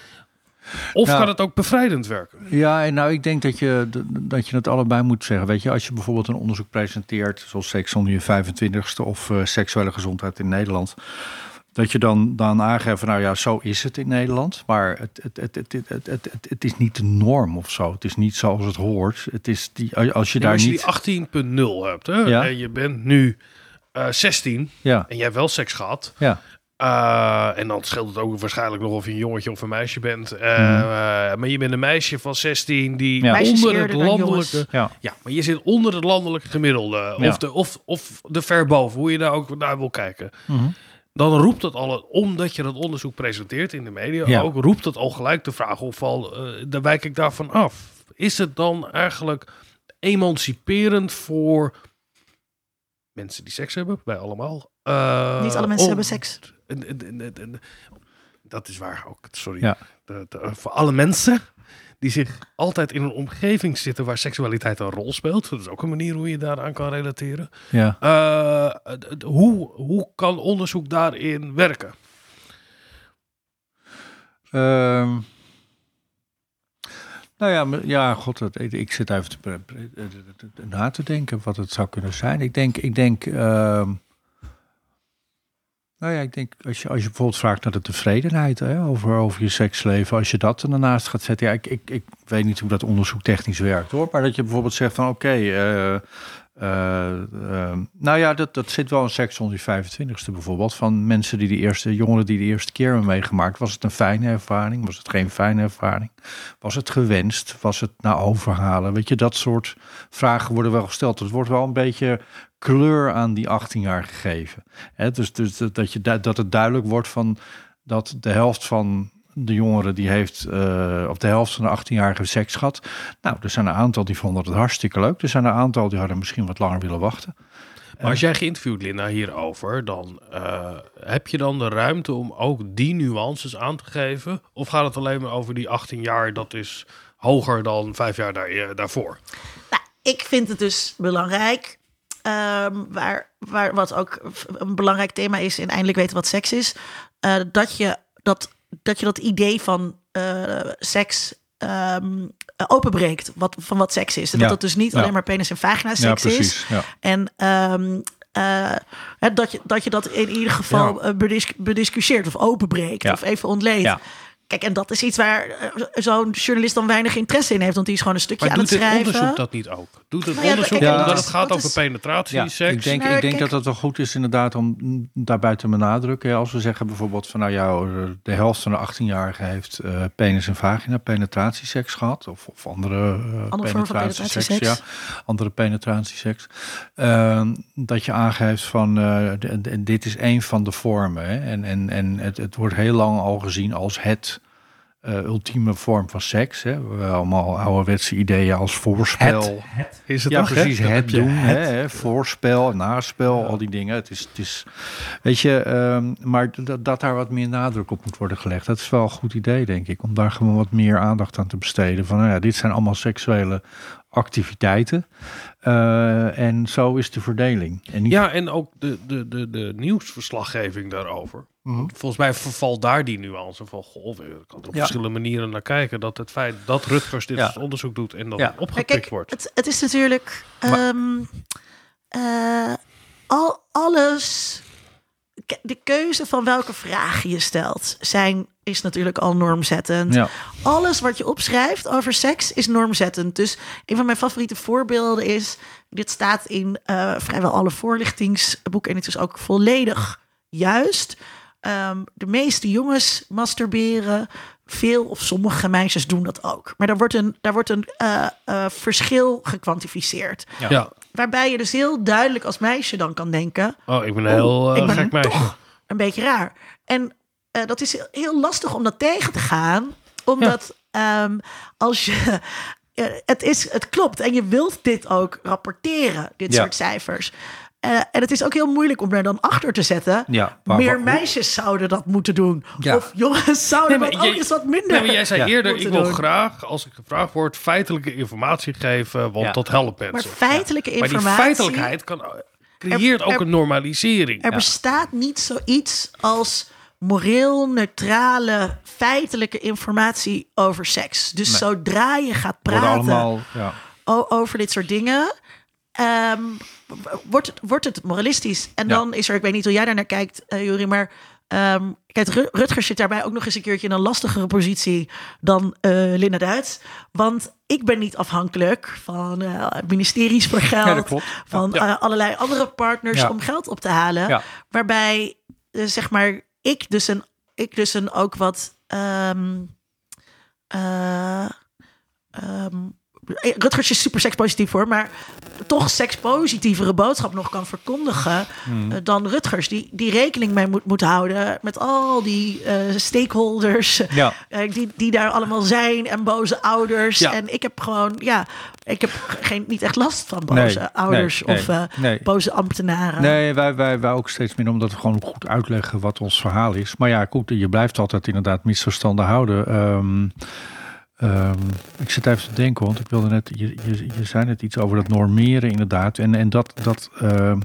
Of Nou. kan het ook bevrijdend werken? Ja, en nou, ik denk dat je, dat je het allebei moet zeggen. Weet je, als je bijvoorbeeld een onderzoek presenteert, zoals seks onder je 25ste of eh, seksuele gezondheid in Nederland, dat je dan, dan aangeeft van, nou ja, zo is het in Nederland, maar het, het, het, het, het, het, het, het is niet de norm of zo. Het is niet zoals het hoort. Het is die, als je daar als je niet... die 18.0 hebt hè, Ja. en je bent nu eh 16 Ja, en jij hebt wel seks gehad, ja, Uh, en dan scheelt het ook waarschijnlijk nog of je een jongetje of een meisje bent. Uh, Mhm. uh, maar je bent een meisje van 16 die Ja. Onder het landelijke... ja. Ja, maar je zit onder het landelijke gemiddelde. Ja. Of, de, of, of de verboven, hoe je daar ook naar wil kijken. Mhm. Dan roept dat al, omdat je dat onderzoek presenteert in de media, Ja. ook roept het al gelijk de vraag of al, uh, daar wijk ik daarvan af. Is het dan eigenlijk emanciperend voor mensen die seks hebben, wij allemaal? Uh, Niet alle mensen om- hebben seks. Dat is waar ook, sorry. Ja. De- de- voor alle mensen die zich altijd in een omgeving zitten waar seksualiteit een rol speelt. Dat is ook een manier hoe je daaraan kan relateren. ja. Eh, hoe, hoe kan onderzoek daarin werken? Ehm, nou ja, ja, god, dat, ik, zit even te, eh, na te denken wat het zou kunnen zijn. Ik denk, ik denk, ehm, nou ja, ik denk als je, als je bijvoorbeeld vraagt naar de tevredenheid hè, over, over je seksleven, als je dat ernaast gaat zetten, ja, ik, ik, ik weet niet hoe dat onderzoek technisch werkt hoor, maar dat je bijvoorbeeld zegt van oké, eh, eh, ehm, nou ja, dat, dat zit wel in seks onder je 25ste bijvoorbeeld. Van mensen die de eerste, jongeren die de eerste keer hebben meegemaakt. Was het een fijne ervaring? Was het geen fijne ervaring? Was het gewenst? Was het na overhalen? Weet je, dat soort vragen worden wel gesteld. Het wordt wel een beetje kleur aan die 18 jaar gegeven. Hè, dus dus dat, je, dat het duidelijk wordt van dat de helft van de jongeren die heeft, eh of de helft van de 18-jarigen seks gehad. Nou, er zijn een aantal die vonden het hartstikke leuk. Er zijn een aantal die hadden misschien wat langer willen wachten. Maar als jij geïnterviewd, Linda, hierover, dan eh, heb je dan de ruimte om ook die nuances aan te geven? Of gaat het alleen maar over die 18 jaar, dat is hoger dan vijf jaar daar, eh, daarvoor? Nou, ik vind het dus belangrijk. Ehm, waar, waar, wat ook een belangrijk thema is in eindelijk weten wat seks is. eh, dat, je dat, dat je dat idee van eh, seks eh, openbreekt. Wat, van wat seks is. En Ja, dat het dus niet ja. alleen maar penis en vagina seks is. En ehm, eh, dat, je, dat je dat in ieder geval bedis- bediscussieert of openbreekt of even ontleedt. Ja. Kijk, en dat is iets waar eh, zo'n journalist dan weinig interesse in heeft, want die is gewoon een stukje Maar aan doet het dit schrijven. onderzoek dat niet ook? Doet het Nou ja, onderzoek kijk, omdat dat het gaat dat over is- penetratie, Ja, seks? ik denk, Nou, ik denk kijk- dat het wel goed is inderdaad om daarbij te benadrukken. Als we zeggen bijvoorbeeld van nou ja, de helft van de 18-jarigen heeft eh, penis en vagina penetratieseks gehad. Of, of andere, eh, Andere vorm van penetratieseks. Ja, andere penetratieseks. Ehm, dat je aangeeft van eh, dit is een van de vormen. Hè? En, en, en het, het wordt heel lang al gezien als het eh, ultieme vorm van seks. Hè? We hebben allemaal ouderwetse ideeën als voorspel. Is het Ja, toch, hè? precies. Het doen, het. hè, voorspel, naspel, al die dingen. Het is, het is weet je, ehm, maar dat, dat daar wat meer nadruk op moet worden gelegd. Dat is wel een goed idee, denk ik. Om daar gewoon wat meer aandacht aan te besteden. Van, nou ja, dit zijn allemaal seksuele activiteiten. Uh, en zo is de verdeling. En niet... Ja, en ook de, de, de, de nieuwsverslaggeving daarover. Mhm. Volgens mij vervalt daar die nuance van... Goh, ik kan er op Ja. verschillende manieren naar kijken... dat het feit dat Rutgers dit Ja. onderzoek doet... en dan Ja. Opgepikt kijk, wordt. het, het is natuurlijk ehm, eh, al, alles. De keuze van welke vraag je stelt zijn, is natuurlijk al normzettend. Ja. Alles wat je opschrijft over seks is normzettend. Dus een van mijn favoriete voorbeelden is... dit staat in eh, vrijwel alle voorlichtingsboeken... en het is ook volledig juist. Ehm, de meeste jongens masturberen. Veel of sommige meisjes doen dat ook. Maar daar wordt een, daar wordt een eh, eh, verschil gekwantificeerd. Ja. Waarbij je dus heel duidelijk als meisje dan kan denken... Oh, ik ben een heel eh, ik ben gek meisje. toch een beetje raar. En eh, dat is heel- lastig om dat tegen te gaan. Omdat ehm, als je... eh, het, is, het klopt en je wilt dit ook rapporteren, dit Ja. soort cijfers. Eh, en het is ook heel moeilijk om er dan achter te zetten. Ja, maar- Meer maar- meisjes zouden dat moeten doen. Ja. Of jongens zouden Nee, dat maar ook eens wat minder. Nee, maar jij zei Ja. eerder, ik wil doen. graag, als ik gevraagd word, feitelijke informatie geven, want Ja. dat helpt maar mensen. feitelijke Maar die informatie. feitelijkheid kan, creëert Er- ook er- een normalisering. Er bestaat niet zoiets als moreel neutrale feitelijke informatie over seks. Dus Nee. zodra je gaat praten allemaal, ja. o- over dit soort dingen, ehm, wordt, het, wordt het moralistisch. En Ja. dan is er, ik weet niet hoe jij daar naar kijkt, Juri, maar ehm, kijk, Ru- Rutgers zit daarbij ook nog eens een keertje in een lastigere positie dan eh Linda Duits. Want ik ben niet afhankelijk van eh, ministeries voor <laughs> geld, Ja, van Ja. allerlei andere partners Ja. om geld op te halen. Waarbij, zeg maar, ik dus een, ik dus een ook wat. ehm, Rutgers is super sekspositief hoor, maar toch sekspositievere boodschap nog kan verkondigen Hmm. eh, dan Rutgers. Die, die rekening mee moet, moet houden met al die eh, stakeholders Ja. <laughs> eh, die, die daar allemaal zijn en boze ouders. Ja. En ik heb gewoon, ja, ik heb geen, niet echt last van boze Nee, ouders nee, of nee, eh, boze ambtenaren. Nee, wij, wij, wij ook steeds meer omdat we gewoon goed uitleggen wat ons verhaal is. Maar ja, goed, je blijft altijd inderdaad misverstanden houden. Ehm, ehm, ik zit even te denken, want ik wilde net, je, je, zei net iets over dat normeren inderdaad. En, en dat, dat, ehm,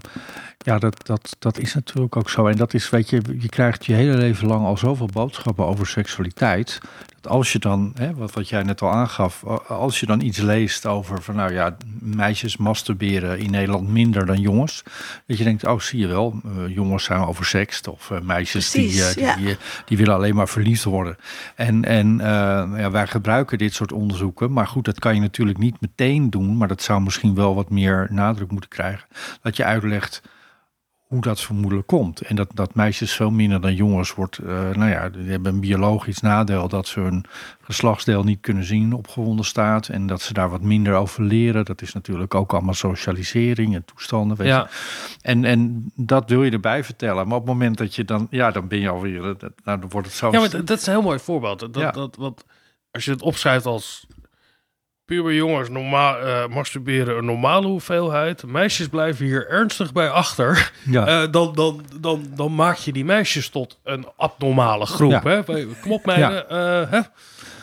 ja, dat, dat, dat is natuurlijk ook zo. En dat is, weet je, je krijgt je hele leven lang al zoveel boodschappen over seksualiteit. Dat als je dan, hè, wat, wat jij net al aangaf, als je dan iets leest over van nou ja, meisjes masturberen in Nederland minder dan jongens. Dat je denkt, oh zie je wel, eh, jongens zijn oversext of eh, meisjes die, eh, die, ja. die, willen alleen maar verliefd worden. En, en ja, wij gebruiken dit soort onderzoeken, maar goed, dat kan je natuurlijk niet meteen doen, maar dat zou misschien wel wat meer nadruk moeten krijgen. Dat je uitlegt hoe dat vermoedelijk komt. En dat, dat meisjes veel minder dan jongens wordt, eh, nou ja, die hebben een biologisch nadeel dat ze hun geslachtsdeel niet kunnen zien op gewonden staat en dat ze daar wat minder over leren. Dat is natuurlijk ook allemaal socialisering en toestanden. Weet je. Ja. En, en dat wil je erbij vertellen. Maar op het moment dat je dan, ja, dan ben je alweer, dat- nou, dan wordt het zo. Ja, maar dat, dat is een heel mooi voorbeeld. Dat, Ja. dat, wat, als je het opschrijft als puber jongens normaal, eh, masturberen een normale hoeveelheid, meisjes blijven hier ernstig bij achter, ja. Eh, dan, dan, dan, dan maak je die meisjes tot een abnormale groep. Ja. Hè? Kom op meiden, eh, hè?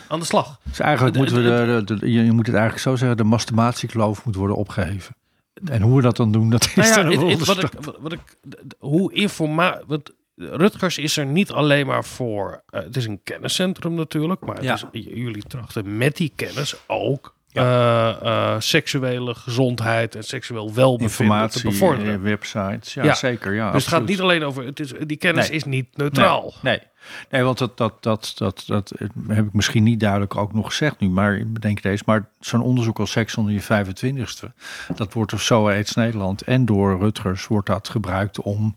aan de slag. dus eigenlijk moeten we de, de, de- je je moet het eigenlijk zo zeggen, de masturbatiekloof moet worden opgeheven. En hoe we dat dan doen, dat is Nou ja, dan een het- het- volgende wat ik, wat- ik, hoe informa wat Rutgers is er niet alleen maar voor. het is een kenniscentrum natuurlijk, maar het Ja. is, jullie trachten met die kennis ook Ja. eh, eh, seksuele gezondheid en seksueel welbevinden te Informatie, bevorderen. eh, websites, ja, Ja. zeker. Ja, dus het gaat niet alleen over. Het is, die kennis Nee. is niet neutraal. Nee, nee. nee want dat, dat, dat, dat, dat heb ik misschien niet duidelijk ook nog gezegd nu, maar ik bedenk deze. Maar zo'n onderzoek als seks onder je 25ste, dat wordt door SOA AIDS Nederland en door Rutgers wordt dat gebruikt om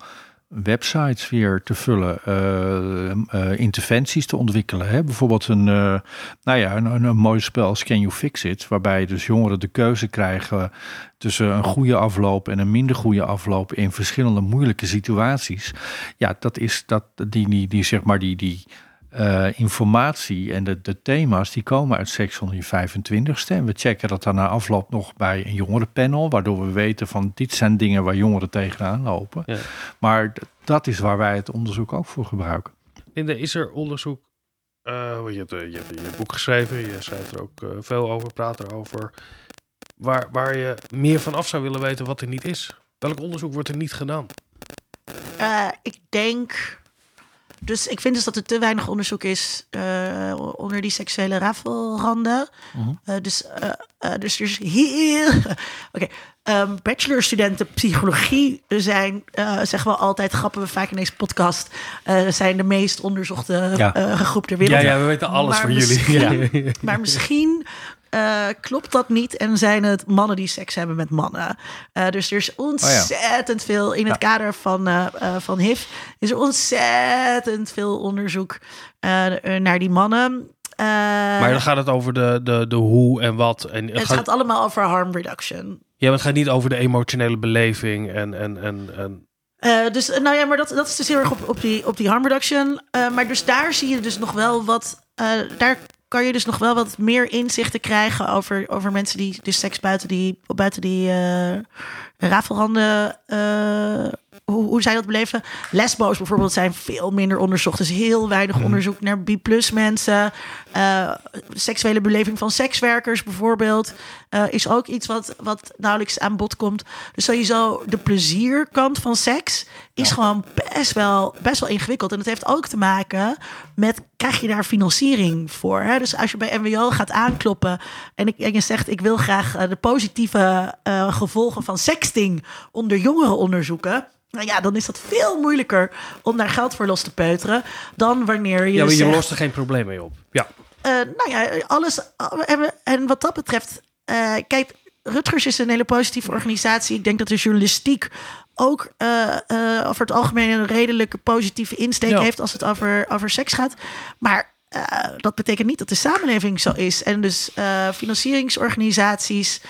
websites weer te vullen, eh, eh, interventies te ontwikkelen. Hè? Bijvoorbeeld een, eh, nou ja, een, een mooi spel als Can You Fix It, waarbij dus jongeren de keuze krijgen tussen een goede afloop en een minder goede afloop in verschillende moeilijke situaties. Ja, dat is dat die, die, die zeg maar die, die eh, informatie en de, de thema's die komen uit seks onder je 25ste. En we checken dat dan na afloop nog bij een jongerenpanel, waardoor we weten van dit zijn dingen waar jongeren tegenaan lopen. Ja. Maar dat is waar wij het onderzoek ook voor gebruiken. Linda, is er onderzoek? eh, je, hebt, eh, je hebt je boek geschreven, je schrijft er ook veel over, praat erover. waar, waar je meer van af zou willen weten wat er niet is? Welk onderzoek wordt er niet gedaan? Eh, ik denk. Dus ik vind dus dat er te weinig onderzoek is eh, onder die seksuele rafelranden. Eh, dus, eh, eh, dus er is heel. <laughs> Oké, ehm, bachelorstudenten psychologie zijn, eh, zeggen we altijd, grappen we vaak in deze podcast, eh, zijn de meest onderzochte Ja. eh, groep ter wereld. we weten alles Maar van jullie. misschien- <laughs> Maar misschien eh, klopt dat niet en zijn het mannen die seks hebben met mannen. Eh, dus er is ontzettend veel in het kader van, eh, van HIV. Is er ontzettend veel onderzoek naar die mannen. Maar dan gaat het over de, de, de hoe en wat. En het gaat, gaat allemaal over harm reduction. ja, maar het gaat niet over de emotionele beleving. En, en, en, en dus nou ja, maar dat, dat is dus heel erg op, op, die, op die harm reduction. Maar dus daar zie je dus nog wel wat. eh, daar kan je dus nog wel wat meer inzichten krijgen over, over mensen die dus seks buiten die, buiten die rafelranden. eh, hoe, hoe zij dat beleven. Lesbo's bijvoorbeeld zijn veel minder onderzocht. Dus heel weinig onderzoek naar B-plus mensen. Eh, seksuele beleving van sekswerkers bijvoorbeeld. eh, is ook iets wat, wat nauwelijks aan bod komt. Dus sowieso de plezierkant van seks is gewoon best wel, best wel ingewikkeld. En het heeft ook te maken met, krijg je daar financiering voor? Hè? Dus als je bij MWO gaat aankloppen en, ik, en je zegt... ik wil graag eh, de positieve gevolgen van sexting onder jongeren onderzoeken... Nou ja, dan is dat veel moeilijker om daar geld voor los te peuteren... dan wanneer je ja, maar je zegt, lost er geen probleem mee op. Ja. Eh, nou ja, alles. En, wat dat betreft, eh, kijk, Rutgers is een hele positieve organisatie. Ik denk dat de journalistiek ook eh, over het algemeen een redelijke positieve insteek Ja. heeft als het over, over seks gaat. Maar dat betekent niet dat de samenleving zo is. En dus financieringsorganisaties.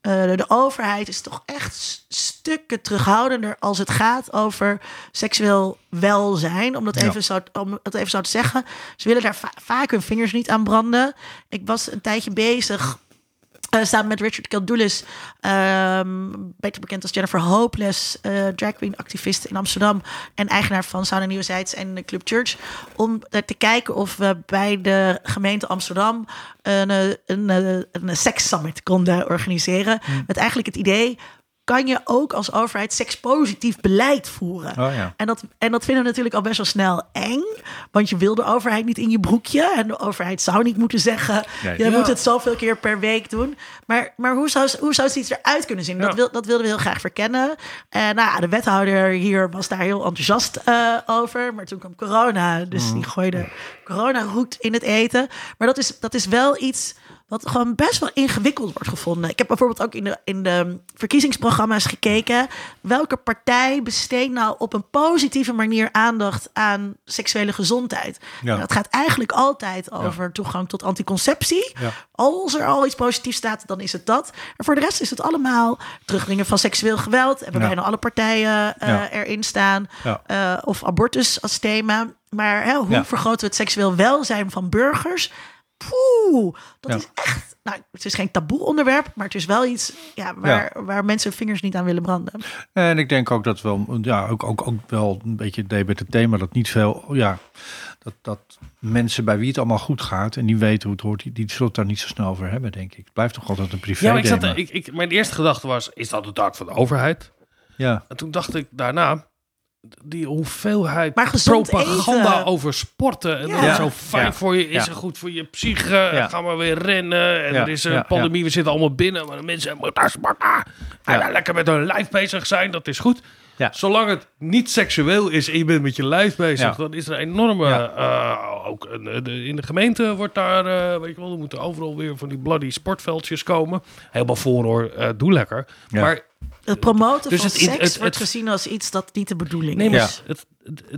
Eh, de overheid is toch echt stukken terughoudender als het gaat over seksueel welzijn. Om dat, Ja. even, zo, om dat even zo te zeggen. Ze willen daar va- vaak hun vingers niet aan branden. Ik was een tijdje bezig eh, samen met Richard Kildulis, ehm beter bekend als Jennifer Hopeless, eh drag queen activist in Amsterdam en eigenaar van Sauna Nieuwe Zijds en de Club Church, om eh, te kijken of we bij de gemeente Amsterdam een, een, een, een seks summit konden organiseren. Met eigenlijk het idee, kan je ook als overheid sekspositief beleid voeren? Oh ja. En dat, en dat vinden we natuurlijk al best wel snel eng. Want je wil de overheid niet in je broekje. En de overheid zou niet moeten zeggen... Nee. je Ja. moet het zoveel keer per week doen. Maar, maar hoe, zou, hoe zou zoiets eruit kunnen zien? Dat, wil, dat wilden we heel graag verkennen. En nou, ja, de wethouder hier was daar heel enthousiast eh, over. Maar toen kwam corona. Dus die gooide corona-roet in het eten. Maar dat is, dat is wel iets wat gewoon best wel ingewikkeld wordt gevonden. Ik heb bijvoorbeeld ook in de, in de verkiezingsprogramma's gekeken. Welke partij besteedt nou op een positieve manier aandacht aan seksuele gezondheid? Ja. En dat gaat eigenlijk altijd over toegang tot anticonceptie. Ja. Als er al iets positiefs staat, dan is het dat. En voor de rest is het allemaal terugdringen van seksueel geweld. Hebben bijna alle partijen eh, erin staan. Eh, of abortus als thema. Maar hè, hoe vergroten we het seksueel welzijn van burgers? Poeh, dat Ja. is echt... Nou, het is geen taboe onderwerp, maar het is wel iets ja, waar, waar mensen hun vingers niet aan willen branden. En ik denk ook dat wel, ja, ook, ook, ook wel een beetje DBTT, maar dat niet veel, ja, dat, dat mensen bij wie het allemaal goed gaat en die weten hoe het hoort, die, die zullen het daar niet zo snel over hebben, denk ik. Het blijft toch altijd een privé Ja, maar ik zat, thema. ik, ik, mijn eerste gedachte was, is dat de taak van de overheid? Ja, En toen dacht ik daarna, die hoeveelheid Maar propaganda eten. over sporten. En Ja. dat Ja. zo fijn Ja. voor je is Ja. en goed voor je psyche. Gaan we weer rennen. En Ja. er is een Ja. pandemie, we zitten allemaal binnen. Maar de mensen moeten sporten. En Ja. lekker met hun lijf bezig zijn, dat is goed. Ja. Zolang het niet seksueel is en je bent met je lijf bezig, Ja. dan is er een enorme. Ja. eh, ook een- de- in de gemeente wordt daar, eh, weet je wel, er moeten overal weer van die bloody sportveldjes komen. Helemaal voor hoor, eh, doe lekker. Ja. Maar Het promoten Dus van het- seks het- wordt het- gezien als iets dat niet de bedoeling Nee, maar Ja. is. het,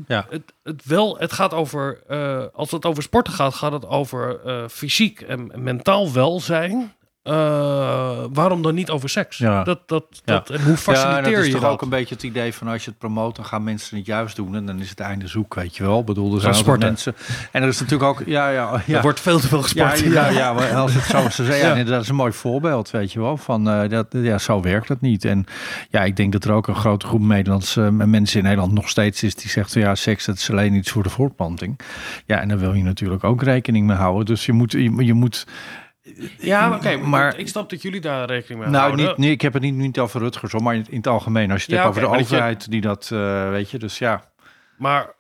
Ja. het, het wel, het gaat over, eh, als het over sporten gaat, gaat het over eh, fysiek en mentaal welzijn. Eh, waarom dan niet over seks? Ja. Dat, dat, Ja. dat, en hoe ja faciliteer en dat is je toch dat? ook een beetje het idee van als je het promoot, dan gaan mensen het juist doen en dan is het einde zoek, weet je wel. Ik bedoel, er zijn sporten. mensen. En er is natuurlijk ook, ja, ja, ja. Er wordt veel te veel Ja, gesport. ja, ja, <laughs> maar als het zo is, ja, Ja. dat is een mooi voorbeeld, weet je wel. Van, eh, dat, ja, zo werkt dat niet. En ja, ik denk dat er ook een grote groep Nederlandse eh, mensen in Nederland nog steeds is die zegt, van, ja, seks dat is alleen iets voor de voortplanting. Ja, en daar wil je natuurlijk ook rekening mee houden. Dus je moet, je, je moet Ja, oké, maar Maar- ik snap dat jullie daar rekening mee Nou, houden. niet, nee, ik heb het niet, niet over Rutgers, maar in, in het algemeen. Als je het Ja, hebt over de je- overheid die dat, eh, weet je, dus ja. Maar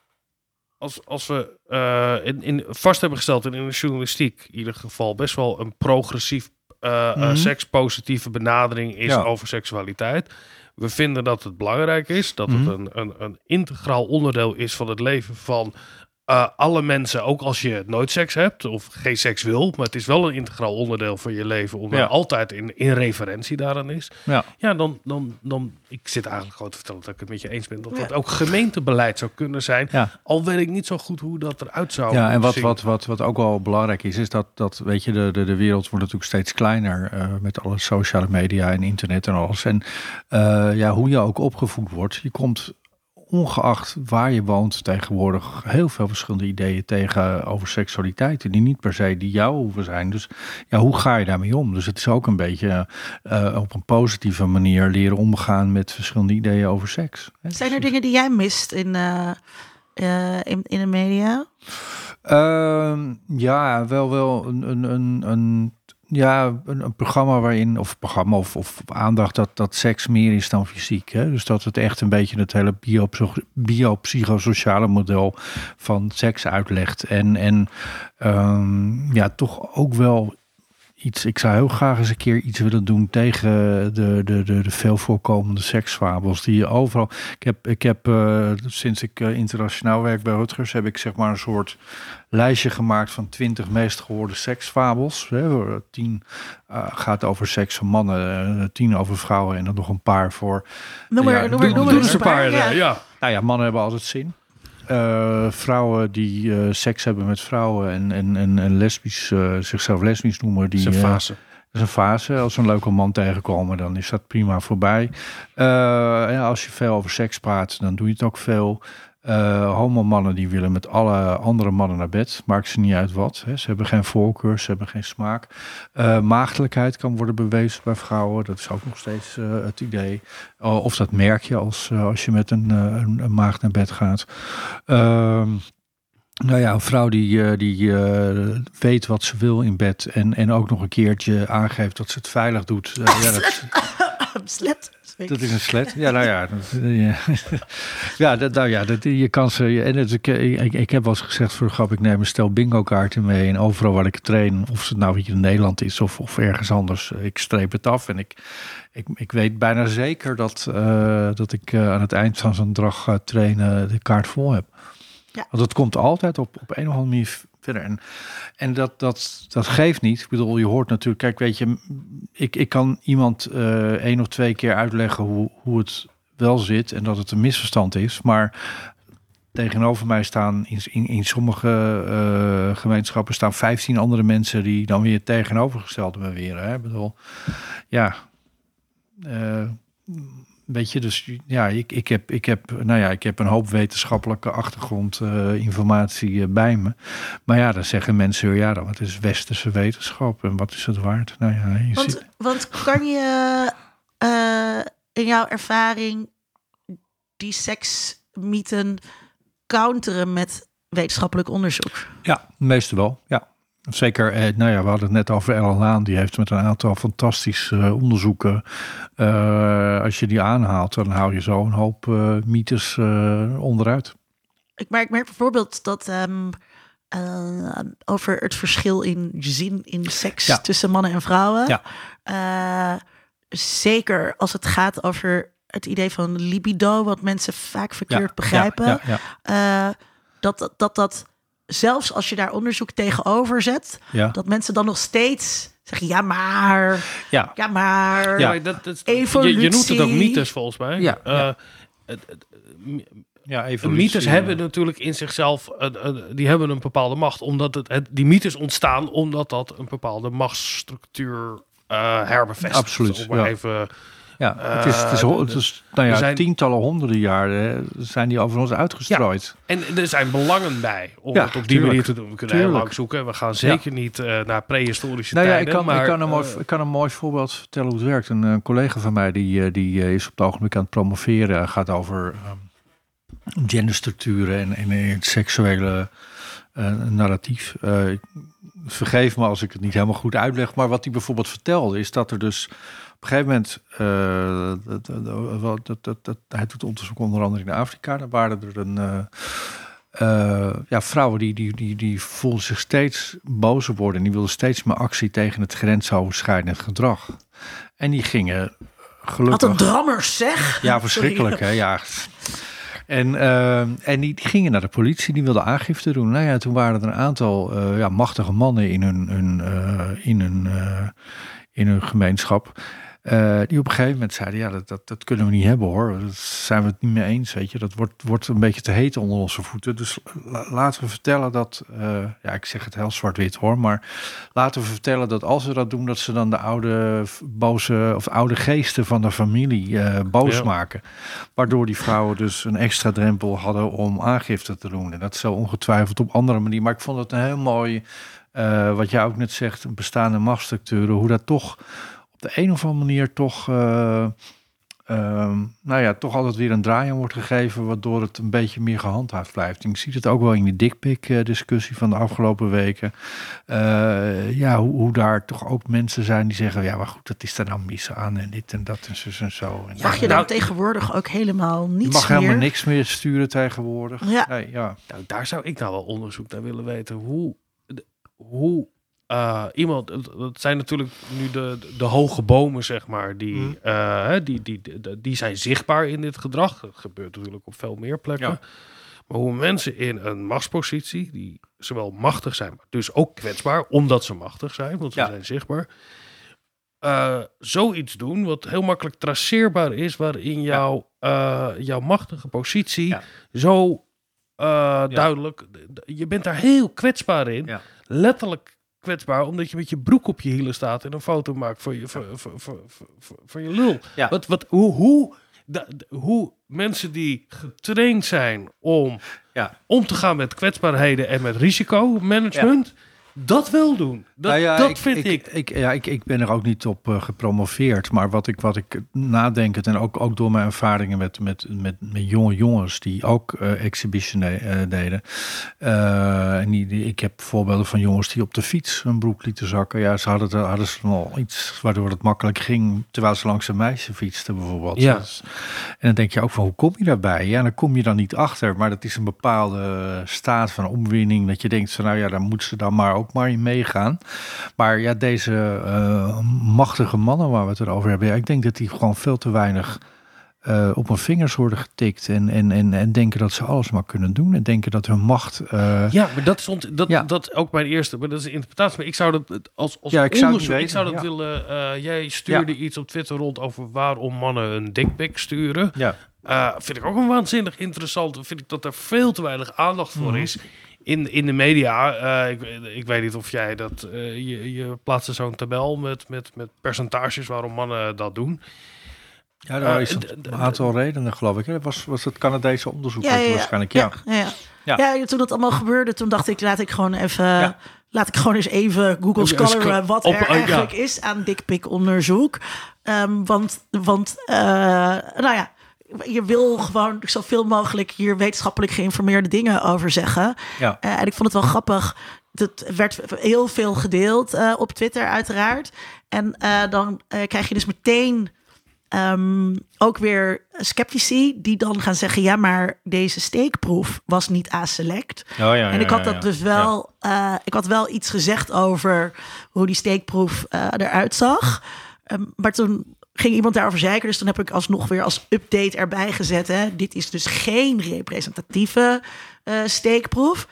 als, als we eh, in, in, vast hebben gesteld en in de journalistiek in ieder geval best wel een progressief eh, Mhm. sekspositieve benadering is Ja. over seksualiteit. We vinden dat het belangrijk is, dat Mhm. het een, een, een integraal onderdeel is van het leven van eh, alle mensen, ook als je nooit seks hebt of geen seks wil, maar het is wel een integraal onderdeel van je leven, omdat Ja. altijd in, in referentie daaraan is. ja. Ja, dan, dan, dan, ik zit eigenlijk gewoon te vertellen dat ik het met je eens ben, dat Ja. dat ook gemeentebeleid zou kunnen zijn. Ja. Al weet ik niet zo goed hoe dat eruit zou Ja, en wat, zien. wat, wat, wat ook wel belangrijk is, is dat, dat weet je, de, de, de wereld wordt natuurlijk steeds kleiner eh, met alle sociale media en internet en alles. En eh, ja, hoe je ook opgevoed wordt, je komt ongeacht waar je woont tegenwoordig heel veel verschillende ideeën tegen over seksualiteit. Die niet per se die jou hoeven zijn. Dus ja, hoe ga je daarmee om? Dus het is ook een beetje eh, op een positieve manier leren omgaan met verschillende ideeën over seks. hè. Zijn er dingen die jij mist in, eh, eh, in, in de media? Ehm, ja, wel wel een, een, een, een, ja, een, programma waarin, of programma of, of aandacht dat, dat seks meer is dan fysiek. Hè? Dus dat het echt een beetje het hele biopsych- biopsychosociale model van seks uitlegt. En, en ehm, ja, toch ook wel iets. Ik zou heel graag eens een keer iets willen doen tegen de, de, de, de veel voorkomende seksfabels die je overal. Ik heb, ik heb eh, sinds ik eh, internationaal werk bij Rutgers, heb ik zeg maar een soort lijstje gemaakt van twintig meest gehoorde seksfabels. Hè. Tien eh, gaat over seks van mannen, tien over vrouwen en dan nog een paar voor. Noem maar, Ja, noem maar, doe eens een paar, ja. ja. Nou ja, mannen hebben altijd zin. Eh, vrouwen die eh, seks hebben met vrouwen en, en, en, en lesbisch, eh, zichzelf lesbisch noemen, die, Dat is een fase. dat is een fase. Als ze een leuke man tegenkomen, dan is dat prima voorbij. Ja, als je veel over seks praat, dan doe je het ook veel. Eh homomannen die willen met alle andere mannen naar bed. Maakt ze niet uit wat. Hè. Ze hebben geen voorkeur, ze hebben geen smaak. Eh maagdelijkheid kan worden bewezen bij vrouwen. Dat is ook nog steeds eh, het idee. Of dat merk je als, als je met een, een, maagd naar bed gaat. Ehm, nou ja, een vrouw die, die weet wat ze wil in bed en, en ook nog een keertje aangeeft dat ze het veilig doet. Ja, dat. Dat is een slet. Ja, nou ja. Dat, ja, <laughs> ja, dat, nou ja dat, je kan ze. En het, ik, ik, ik heb wel eens gezegd voor de grap: ik neem een stel bingo-kaarten mee. En overal waar ik train, of het nou hier in Nederland is of, of ergens anders, ik streep het af. En ik, ik, ik weet bijna zeker dat, eh, dat ik eh, aan het eind van zo'n dag ga trainen de kaart vol heb. Ja. Want het komt altijd op, op een of andere manier verder. En, en dat, dat, dat geeft niet. Ik bedoel, je hoort natuurlijk, kijk, weet je, ik, ik kan iemand eh één of twee keer uitleggen hoe, hoe het wel zit en dat het een misverstand is. Maar tegenover mij staan in, in, in sommige eh, gemeenschappen staan 15 andere mensen die dan weer tegenovergestelde beweren. Hè? Ik bedoel, ja. eh, Weet je, dus ja, ik, ik, heb, ik, heb, nou ja, ik heb een hoop wetenschappelijke achtergrond, eh, eh, bij me. Maar ja, dan zeggen mensen ja, dan, wat is westerse wetenschap en wat is het waard? Nou ja, je ziet, Want, want kan je eh, in jouw ervaring die seksmythen counteren met wetenschappelijk onderzoek? ja, meestal wel, ja. Zeker, eh, nou ja, we hadden het net over Ellen Laan. Die heeft met een aantal fantastische eh, onderzoeken. eh, als je die aanhaalt, dan hou je zo een hoop mythes eh, onderuit. Ik merk, merk bijvoorbeeld dat ehm, eh, over het verschil in zin in seks Ja. tussen mannen en vrouwen. Ja. Zeker als het gaat over het idee van libido, wat mensen vaak verkeerd Ja, begrijpen. Dat, dat dat zelfs als je daar onderzoek tegenover zet, ja. dat mensen dan nog steeds zeggen: ja, maar, ja. ja, maar. Ja, dat, dat, Evolutie. je, je noemt het ook mythes volgens mij. Ja, Eh, ja. het- het- ja evolutie, mythes ja. hebben natuurlijk in zichzelf, eh, eh, die hebben een bepaalde macht. Omdat het, het, die mythes ontstaan omdat dat een bepaalde machtsstructuur eh herbevestigt. Absoluut, Om maar ja. even, Ja, het is, het is, Eh, het is nou ja, zijn- tientallen, honderden jaren zijn die over ons uitgestrooid. en er zijn belangen bij om Ja, het op die tuurlijk. manier te doen. We kunnen heel Tuurlijk. lang zoeken. We gaan zeker niet eh, naar prehistorische Nou ja, ik tijden. kan, maar, ik, kan een mooi, eh, ik kan een mooi voorbeeld vertellen hoe het werkt. Een, eh, collega van mij die, eh, die eh, is op het ogenblik aan het promoveren. Gaat over ehm, genderstructuren en, en het seksuele narratief. Uh, vergeef me als ik het niet helemaal goed uitleg, maar wat hij bijvoorbeeld vertelde is dat er dus op een gegeven moment, uh, dat, dat, dat, dat, hij doet onderzoek onder andere in Afrika, daar waren er een uh, ja, vrouwen die, die, die, die voelden zich steeds bozer worden. En die wilden steeds meer actie tegen het grensoverschrijdend gedrag. En die gingen gelukkig... Wat een drammers zeg! Ja, verschrikkelijk hè, ja. En, uh, en die, die, gingen naar de politie, die wilden aangifte doen. Nou ja, toen waren er een aantal uh, ja, machtige mannen in hun, hun, uh, in hun, in hun gemeenschap. Uh, die op een gegeven moment zeiden, ja, dat, dat, dat, kunnen we niet hebben hoor. Dat zijn we het niet mee eens, weet je. Dat wordt, wordt een beetje te heet onder onze voeten. Dus laten we vertellen dat, uh, ja, ik zeg het heel zwart-wit hoor, maar laten we vertellen dat als we dat doen, dat ze dan de oude boze of oude geesten van de familie uh, boos ja. maken. Waardoor die vrouwen dus een extra drempel hadden om aangifte te doen. En dat zou ongetwijfeld op andere manier. Maar ik vond het een heel mooi, wat jij ook net zegt, bestaande machtsstructuren, hoe dat toch de een of andere manier toch, uh, uh, nou ja, toch altijd weer een draai aan wordt gegeven, waardoor het een beetje meer gehandhaafd blijft. En ik zie het ook wel in die dikpik-discussie van de afgelopen weken. Uh, ja, hoe, hoe, daar toch ook mensen zijn die zeggen, ja, maar goed, dat is er nou mis aan en dit en dat en zo en zo. En mag je dan nou, tegenwoordig ook helemaal niets Je mag meer? helemaal niks meer sturen tegenwoordig. Ja. Nee, ja. Nou, daar zou ik nou wel onderzoek naar willen weten. Hoe, hoe uh, iemand, dat zijn natuurlijk nu de, de hoge bomen, zeg maar, die, mm. uh, die, die, die, die, zijn zichtbaar in dit gedrag. Dat gebeurt natuurlijk op veel meer plekken. Ja. Maar hoe mensen in een machtspositie, die zowel machtig zijn, maar dus ook kwetsbaar, omdat ze machtig zijn, want ze ja. zijn zichtbaar, uh, zoiets doen wat heel makkelijk traceerbaar is, waarin jouw, ja. jouw machtige positie zo duidelijk, je bent daar heel kwetsbaar in. Letterlijk kwetsbaar omdat je met je broek op je hielen staat en een foto maakt van je, van, van, van, van je lul. Ja. Wat, wat, hoe, hoe, da, hoe mensen die getraind zijn om ja. om te gaan met kwetsbaarheden en met risicomanagement. Ja dat wel doen. Dat, nou ja, dat ik, vind ik. Ik, ja, ik. Ik ben er ook niet op uh, gepromoveerd. Maar wat ik, wat ik nadenkend en ook, ook door mijn ervaringen met, met, met, met jonge jongens die ook uh, exhibition uh, deden. en die, die, ik heb voorbeelden van jongens die op de fiets een broek lieten zakken. Ja, ze hadden, hadden ze wel iets waardoor het makkelijk ging. Terwijl ze langs een meisje fietsten bijvoorbeeld. Ja. Dus, en dan denk je ook van hoe kom je daarbij? Ja, dan kom je dan niet achter. Maar dat is een bepaalde staat van omwinning. Dat je denkt van nou ja, dan moet ze dan maar ook maar in meegaan. Maar ja, deze uh, machtige mannen waar we het erover hebben, ja, ik denk dat die gewoon veel te weinig uh, op hun vingers worden getikt en, en, en, en denken dat ze alles maar kunnen doen en denken dat hun macht. Uh, ja, maar dat stond dat, ja. dat ook mijn eerste, maar dat is interpretatie. Maar ik zou dat als, als ja, ik onderzoek, zou, ik zou dat ja. willen. Uh, jij stuurde iets op Twitter rond over waarom mannen een dickpic sturen. Ja. vind ik ook een waanzinnig interessant. Vind ik dat er veel te weinig aandacht voor mm. is in, in de media, uh, ik, ik, weet niet of jij dat, uh, je, je plaatste zo'n tabel met, met, met percentages waarom mannen dat doen. Ja, daar is een aantal redenen, geloof ik. Hè? Was, was het Canadese onderzoek ja, ja, waarschijnlijk? Ja. Ja, ja. ja, toen dat allemaal gebeurde, toen dacht ik, laat ik gewoon even... Laat ik gewoon eens even Google Scholar wat er eigenlijk is aan dikpik onderzoek. Um, want, want uh, nou ja, je wil gewoon zoveel mogelijk hier wetenschappelijk geïnformeerde dingen over zeggen. Ja. Uh, en ik vond het wel grappig. Dat werd heel veel gedeeld uh, op Twitter, uiteraard. En uh, dan krijg je dus meteen um, ook weer sceptici die dan gaan zeggen: ja, maar deze steekproef was niet A-select. Oh, ja, en ik had ja, dat dus wel, ik had wel iets gezegd over hoe die steekproef eruit zag. Um, maar toen ging iemand daarover zeiken. Dus dan heb ik alsnog weer als update erbij gezet. Hè. Dit is dus geen representatieve uh, steekproef.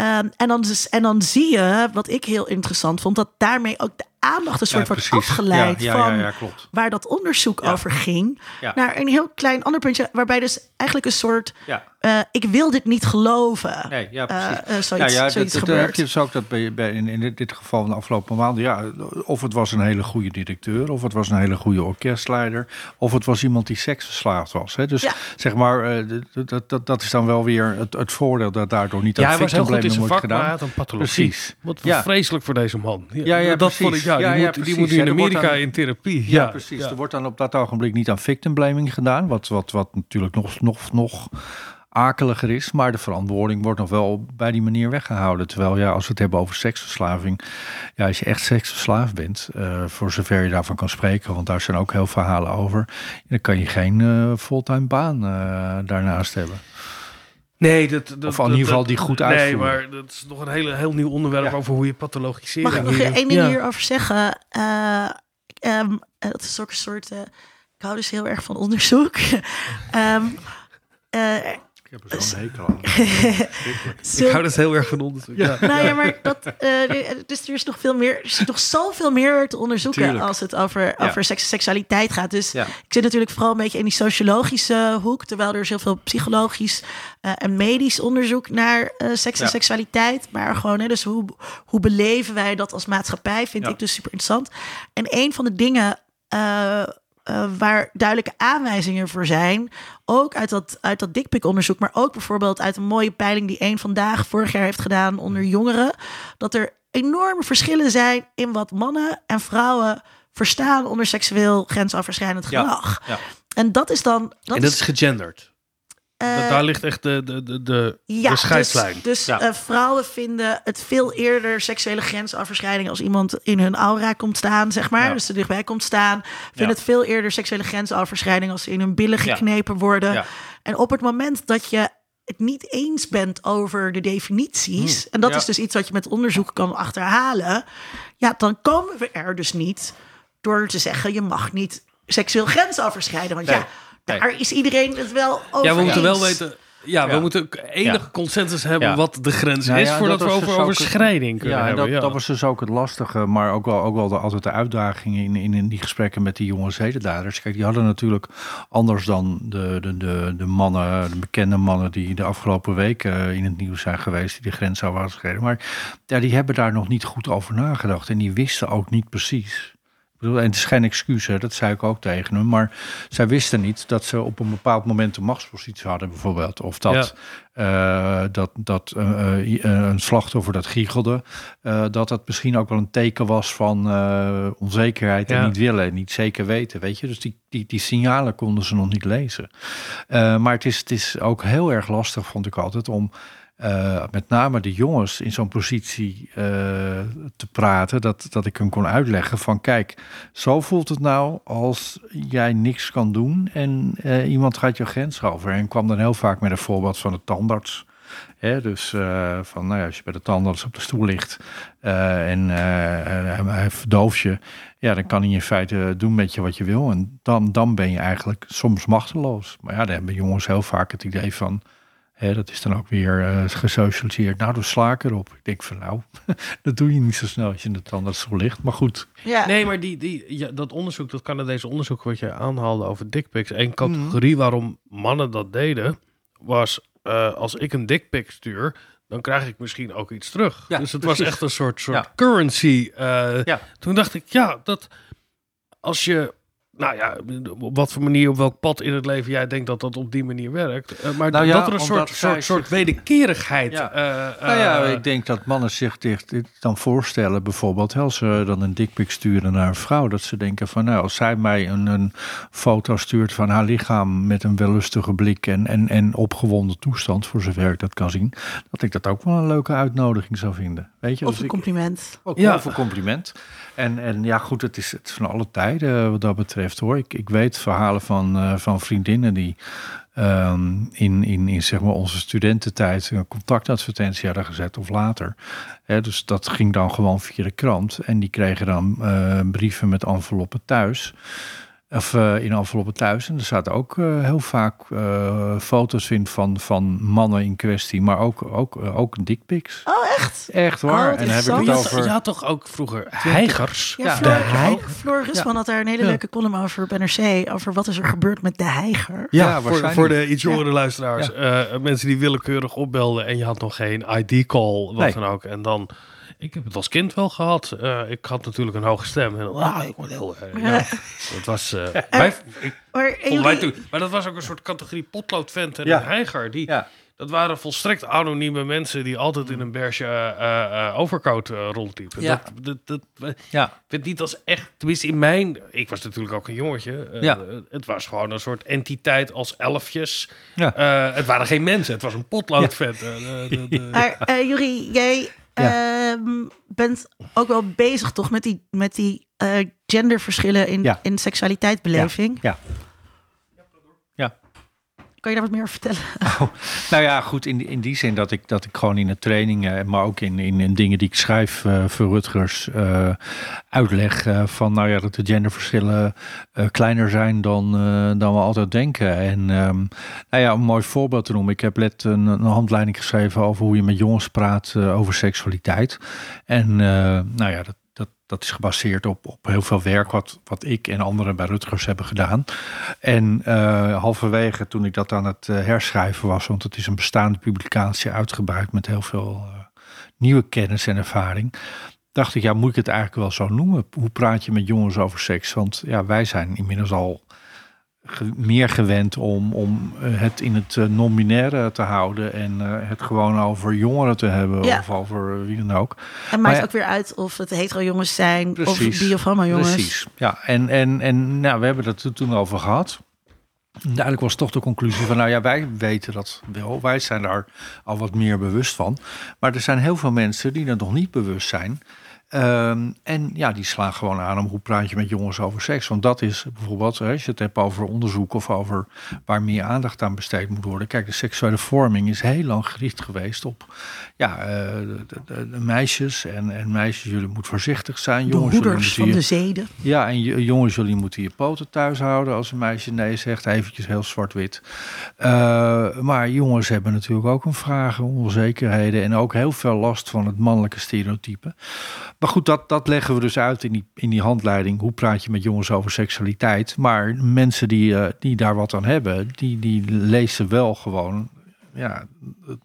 Um, en, dan, dus, en dan zie je, wat ik heel interessant vond, dat daarmee ook de aandacht een soort ja, wordt afgeleid ja, van waar dat onderzoek over ging. Naar een heel klein ander puntje, waarbij dus eigenlijk een soort uh, ik wil dit niet geloven. Nee, ja, precies. Uh, uh, zoiets, ja, ja, zoiets dat, gebeurt. heb je dus ook dat bij, bij, in, in dit geval van de afgelopen maanden. Ja, of het was een hele goede directeur, of het was een hele goede orkestleider, of het was iemand die seksverslaafd was. Hè. Dus ja. zeg maar, dat, dat, dat is dan wel weer het, het voordeel dat daardoor niet ja, aan hij was heel goed in victimblaming zijn wordt vak, maar hij gedaan. had een pathologie. Precies. Wat Ja. vreselijk voor deze man. Ja, ja, dat precies. vond ik, ja, die, Ja, ja, moet, die moet nu Ja, in er Amerika dan- in therapie. Ja, Ja, precies. ja. Er wordt dan op dat ogenblik niet aan victimblaming gedaan, wat, wat, wat natuurlijk nog, nog, nog akeliger is. Maar de verantwoording wordt nog wel bij die manier weggehouden. Terwijl ja, als we het hebben over seksverslaving. Ja, als je echt seksverslaafd bent, uh, voor zover je daarvan kan spreken. Want daar zijn ook heel verhalen over. Dan kan je geen uh, fulltime baan uh, daarnaast hebben. Nee, dat, dat, of in ieder geval die goed uitvoeren. Nee, maar dat is nog een hele, heel nieuw onderwerp over hoe je pathologiseert. Mag ik nog één ding hierover zeggen? Uh, um, dat is ook een soort... Uh, ik hou dus heel erg van onderzoek. um, <laughs> uh, ik heb er zo'n hekel aan. <laughs> ik hou dus heel erg van onderzoek. Ja. Nou ja, maar dat, uh, dus er is nog veel meer, er is nog zoveel meer te onderzoeken Tuurlijk. als het over, Ja. over seks, seksualiteit gaat. Dus Ja. ik zit natuurlijk vooral een beetje in die sociologische hoek, terwijl er is heel veel psychologisch eh, en medisch onderzoek naar eh, seks en seksualiteit. Maar gewoon, hè, dus hoe, hoe beleven wij dat als maatschappij, vind Ja. ik dus super interessant. En een van de dingen eh, waar duidelijke aanwijzingen voor zijn, ook uit dat, uit dat dikpik-onderzoek, maar ook bijvoorbeeld uit een mooie peiling die één vandaag vorig jaar heeft gedaan onder jongeren, dat er enorme verschillen zijn in wat mannen en vrouwen verstaan onder seksueel grensoverschrijdend gedrag. Ja. En dat is dan. Dat en dat is gegenderd. Eh, daar ligt echt de, de, de, de, ja, de scheidslijn. Dus, dus Ja. eh, vrouwen vinden het veel eerder seksuele grensoverschrijding als iemand in hun aura komt staan, zeg maar. Ja. Dus er dichtbij komt staan. Vinden Ja. het veel eerder seksuele grensoverschrijding als ze in hun billen Ja. geknepen worden. Ja. En op het moment dat je het niet eens bent over de definities, en dat Hmm. Ja. is dus iets wat je met onderzoek kan achterhalen, ja, dan komen we er dus niet door te zeggen je mag niet seksueel grensoverschrijden. Want Nee. ja. Daar is iedereen het wel over Ja, we moeten wel weten. Ja, we Ja. moeten enige Ja. consensus hebben Ja. wat de grens Nou is ja, voordat dat we over dus overschrijding kunnen hebben. dat, ja. dat was dus ook het lastige, maar ook wel, ook wel de, altijd de uitdagingen in, in, in die gesprekken met die jonge zedendaders. Kijk, die hadden natuurlijk anders dan de, de, de, de mannen, de bekende mannen die de afgelopen weken in het nieuws zijn geweest, die de grens zouden overschreden. Maar ja, die hebben daar nog niet goed over nagedacht en die wisten ook niet precies. Ik bedoel, en het is geen excuus, hè, dat zei ik ook tegen hem. Maar zij wisten niet dat ze op een bepaald moment een machtspositie hadden, bijvoorbeeld. Of dat, eh, dat, dat eh, eh, een slachtoffer dat giechelde, dat dat misschien ook wel een teken was van onzekerheid en niet willen en niet zeker weten. Weet je, dus die, die, die signalen konden ze nog niet lezen. Maar het is, het is ook heel erg lastig, vond ik altijd, om eh, met name de jongens in zo'n positie eh, te praten, dat, dat ik hem kon uitleggen van kijk, zo voelt het nou als jij niks kan doen en eh, iemand gaat je grens over. En kwam dan heel vaak met een voorbeeld van de tandarts. Hè, dus van, nou ja, als je bij de tandarts op de stoel ligt en hij, verdooft je, ja, dan kan hij in feite doen met je wat je wil. En dan, dan ben je eigenlijk soms machteloos. Maar ja, dan hebben jongens heel vaak het idee van, dat is dan ook weer eh, gesocialiseerd. Nou, dan sla ik erop. Ik denk van, nou, <laughs> dat doe je niet zo snel als je in de tandartsstoel ligt. Maar goed, Ja. Nee, maar die, die, ja, dat onderzoek, dat Canadese onderzoek wat je aanhaalde over dickpics. Één Mhm. categorie waarom mannen dat deden, was eh, als ik een dickpic stuur, dan krijg ik misschien ook iets terug. Ja, dus het was echt een soort, soort Ja. currency. eh, Ja. Toen dacht ik, ja, dat als je, nou ja, op wat voor manier, op welk pad in het leven jij denkt dat dat op die manier werkt. eh, maar Nou ja, dat er een soort, soort, soort wederkerigheid. Ja. eh, Nou ja, eh, ik denk dat mannen zich dit, dit dan voorstellen, bijvoorbeeld, als ze dan een dikpik sturen naar een vrouw, dat ze denken van, nou, als zij mij een, een foto stuurt van haar lichaam met een wellustige blik en, en, en opgewonden toestand, voor zover ik dat kan zien, dat ik dat ook wel een leuke uitnodiging zou vinden. Weet je, Of Dus een ik- compliment. ook Ja. voor compliment. En, en ja, goed, het is, het van alle tijden eh, wat dat betreft hoor. Ik, ik weet verhalen van, eh, van vriendinnen die ehm, in, in, in zeg maar onze studententijd een contactadvertentie hadden gezet of later. Hè, dus dat ging dan gewoon via de krant. En die kregen dan eh, brieven met enveloppen thuis. Of eh, in enveloppen thuis. En er zaten ook eh, heel vaak eh, foto's in van, van mannen in kwestie. Maar ook, ook, ook dickpics. Oh, echt? Echt waar. Oh, en heb ik je, het had, over... je had toch ook vroeger heigers? Ja, Ja, Floor, de Rusman Ja. had daar een hele Ja. leuke column over op NRC. Over wat is er gebeurd met de heiger. Ja, Ja, voor, voor de iets jongere luisteraars. eh, mensen die willekeurig opbelden en je had nog geen ID-call, wat Nee. dan ook. En dan, ik heb het als kind wel gehad. Eh, ik had natuurlijk een hoge stem. En, ah, ik word heel... eh, ja. Dat was... eh, <laughs> wij, ik, Maar, jullie- maar dat was ook een soort categorie potloodvent en Ja. een heiger. Die, Ja. Dat waren volstrekt anonieme mensen die altijd in een beige eh, eh, overcoat eh, rondliepen. Ja. Dat, dat, dat, ik Ja, vind het niet als echt, tenminste in mijn, ik was natuurlijk ook een jongetje. eh, Ja. Het was gewoon een soort entiteit als elfjes. ja. Eh, het waren geen mensen, het was een potloodvet. eh, de- de- de- Maar eh Jurie, jij ehm, bent ook wel bezig toch met die, met die eh, genderverschillen in, Ja. in seksualiteitsbeleving. Ja. Ja. Kan je daar wat meer over vertellen? <laughs> Nou ja, goed, in, in die zin dat ik, dat ik gewoon in de trainingen, maar ook in, in, in dingen die ik schrijf eh, voor Rutgers, eh, uitleg eh, van nou ja, dat de genderverschillen eh, kleiner zijn dan, eh, dan we altijd denken. En ehm, nou ja, om een mooi voorbeeld te noemen, ik heb net een, een handleiding geschreven over hoe je met jongens praat eh, over seksualiteit. En eh, nou ja, dat, dat, dat is gebaseerd op, op heel veel werk wat, wat ik en anderen bij Rutgers hebben gedaan. En eh, halverwege toen ik dat aan het eh, herschrijven was, want het is een bestaande publicatie uitgebreid met heel veel eh, nieuwe kennis en ervaring, dacht ik, ja, moet ik het eigenlijk wel zo noemen? Hoe praat je met jongens over seks? Want ja, wij zijn inmiddels al ge- meer gewend om, om eh, het in het eh, non-binaire te houden en eh, het gewoon over jongeren te hebben Ja. of over wie dan ook. En maakt ja- ook weer uit of het hetero jongens zijn Precies. of bi of homo jongens. Precies, ja. En, en, en nou, we hebben het er toen over gehad. Uiteindelijk was toch de conclusie van, nou ja, wij weten dat wel. Wij zijn daar al wat meer bewust van. Maar er zijn heel veel mensen die er nog niet bewust zijn. Ehm, en ja, die slaan gewoon aan om hoe praat je met jongens over seks. Want dat is bijvoorbeeld, als je het hebt over onderzoek of over waar meer aandacht aan besteed moet worden. Kijk, de seksuele vorming is heel lang gericht geweest op ja, eh, de, de- de meisjes. En, en meisjes, jullie moeten voorzichtig zijn. De Jongens, jullie hoeders van je- de zeden. ja, en jongens, jullie moeten je poten thuis houden als een meisje nee zegt. Eventjes heel zwart-wit. Eh, maar jongens hebben natuurlijk ook een vragen, onzekerheden en ook heel veel last van het mannelijke stereotype. Maar goed, dat, dat leggen we dus uit in die, in die handleiding. Hoe praat je met jongens over seksualiteit? Maar mensen die, eh, die daar wat aan hebben, die, die lezen wel gewoon ja,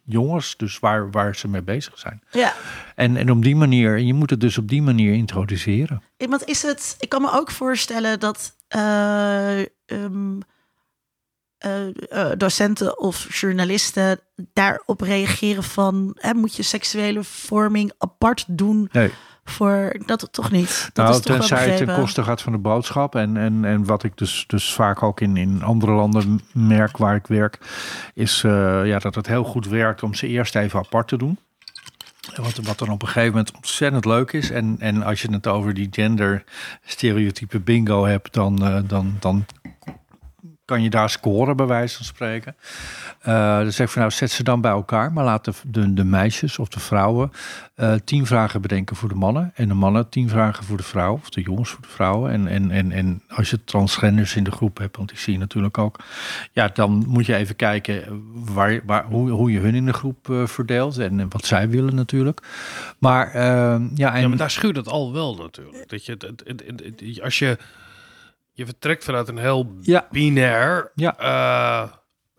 jongens, dus waar, waar ze mee bezig zijn. Ja. En, en op die manier, en je moet het dus op die manier introduceren. Want is het, ik kan me ook voorstellen dat eh, ehm, eh, eh, docenten of journalisten daarop reageren van, hè, moet je seksuele vorming apart doen Nee. Voor dat toch niet? Dat nou, is toch tenzij het ten koste gaat van de boodschap. En, en, en wat ik dus, dus vaak ook in, in andere landen merk waar ik werk, is eh, ja, dat het heel goed werkt om ze eerst even apart te doen. En Wat, wat dan op een gegeven moment ontzettend leuk is. En, en als je het over die gender stereotype bingo hebt, dan, eh, dan, dan kan je daar scoren, bij wijze van spreken. Eh dan zeg ik van nou, zet ze dan bij elkaar, maar laat de, de, meisjes of de vrouwen eh, tien vragen bedenken voor de mannen. En de mannen tien vragen voor de vrouw, of de jongens voor de vrouwen. En, en, en, en als je transgenders in de groep hebt, want die zie natuurlijk ook. Ja, dan moet je even kijken waar, waar, hoe, hoe je hun in de groep eh, verdeelt. En, wat zij willen natuurlijk. Maar ja, en Ja, maar daar schuurt het al wel natuurlijk. Dat je, het, het- het- als je, je vertrekt vanuit een heel Ja. binair, Ja. eh,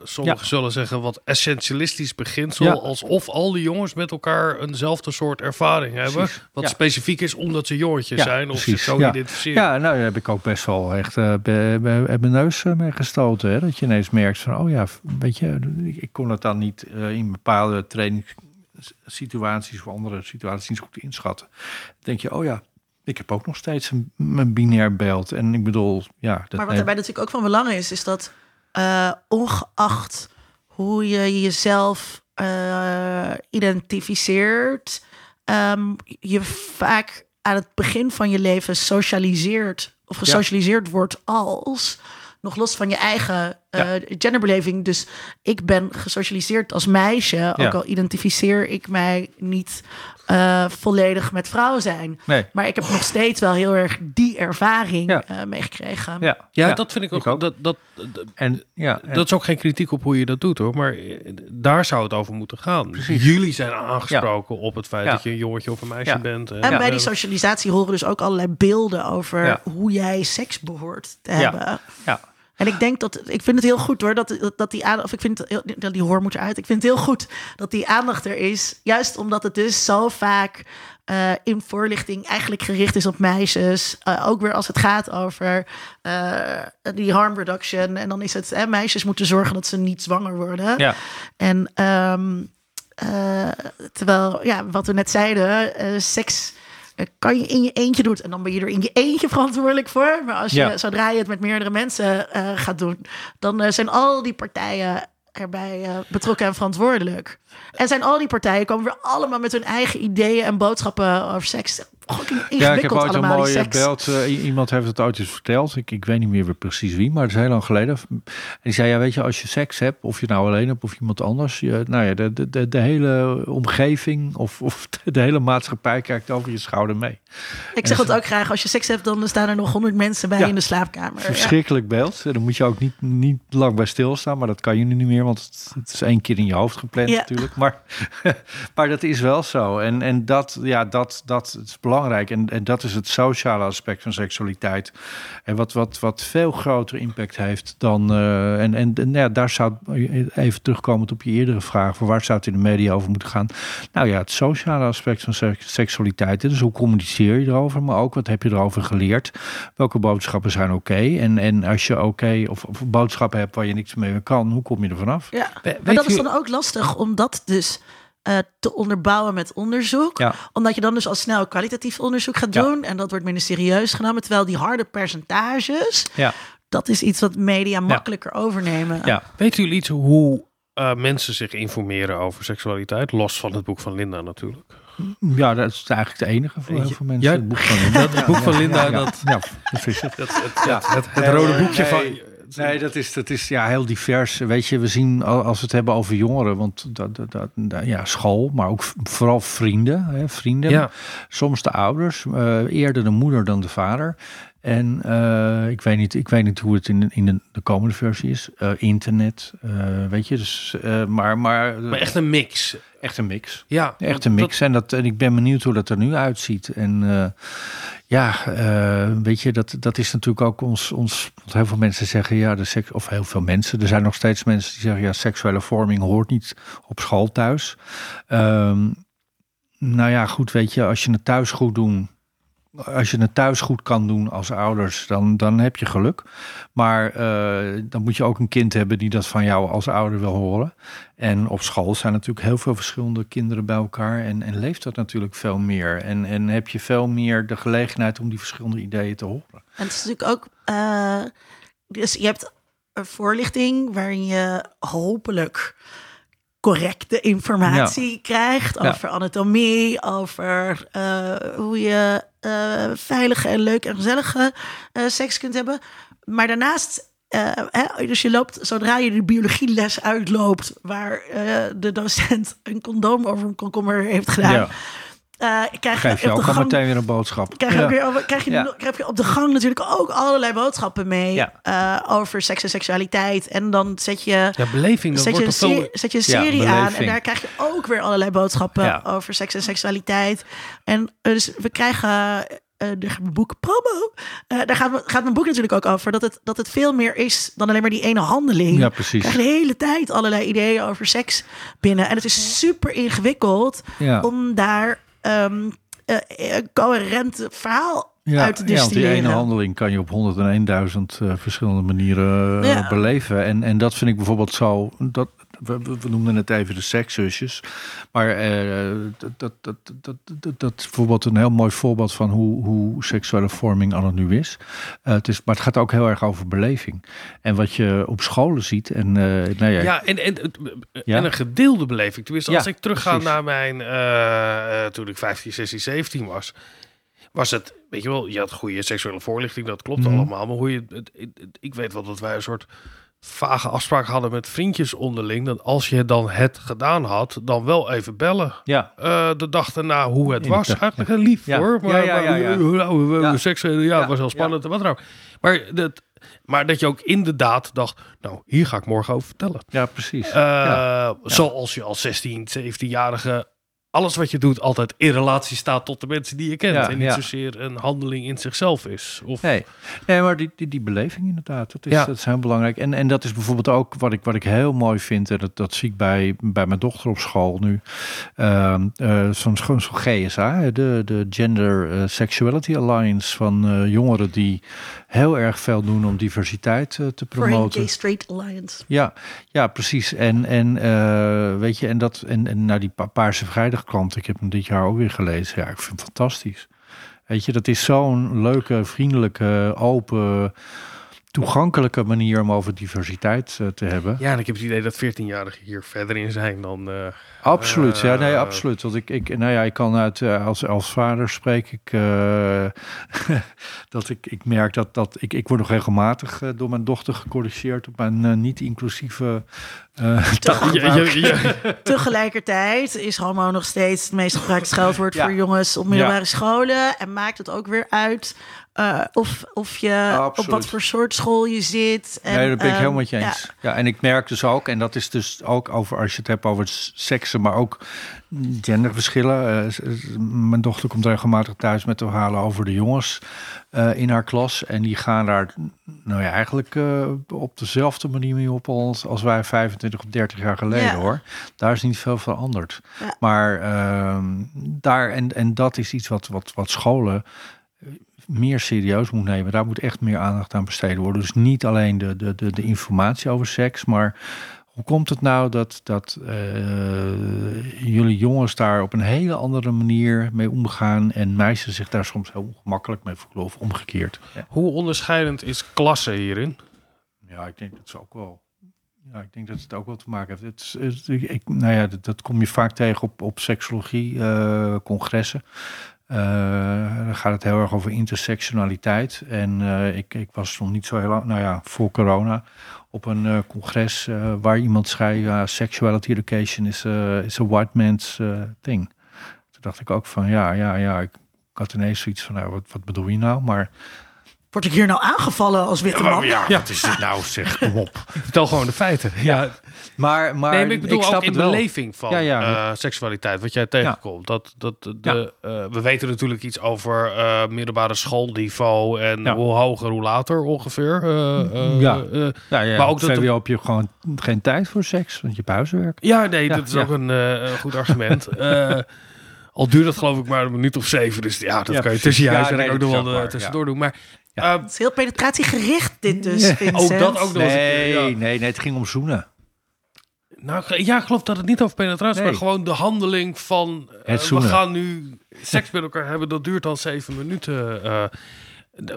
sommigen Ja. zullen zeggen wat essentialistisch beginsel, Ja. alsof al die jongens met elkaar eenzelfde soort ervaring hebben, Precies. wat Ja. specifiek is omdat ze jongetjes zijn of precies. zich zo identificeren. Ja, nou daar heb ik ook best wel echt bij mijn neus eh, mee gestoten. Hè? Dat je ineens merkt van, oh ja, weet je, ik- kon het dan niet in bepaalde trainingssituaties of andere situaties niet goed inschatten. Dan denk je, oh ja, ik heb ook nog steeds een, een binair beeld. En ik bedoel, ja. Dat Maar wat daarbij natuurlijk ook van belang is, is dat eh, ongeacht hoe je jezelf eh, identificeert, ehm, je vaak aan het begin van je leven socialiseert of gesocialiseerd wordt als nog los van je eigen eh, genderbeleving. Dus ik ben gesocialiseerd als meisje, ook Ja. al identificeer ik mij niet eh, volledig met vrouw zijn. Nee. Maar ik heb nog steeds wel heel erg die ervaring Ja. eh, meegekregen. Ja, Ja, dat vind ik ook. ik ook. Dat, dat, En ja, en- dat is ook geen kritiek op hoe je dat doet hoor. Maar daar zou het over moeten gaan. Precies. Jullie zijn aangesproken op het feit Ja. dat je een jongetje of een meisje Ja. bent. En bij die socialisatie horen dus ook allerlei beelden over Ja. hoe jij seks behoort te Ja. hebben. ja. En ik denk dat, ik vind het heel goed hoor, dat, dat, dat die aandacht, of ik vind het dat die hoor moet eruit. Ik vind het heel goed dat die aandacht er is. Juist omdat het dus zo vaak eh, in voorlichting eigenlijk gericht is op meisjes. Eh, ook weer als het gaat over eh, die harm reduction. En dan is het, hè, meisjes moeten zorgen dat ze niet zwanger worden. Ja. En ehm, eh, terwijl, ja, wat we net zeiden, seks kan je in je eentje doen. En dan ben je er in je eentje verantwoordelijk voor. Maar als je, Ja. zodra je het met meerdere mensen eh, gaat doen, dan eh, zijn al die partijen erbij eh, betrokken en verantwoordelijk. En zijn al die partijen komen weer allemaal met hun eigen ideeën en boodschappen over seks. Ja, ik heb ooit een mooie seks. beeld. eh, iemand heeft het ooit eens verteld. Ik, ik weet niet meer precies wie, maar het is heel lang geleden. En die zei, ja, weet je, als je seks hebt, of je nou alleen hebt of iemand anders. Je, nou ja, de, de, de, de hele omgeving of, of <laughs> de hele maatschappij kijkt over je schouder mee. Ik zeg het ook graag, als je seks hebt, dan staan er nog honderd mensen bij Ja. in de slaapkamer. Ja. Verschrikkelijk beeld. Daar moet je ook niet, niet lang bij stilstaan. Maar dat kan je nu niet meer, want het, het is één keer in je hoofd gepland Ja. natuurlijk. Maar, <laughs> maar dat is wel zo. En, en dat, ja, dat, dat is belangrijk. En, en dat is het sociale aspect van seksualiteit. En wat, wat, wat veel groter impact heeft dan... eh, en en, en ja, daar zou even terugkomend op je eerdere vraag... voor waar zou het in de media over moeten gaan? Nou ja, het sociale aspect van seks- seksualiteit. Dus hoe communiceer je erover? Maar ook wat heb je erover geleerd? Welke boodschappen zijn oké? En, en als je oké of, of boodschappen hebt waar je niks mee kan... hoe kom je er vanaf? Ja, maar dat is dan ook lastig om dat dus eh, te onderbouwen met onderzoek. Ja. Omdat je dan dus al snel kwalitatief onderzoek gaat Ja. doen. En dat wordt minder serieus genomen. Terwijl die harde percentages, Ja. dat is iets wat media makkelijker overnemen. Ja. Weten jullie iets hoe eh, mensen zich informeren over seksualiteit? Los van het boek van Linda natuurlijk. Ja, dat is eigenlijk het enige voor heel veel mensen. Ja, het boek van Linda. dat- het boek van Linda, ja, dat- Ja, <laughs> dat is het. Het, het, Ja. het, het, het Nee, rode boekje nee. van... Nee, dat is, dat is ja, heel divers. Weet je, we zien al- als we het hebben over jongeren, want dat, dat, ja, school, maar ook vooral vrienden. Hè, vrienden. Ja. Soms de ouders, eh, eerder de moeder dan de vader. En eh, ik, weet niet, ik weet niet hoe het in, de- in de, de komende versie is. Eh, internet, eh, weet je. Dus, maar, maar, Maar echt een mix. echt een mix. Ja, Echt een mix. En, dat, en ik ben benieuwd hoe dat er nu uitziet. En ja, weet je, dat, dat is natuurlijk ook ons, ons. Want heel veel mensen zeggen ja, de seks. Of heel veel mensen. Er zijn nog steeds mensen die zeggen ja, seksuele vorming hoort niet op school thuis. Ehm, nou ja, goed, weet je, als je het thuis goed doen. Als je het thuis goed kan doen als ouders, dan, dan heb je geluk. Maar eh, dan moet je ook een kind hebben die dat van jou als ouder wil horen. En op school zijn natuurlijk heel veel verschillende kinderen bij elkaar. En, en leeft dat natuurlijk veel meer. En, en heb je veel meer de gelegenheid om die verschillende ideeën te horen. En het is natuurlijk ook. eh, dus je hebt een voorlichting waarin je hopelijk correcte informatie krijgt Ja. over anatomie, over eh, hoe je veilige en leuke en gezellige eh, seks kunt hebben. Maar daarnaast. eh, hè, dus je loopt, zodra je de biologieles uitloopt, waar eh, de docent een condoom over een komkommer heeft gedaan. Eh, krijg Geef je op ook gang meteen weer een boodschap. Krijg je, Ja. ook weer, over- krijg, je, Ja. krijg je op de gang natuurlijk ook allerlei boodschappen mee Ja. eh, over seks en seksualiteit. En dan zet je, Ja, beleving, zet je, een, veel... zet je een Ja, serie aan. En daar krijg je ook weer allerlei boodschappen Ja. over seks en seksualiteit. En eh, dus we krijgen. eh de boek promo. Eh, daar gaat, gaat mijn boek natuurlijk ook over. Dat het, dat het veel meer is dan alleen maar die ene handeling. Ja, Je precies. krijgt de hele tijd allerlei ideeën over seks binnen. En het is super ingewikkeld Ja. om daar eh, een coherent verhaal Ja, uit te ja, want die distilleren. ene handeling kan je op 101.000 eh, verschillende manieren Ja. beleven. En, en dat vind ik bijvoorbeeld zo. Dat, we, we noemden het even de sekszusjes. Maar eh, dat, dat, dat, dat, dat, is bijvoorbeeld een heel mooi voorbeeld van hoe, hoe seksuele vorming al nu is. Eh, het is. Maar het gaat ook heel erg over beleving. En wat je op scholen ziet. En, eh nou ja, Ja, en, en, Ja. en een gedeelde beleving. Tenminste, als Ja, ik terugga precies. naar mijn... eh, eh, toen ik 15, 16, 17 was... Was het, weet je wel, je had goede seksuele voorlichting, dat klopt Mhm. allemaal. Maar hoe je, het, het- het- ik weet wel dat wij een soort vage afspraak hadden met vriendjes onderling. Dat als je dan het gedaan had, dan wel even bellen. ja, Eh, de dag daarna hoe het was. Eigenlijk een lief Ja. hoor. Maar, Ja, ja, ja, ja. maar hoe- hoe- hoe- Ja. seks, eh, ja, Ja, het was heel spannend en wat dan ook. Maar dat, maar dat je ook inderdaad dacht, nou, hier ga ik morgen over vertellen. ja, precies. Eh, Ja. Zoals je als 16, 17-jarige alles wat je doet altijd in relatie staat tot de mensen die je kent. Ja, en niet ja. zozeer een handeling in zichzelf is. Of, Nee, nee maar die, die, die beleving inderdaad, dat is, Ja. dat is heel belangrijk. En, en dat is bijvoorbeeld ook wat ik, wat ik heel mooi vind, en dat, dat zie ik bij, bij mijn dochter op school nu. Ehm, eh, Zo'n zo'n GSA, de, de Gender eh, Sexuality Alliance van eh, jongeren die heel erg veel doen om diversiteit eh, te Voor een promoten. Gay Straight Alliance. Ja, ja, precies. En, en eh, weet je, en dat en, en nou die Pa- Paarse Vrijdag krant, ik heb hem dit jaar ook weer gelezen. Ja, ik vind het fantastisch. Weet je, dat is zo'n leuke, vriendelijke, open, toegankelijke manier om over diversiteit eh, te hebben. Ja, en ik heb het idee dat 14-jarigen hier verder in zijn dan... eh, Absoluut, ja, nee, Eh, absoluut. Want ik, ik, nou ja, ik kan uit als, als vader spreek ik <laughs> dat ik, ik merk dat, dat ik, ik word nog regelmatig door mijn dochter gecorrigeerd op mijn niet-inclusieve eh, <laughs> ja, ja, ja. <laughs> Tegelijkertijd is homo nog steeds het meest gebruikte scheldwoord Ja. voor jongens op middelbare scholen. En maakt het ook weer uit eh, of, of je op wat voor soort school je zit. En, nee, dat ben ik ehm, helemaal met je ja. eens. Ja. en ik merk dus ook, en dat is dus ook over als je het hebt over seksen, maar ook genderverschillen. Eh, mijn dochter komt regelmatig thuis met verhalen over de jongens eh, in haar klas. En die gaan daar, nou ja, eigenlijk eh, op dezelfde manier mee op als, als wij 25 of 30 jaar geleden Ja. hoor. Daar is niet veel veranderd. Ja. Maar ehm, daar, en, en dat is iets wat, wat, wat scholen meer serieus moet nemen. Daar moet echt meer aandacht aan besteed worden. Dus niet alleen de, de, de, de informatie over seks, maar hoe komt het nou dat, dat eh, jullie jongens daar op een hele andere manier mee omgaan en meisjes zich daar soms heel ongemakkelijk mee voelen of omgekeerd? Ja, Hoe onderscheidend is klasse hierin? ja ik denk dat ze ook wel. Ja, ik denk dat het ook wel te maken heeft. Het, is- het- ik, nou ja, dat, dat kom je vaak tegen op, op seksologie-congressen. dan gaat het heel erg over intersectionaliteit. En eh, ik, ik was nog niet zo heel lang, nou ja, voor corona, op een eh, congres eh, waar iemand zei: ja, sexuality education is, a- is a white man's thing. Toen dacht ik ook van ja, ja, ja. Ik, ik had ineens zoiets van: nou, wat, wat bedoel je nou? Maar Word ik hier nou aangevallen als witte man? ja, wat is dit nou? Zeg, kom op. <laughs> Vertel gewoon de feiten. Ja, Maar, maar, nee, maar ik bedoel snap ook in het wel. beleving van Ja, ja. eh, seksualiteit, wat jij tegenkomt. Dat, dat, de, Ja. eh, we weten natuurlijk iets over eh, middelbare schoolniveau en Ja. hoe hoger, hoe later ongeveer. eh, eh, Ja. eh, Ja, ja, Maar ook op dat de- VWO heb je gewoon geen tijd voor seks, want je huiswerk. ja, nee, Ja, dat is ja. ook een eh, goed argument. <laughs> Eh, al duurt dat geloof ik maar een minuut of zeven. Dus ja, dat Ja, kan je tussen je Ja, huiswerk nee, ook nog wel tussendoor doen. Maar Ja. eh, Het is heel penetratiegericht dit dus, Vincent. ook dat ook nog eens een keer, ja. Nee, nee, nee, het ging om zoenen. Nou, ja, ik geloof dat het niet over penetratie is, Nee. maar gewoon de handeling van... eh, Het we gaan nu seks met elkaar hebben, dat duurt dan zeven minuten. eh.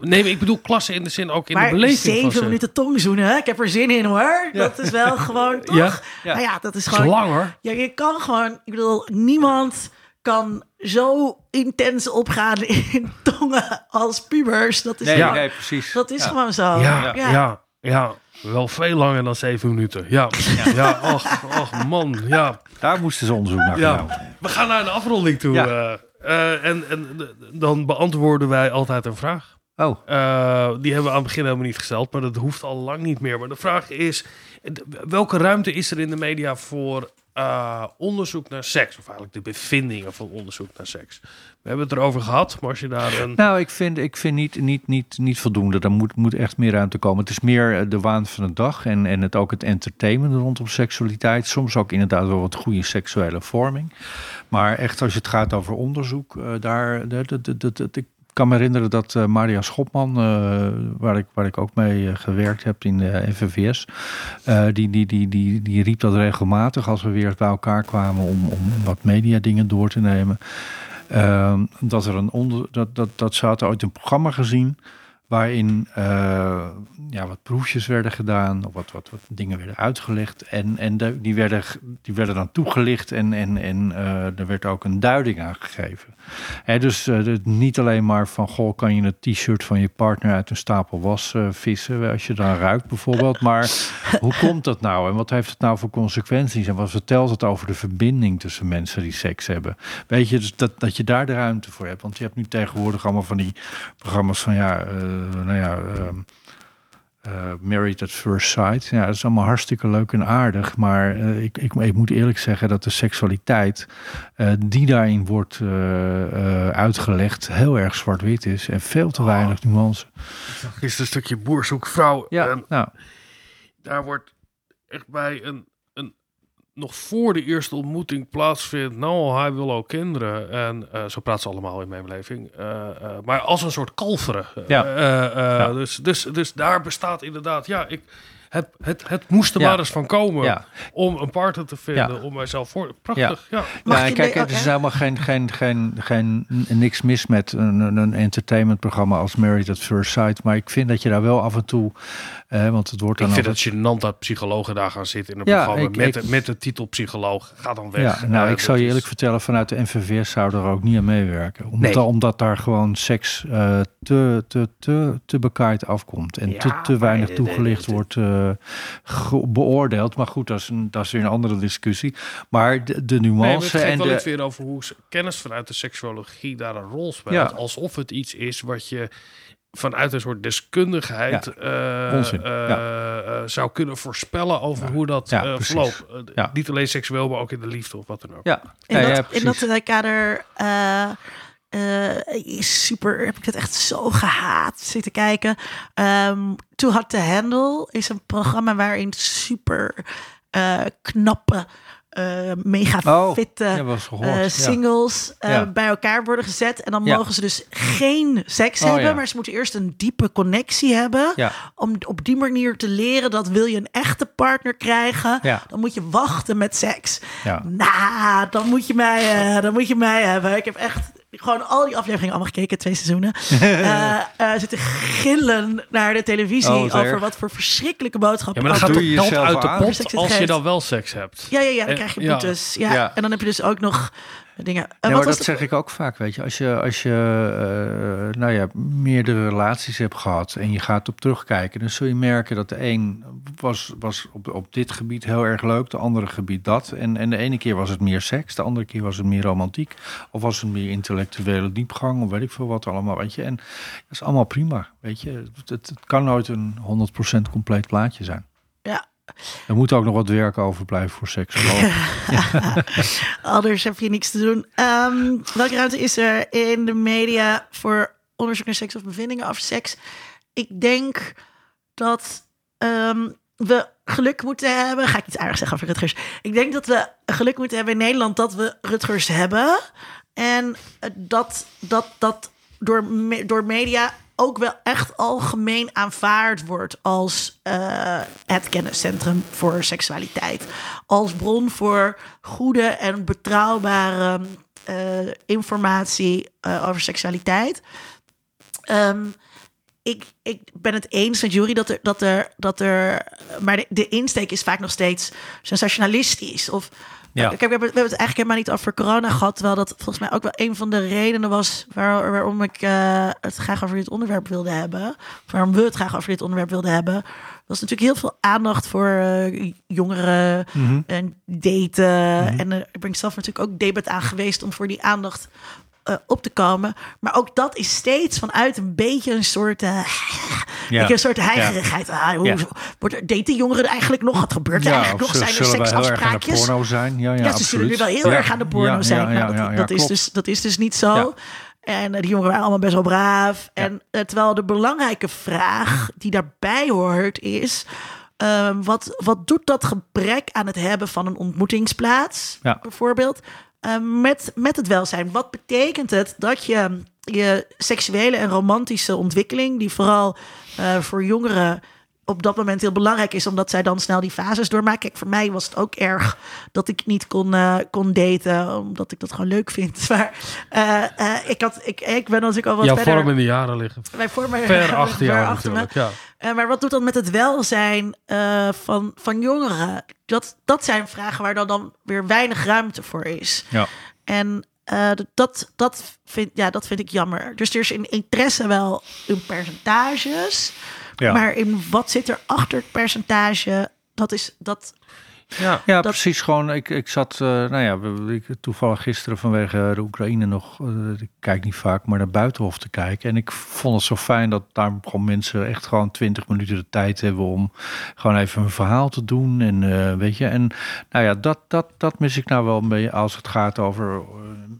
nee, maar ik bedoel klasse in de zin ook in maar de beleving van zeven seks. minuten tongzoenen, hè? ik heb er zin in hoor. Dat is wel gewoon, toch? Ja? Ja. Nou ja, dat is Dat is gewoon... lang hoor. Ja, je kan gewoon... Ik bedoel, niemand kan zo intens opgaan in tongen als pubers. Dat is, Nee, gewoon, nee, precies. dat is Ja. gewoon zo. Ja, ja, ja, Wel veel langer dan zeven minuten. Ja, ja. och, och man, ja. Daar moesten ze onderzoek naar Ja, we gaan naar een afronding toe. Ja. eh, eh, en, en dan beantwoorden wij altijd een vraag. Oh, Eh, die hebben we aan het begin helemaal niet gesteld, maar dat hoeft al lang niet meer. Maar de vraag is, welke ruimte is er in de media voor eh, onderzoek naar seks? Of eigenlijk de bevindingen van onderzoek naar seks? We hebben het erover gehad, maar als je daar een... nou, ik vind, ik vind niet, niet, niet, niet voldoende. Er moet, moet echt meer ruimte komen. Het is meer eh, de waan van de dag en, en het ook het entertainment rondom seksualiteit. Soms ook inderdaad wel wat goede seksuele vorming. Maar echt als het gaat over onderzoek, eh, daar, dat, dat, dat- dat- ik kan me herinneren dat eh, Maria Schopman, eh, waar, ik, waar ik ook mee eh, gewerkt heb in de eh, die, die, die, die, die riep dat regelmatig als we weer bij elkaar kwamen om, om wat media dingen door te nemen. Ehm, dat er een onder, dat, dat, dat ze had ooit een programma gezien waarin eh, ja, wat proefjes werden gedaan, of wat, wat, wat dingen werden uitgelegd. En, en de- die, werden, die werden dan toegelicht en, en, en eh, er werd ook een duiding aan gegeven. Hè, dus eh, niet alleen maar van, goh, kan je het t-shirt van je partner uit een stapel was vissen, als je dan ruikt bijvoorbeeld. Maar <laughs> hoe komt dat nou en wat heeft het nou voor consequenties? En wat vertelt het over de verbinding tussen mensen die seks hebben? Weet je, dus dat, dat je daar de ruimte voor hebt. Want je hebt nu tegenwoordig allemaal van die programma's van, ja, nou ja... ehm, eh, Married at First Sight. Ja, dat is allemaal hartstikke leuk en aardig. Maar eh, ik, ik, ik moet eerlijk zeggen dat de seksualiteit eh, die daarin wordt eh, eh, uitgelegd heel erg zwart-wit is. En veel te weinig nuance. is een stukje boer zoekt vrouw. En nou, daar wordt echt bij een nog voor de eerste ontmoeting plaatsvindt. Nou, hij wil ook kinderen. En eh, zo praat ze allemaal in mijn beleving. Eh, eh, maar als een soort kalveren. Ja. Ja. Dus, dus, dus daar bestaat inderdaad, ja, ik, het, het, het moest er Ja. maar eens van komen Ja. om een partner te vinden, Ja. om mijzelf voor. Prachtig, ja. Mag ja, ik kijk, er is helemaal geen, geen, geen, geen, niks mis met een, een- entertainmentprogramma als Married at First Sight. Maar ik vind dat je daar wel af en toe, eh, want het wordt Ik dan vind altijd- het gênant dat psychologen daar gaan zitten in een Ja, programma ik- met, ik- de, met de titel psycholoog. Ga dan weg. Ja, nou, ik zal je eerlijk is- vertellen, vanuit de NVVS zou er ook niet aan meewerken. Omdat, Nee. omdat daar gewoon seks eh, te, te, te, te bekaaid afkomt. En Ja, te, te weinig toegelicht wordt eh, beoordeeld. Maar goed, dat is, een, dat is weer een andere discussie. Maar de, de Nee, maar het nuance en wel de... iets weer over hoe kennis vanuit de seksuologie daar een rol speelt. Ja. Alsof het iets is wat je vanuit een soort deskundigheid eh, eh, ja. eh, zou kunnen voorspellen over hoe dat eh, verloopt. Eh, Ja. Niet alleen seksueel, maar ook in de liefde of wat dan ook. Ja, In, ja, dat, ja, in dat eh, kader is super, heb ik het echt zo gehaat zitten kijken. Ehm Too Hot to Handle is een programma waarin super eh, knappe, eh, mega Oh, fitte ja, singles Ja. bij elkaar worden gezet. En dan Ja. mogen ze dus geen seks Oh, hebben, maar ze moeten eerst een diepe connectie hebben. Om op die manier te leren dat wil je een echte partner krijgen, dan moet je wachten met seks. Ja. Nou, dan moet je mij, dan moet je mij hebben. Ik heb echt gewoon al die afleveringen allemaal gekeken, twee seizoenen. Eh <laughs> eh, zitten gillen naar de televisie Oh, over erg. wat voor verschrikkelijke boodschappen. Ja, maar dan gaat je jezelf uit de pot als je dan wel seks hebt. Ja, ja, ja, dan krijg je ja. boetes. Ja. Ja. En dan heb je dus ook nog dingen. En Ja, was dat de- zeg ik ook vaak, weet je. Als je, als je eh, nou ja, meerdere relaties hebt gehad en je gaat op terugkijken, dan zul je merken dat de een was, was op, op dit gebied heel erg leuk, de andere gebied dat. En, en de ene keer was het meer seks, de andere keer was het meer romantiek, of was het meer intellectuele diepgang, of weet ik veel wat allemaal, weet je. En dat is allemaal prima, weet je. Het kan nooit een 100% compleet plaatje zijn. Er moet ook nog wat werk overblijven voor seksologen. <laughs> Anders heb je niks te doen. Ehm, welke ruimte is er in de media voor onderzoek naar seks of bevindingen over seks? Ik denk dat ehm, we geluk moeten hebben. Ga ik iets aardigs zeggen over Rutgers? Ik denk dat we geluk moeten hebben in Nederland dat we Rutgers hebben. En dat dat, dat door, door media ook wel echt algemeen aanvaard wordt als eh, het kenniscentrum voor seksualiteit. Als bron voor goede en betrouwbare eh, informatie eh, over seksualiteit. Ehm, ik, ik ben het eens met Jury dat er, dat er, dat er maar de, de insteek is vaak nog steeds sensationalistisch. Of Ja. Kijk, we hebben, we hebben het eigenlijk helemaal niet over corona gehad. Terwijl dat volgens mij ook wel een van de redenen was waar, waarom ik eh, het graag over dit onderwerp wilde hebben. Waarom we het graag over dit onderwerp wilden hebben. Er was natuurlijk heel veel aandacht voor eh, jongeren Mhm. en daten. En eh, ik ben zelf natuurlijk ook debat aan geweest om voor die aandacht eh, op te komen. Maar ook dat is steeds vanuit een beetje een soort, Ja. een soort heigerigheid. Ah, hoe, Ja. wordt daten jongeren eigenlijk nog? Wat gebeurt er Ja, eigenlijk nog? Zijn er de seksafspraakjes? porno zijn? Ja, ja, Ja, ze zullen nu wel heel Ja. erg aan de porno Ja, zijn. ja, Nou, ja, dat, ja, ja, dat is dus, dat is dus niet zo. Ja. En eh, die jongeren waren allemaal best wel braaf. En terwijl de belangrijke vraag die daarbij hoort is... ehm, wat, wat doet dat gebrek aan het hebben van een ontmoetingsplaats, Ja. bijvoorbeeld, met, met het welzijn? Wat betekent het dat je je seksuele en romantische ontwikkeling, die vooral eh, voor jongeren op dat moment heel belangrijk is, omdat zij dan snel die fases doormaken. Kijk, voor mij was het ook erg dat ik niet kon, eh, kon daten, omdat ik dat gewoon leuk vind. <laughs> Maar eh, eh, ik, had, ik, ik ben natuurlijk al wat Jouw verder. vormende jaren liggen Mijn vormen ver <laughs> achter jou achter me. natuurlijk. Ja. Eh, maar wat doet dat met het welzijn eh, van, van jongeren? Dat, dat zijn vragen waar dan, dan weer weinig ruimte voor is. Ja. En eh, dat, dat, vind, ja, dat vind ik jammer. Dus er is in interesse wel in percentages. Maar in wat zit er achter het percentage? Dat is dat. Ja. Ja, Dat- precies. Gewoon, ik, ik zat, eh, nou ja, ik, toevallig gisteren vanwege de Oekraïne nog, eh, ik kijk niet vaak, maar naar Buitenhof te kijken. En ik vond het zo fijn dat daar gewoon mensen echt gewoon twintig minuten de tijd hebben om gewoon even een verhaal te doen. En eh, weet je, en nou ja, dat, dat, dat mis ik nou wel een beetje als het gaat over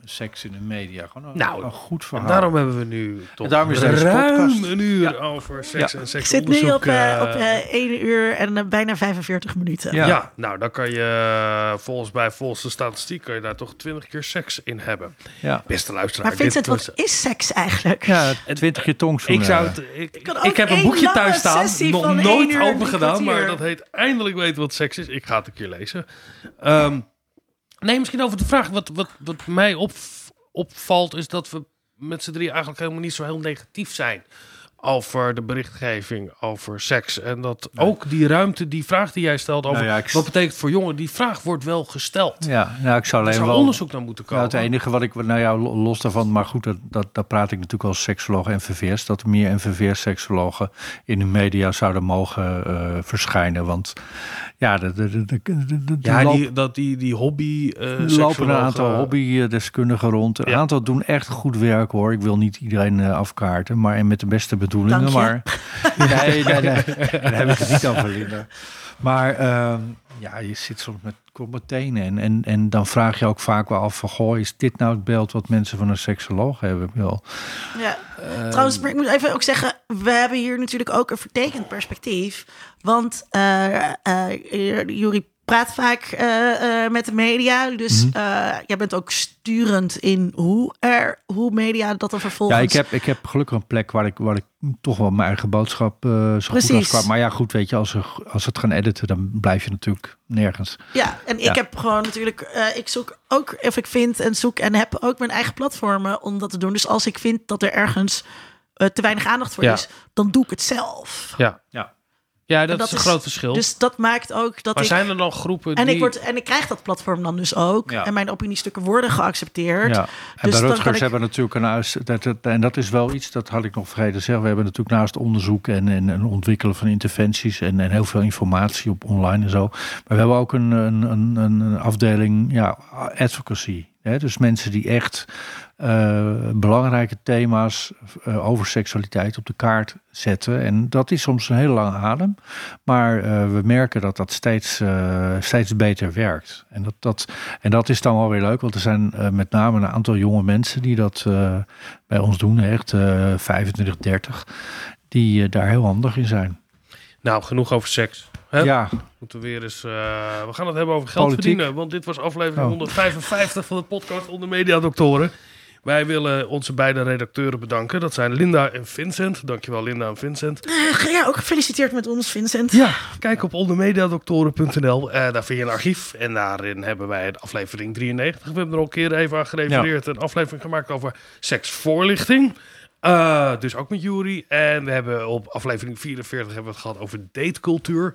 seks in de media. Gewoon een, Nou, een goed En verhaal. daarom hebben we nu toch En daarom is ruim podcast. een uur Ja. over seks Ja. en Ik seksonderzoek. zit nu op, op eh 1 uur en bijna 45 minuten. Ja. ja. nou dan kan je volgens mij, volgens de statistiek, kan je daar toch twintig keer seks in hebben. ja. Beste luisteraar. Maar Vincent, dit wat is seks eigenlijk? ja, twintig keer tongzoenen. Ik, zou het, ik, kan ik ook heb een boekje thuis staan, nog nooit open gedaan, maar dat heet eindelijk weten wat seks is. Ik ga het een keer lezen. Ehm, nee, misschien over de vraag. Wat, wat, wat mij op, opvalt is dat we met z'n drie eigenlijk helemaal niet zo heel negatief zijn over de berichtgeving over seks. En dat ook die ruimte, die vraag die jij stelt over Nou ja, ik- wat betekent voor jongeren, die vraag wordt wel gesteld. Ja, nou, ik zou Er alleen zou wel... onderzoek naar moeten komen. Nou, het enige wat ik, nou ja, lo- los daarvan, maar goed, dat, dat, daar praat ik natuurlijk als seksoloog en NVVS, dat er meer NVVS-seksologen in de media zouden mogen eh, verschijnen. Want ja, de, de, de, de, de- de- ja, loop- die, dat die, die hobby eh er lopen een seksologen- aantal hobbydeskundigen rond. Een Ja. aantal doen echt goed werk hoor. Ik wil niet iedereen eh, afkaarten, maar en met de beste bedoelingen. Maar <laughs> nee, nee, nee, <laughs> daar heb ik het niet over, Linda. Maar ehm, ja, je zit soms met kromme tenen. En, en, en dan vraag je ook vaak wel af van... Goh, is dit nou het beeld wat mensen van een seksoloog hebben? Wel, Ja. Ehm, Trouwens, maar ik moet even ook zeggen, we hebben hier natuurlijk ook een vertekend perspectief. Want Jury praat vaak eh, eh, met de media. Dus Mhm. eh, jij bent ook sturend in hoe, er, hoe media dat dan vervolgens... Ja, ik heb, ik heb gelukkig een plek waar ik, waar ik toch wel mijn eigen boodschap eh, zo goed Precies. als. Maar ja, goed, weet je, als, er, als het gaan editen, dan blijf je natuurlijk nergens. Ja, en ik heb gewoon natuurlijk, ik zoek ook, of ik vind en zoek en heb ook mijn eigen platformen om dat te doen. Dus als ik vind dat er ergens te weinig aandacht voor Ja. is, dan doe ik het zelf. Ja. Ja. Ja, dat, dat is een is- groot verschil. Dus dat maakt ook dat maar ik. zijn er dan groepen En die... ik, word, en ik krijg dat platform dan dus ook. Ja. En mijn opiniestukken worden geaccepteerd. Ja, en Dus bij Rutgers ik- hebben we natuurlijk een huis. Dat, dat- en dat is wel iets, dat had ik nog vergeten te zeggen. We hebben natuurlijk naast onderzoek en, en, en ontwikkelen van interventies en, en heel veel informatie op online en zo. Maar we hebben ook een, een, een, een afdeling ja, advocacy. Hè? Dus mensen die echt eh, belangrijke thema's eh, over seksualiteit op de kaart zetten. En dat is soms een hele lange adem. Maar eh, we merken dat dat steeds, steeds beter werkt. En dat, dat, en dat is dan wel weer leuk, want er zijn met name een aantal jonge mensen die dat bij ons doen, echt eh 25, 30, die daar heel handig in zijn. Nou, genoeg over seks. Hè? Ja, Moeten we weer eens... we gaan het hebben over geld Politiek. verdienen. Want dit was aflevering Oh. 155 van de podcast onder Mediadoktoren. Wij willen onze beide redacteuren bedanken. Dat zijn Linda en Vincent. Dankjewel Linda en Vincent. Eh, ja, ook gefeliciteerd met ons, Vincent. Ja, kijk op ondermediadoktoren.nl. Eh daar vind je een archief. En daarin hebben wij de aflevering 93. We hebben er al een keer even aan gerefereerd. Een aflevering gemaakt over seksvoorlichting. Eh, dus ook met Jury. En we hebben op aflevering 44 hebben we het gehad over datecultuur.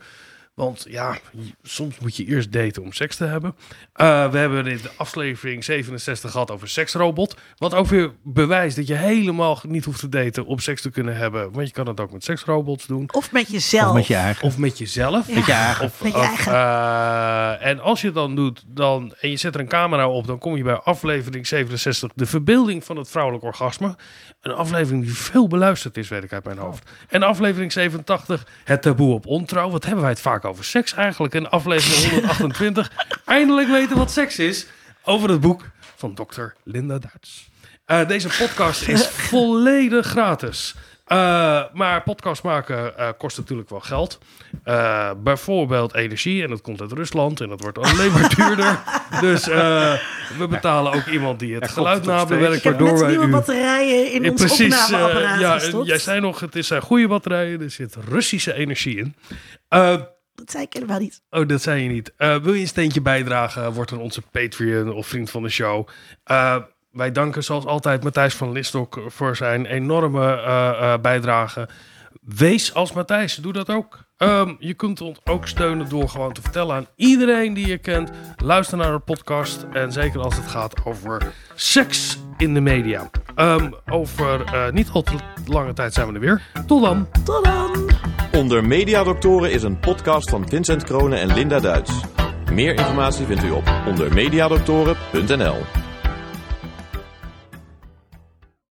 Want ja, soms moet je eerst daten om seks te hebben. Eh, we hebben in de aflevering 67 gehad over seksrobot. Wat ook weer bewijst dat je helemaal niet hoeft te daten om seks te kunnen hebben. Want je kan het ook met seksrobots doen. Of met jezelf. of met je eigen. Of met jezelf. Ja, Met je eigen. Of, met je of, eigen. eh, en als je het dan doet dan, en je zet er een camera op, dan kom je bij aflevering 67, de verbeelding van het vrouwelijk orgasme. Een aflevering die veel beluisterd is, weet ik uit mijn hoofd. En aflevering 87, het taboe op ontrouw. Wat hebben wij het vaak over seks eigenlijk? En aflevering 128, <laughs> eindelijk weten wat seks is. Over het boek van dokter Linda Duits. Eh, deze podcast is <laughs> volledig gratis. Eh, maar podcast maken eh, kost natuurlijk wel geld. Eh, bijvoorbeeld energie. En dat komt uit Rusland. En dat wordt alleen maar duurder. <laughs> Dus eh, we betalen ook iemand die het geluid nabewerkt. Ik heb Waardoor net wij nieuwe u... batterijen in ons precies. opnameapparaat ja, jij zei nog, het is zijn goede batterijen. Er zit Russische energie in. Dat zei ik helemaal niet. Oh, dat zei je niet. Eh, wil je een steentje bijdragen? Word dan onze Patreon of vriend van de show. Eh, wij danken zoals altijd Matthijs van Listok voor zijn enorme eh, bijdrage. Wees als Matthijs, doe dat ook. Ehm, je kunt ons ook steunen door gewoon te vertellen aan iedereen die je kent. Luister naar de podcast. En zeker als het gaat over seks in de media. Ehm, over eh, niet al te lange tijd zijn we er weer. Tot dan. Tot dan! Onder Mediadoktoren is een podcast van Vincent Kronen en Linda Duits. Meer informatie vindt u op ondermediadoktoren.nl.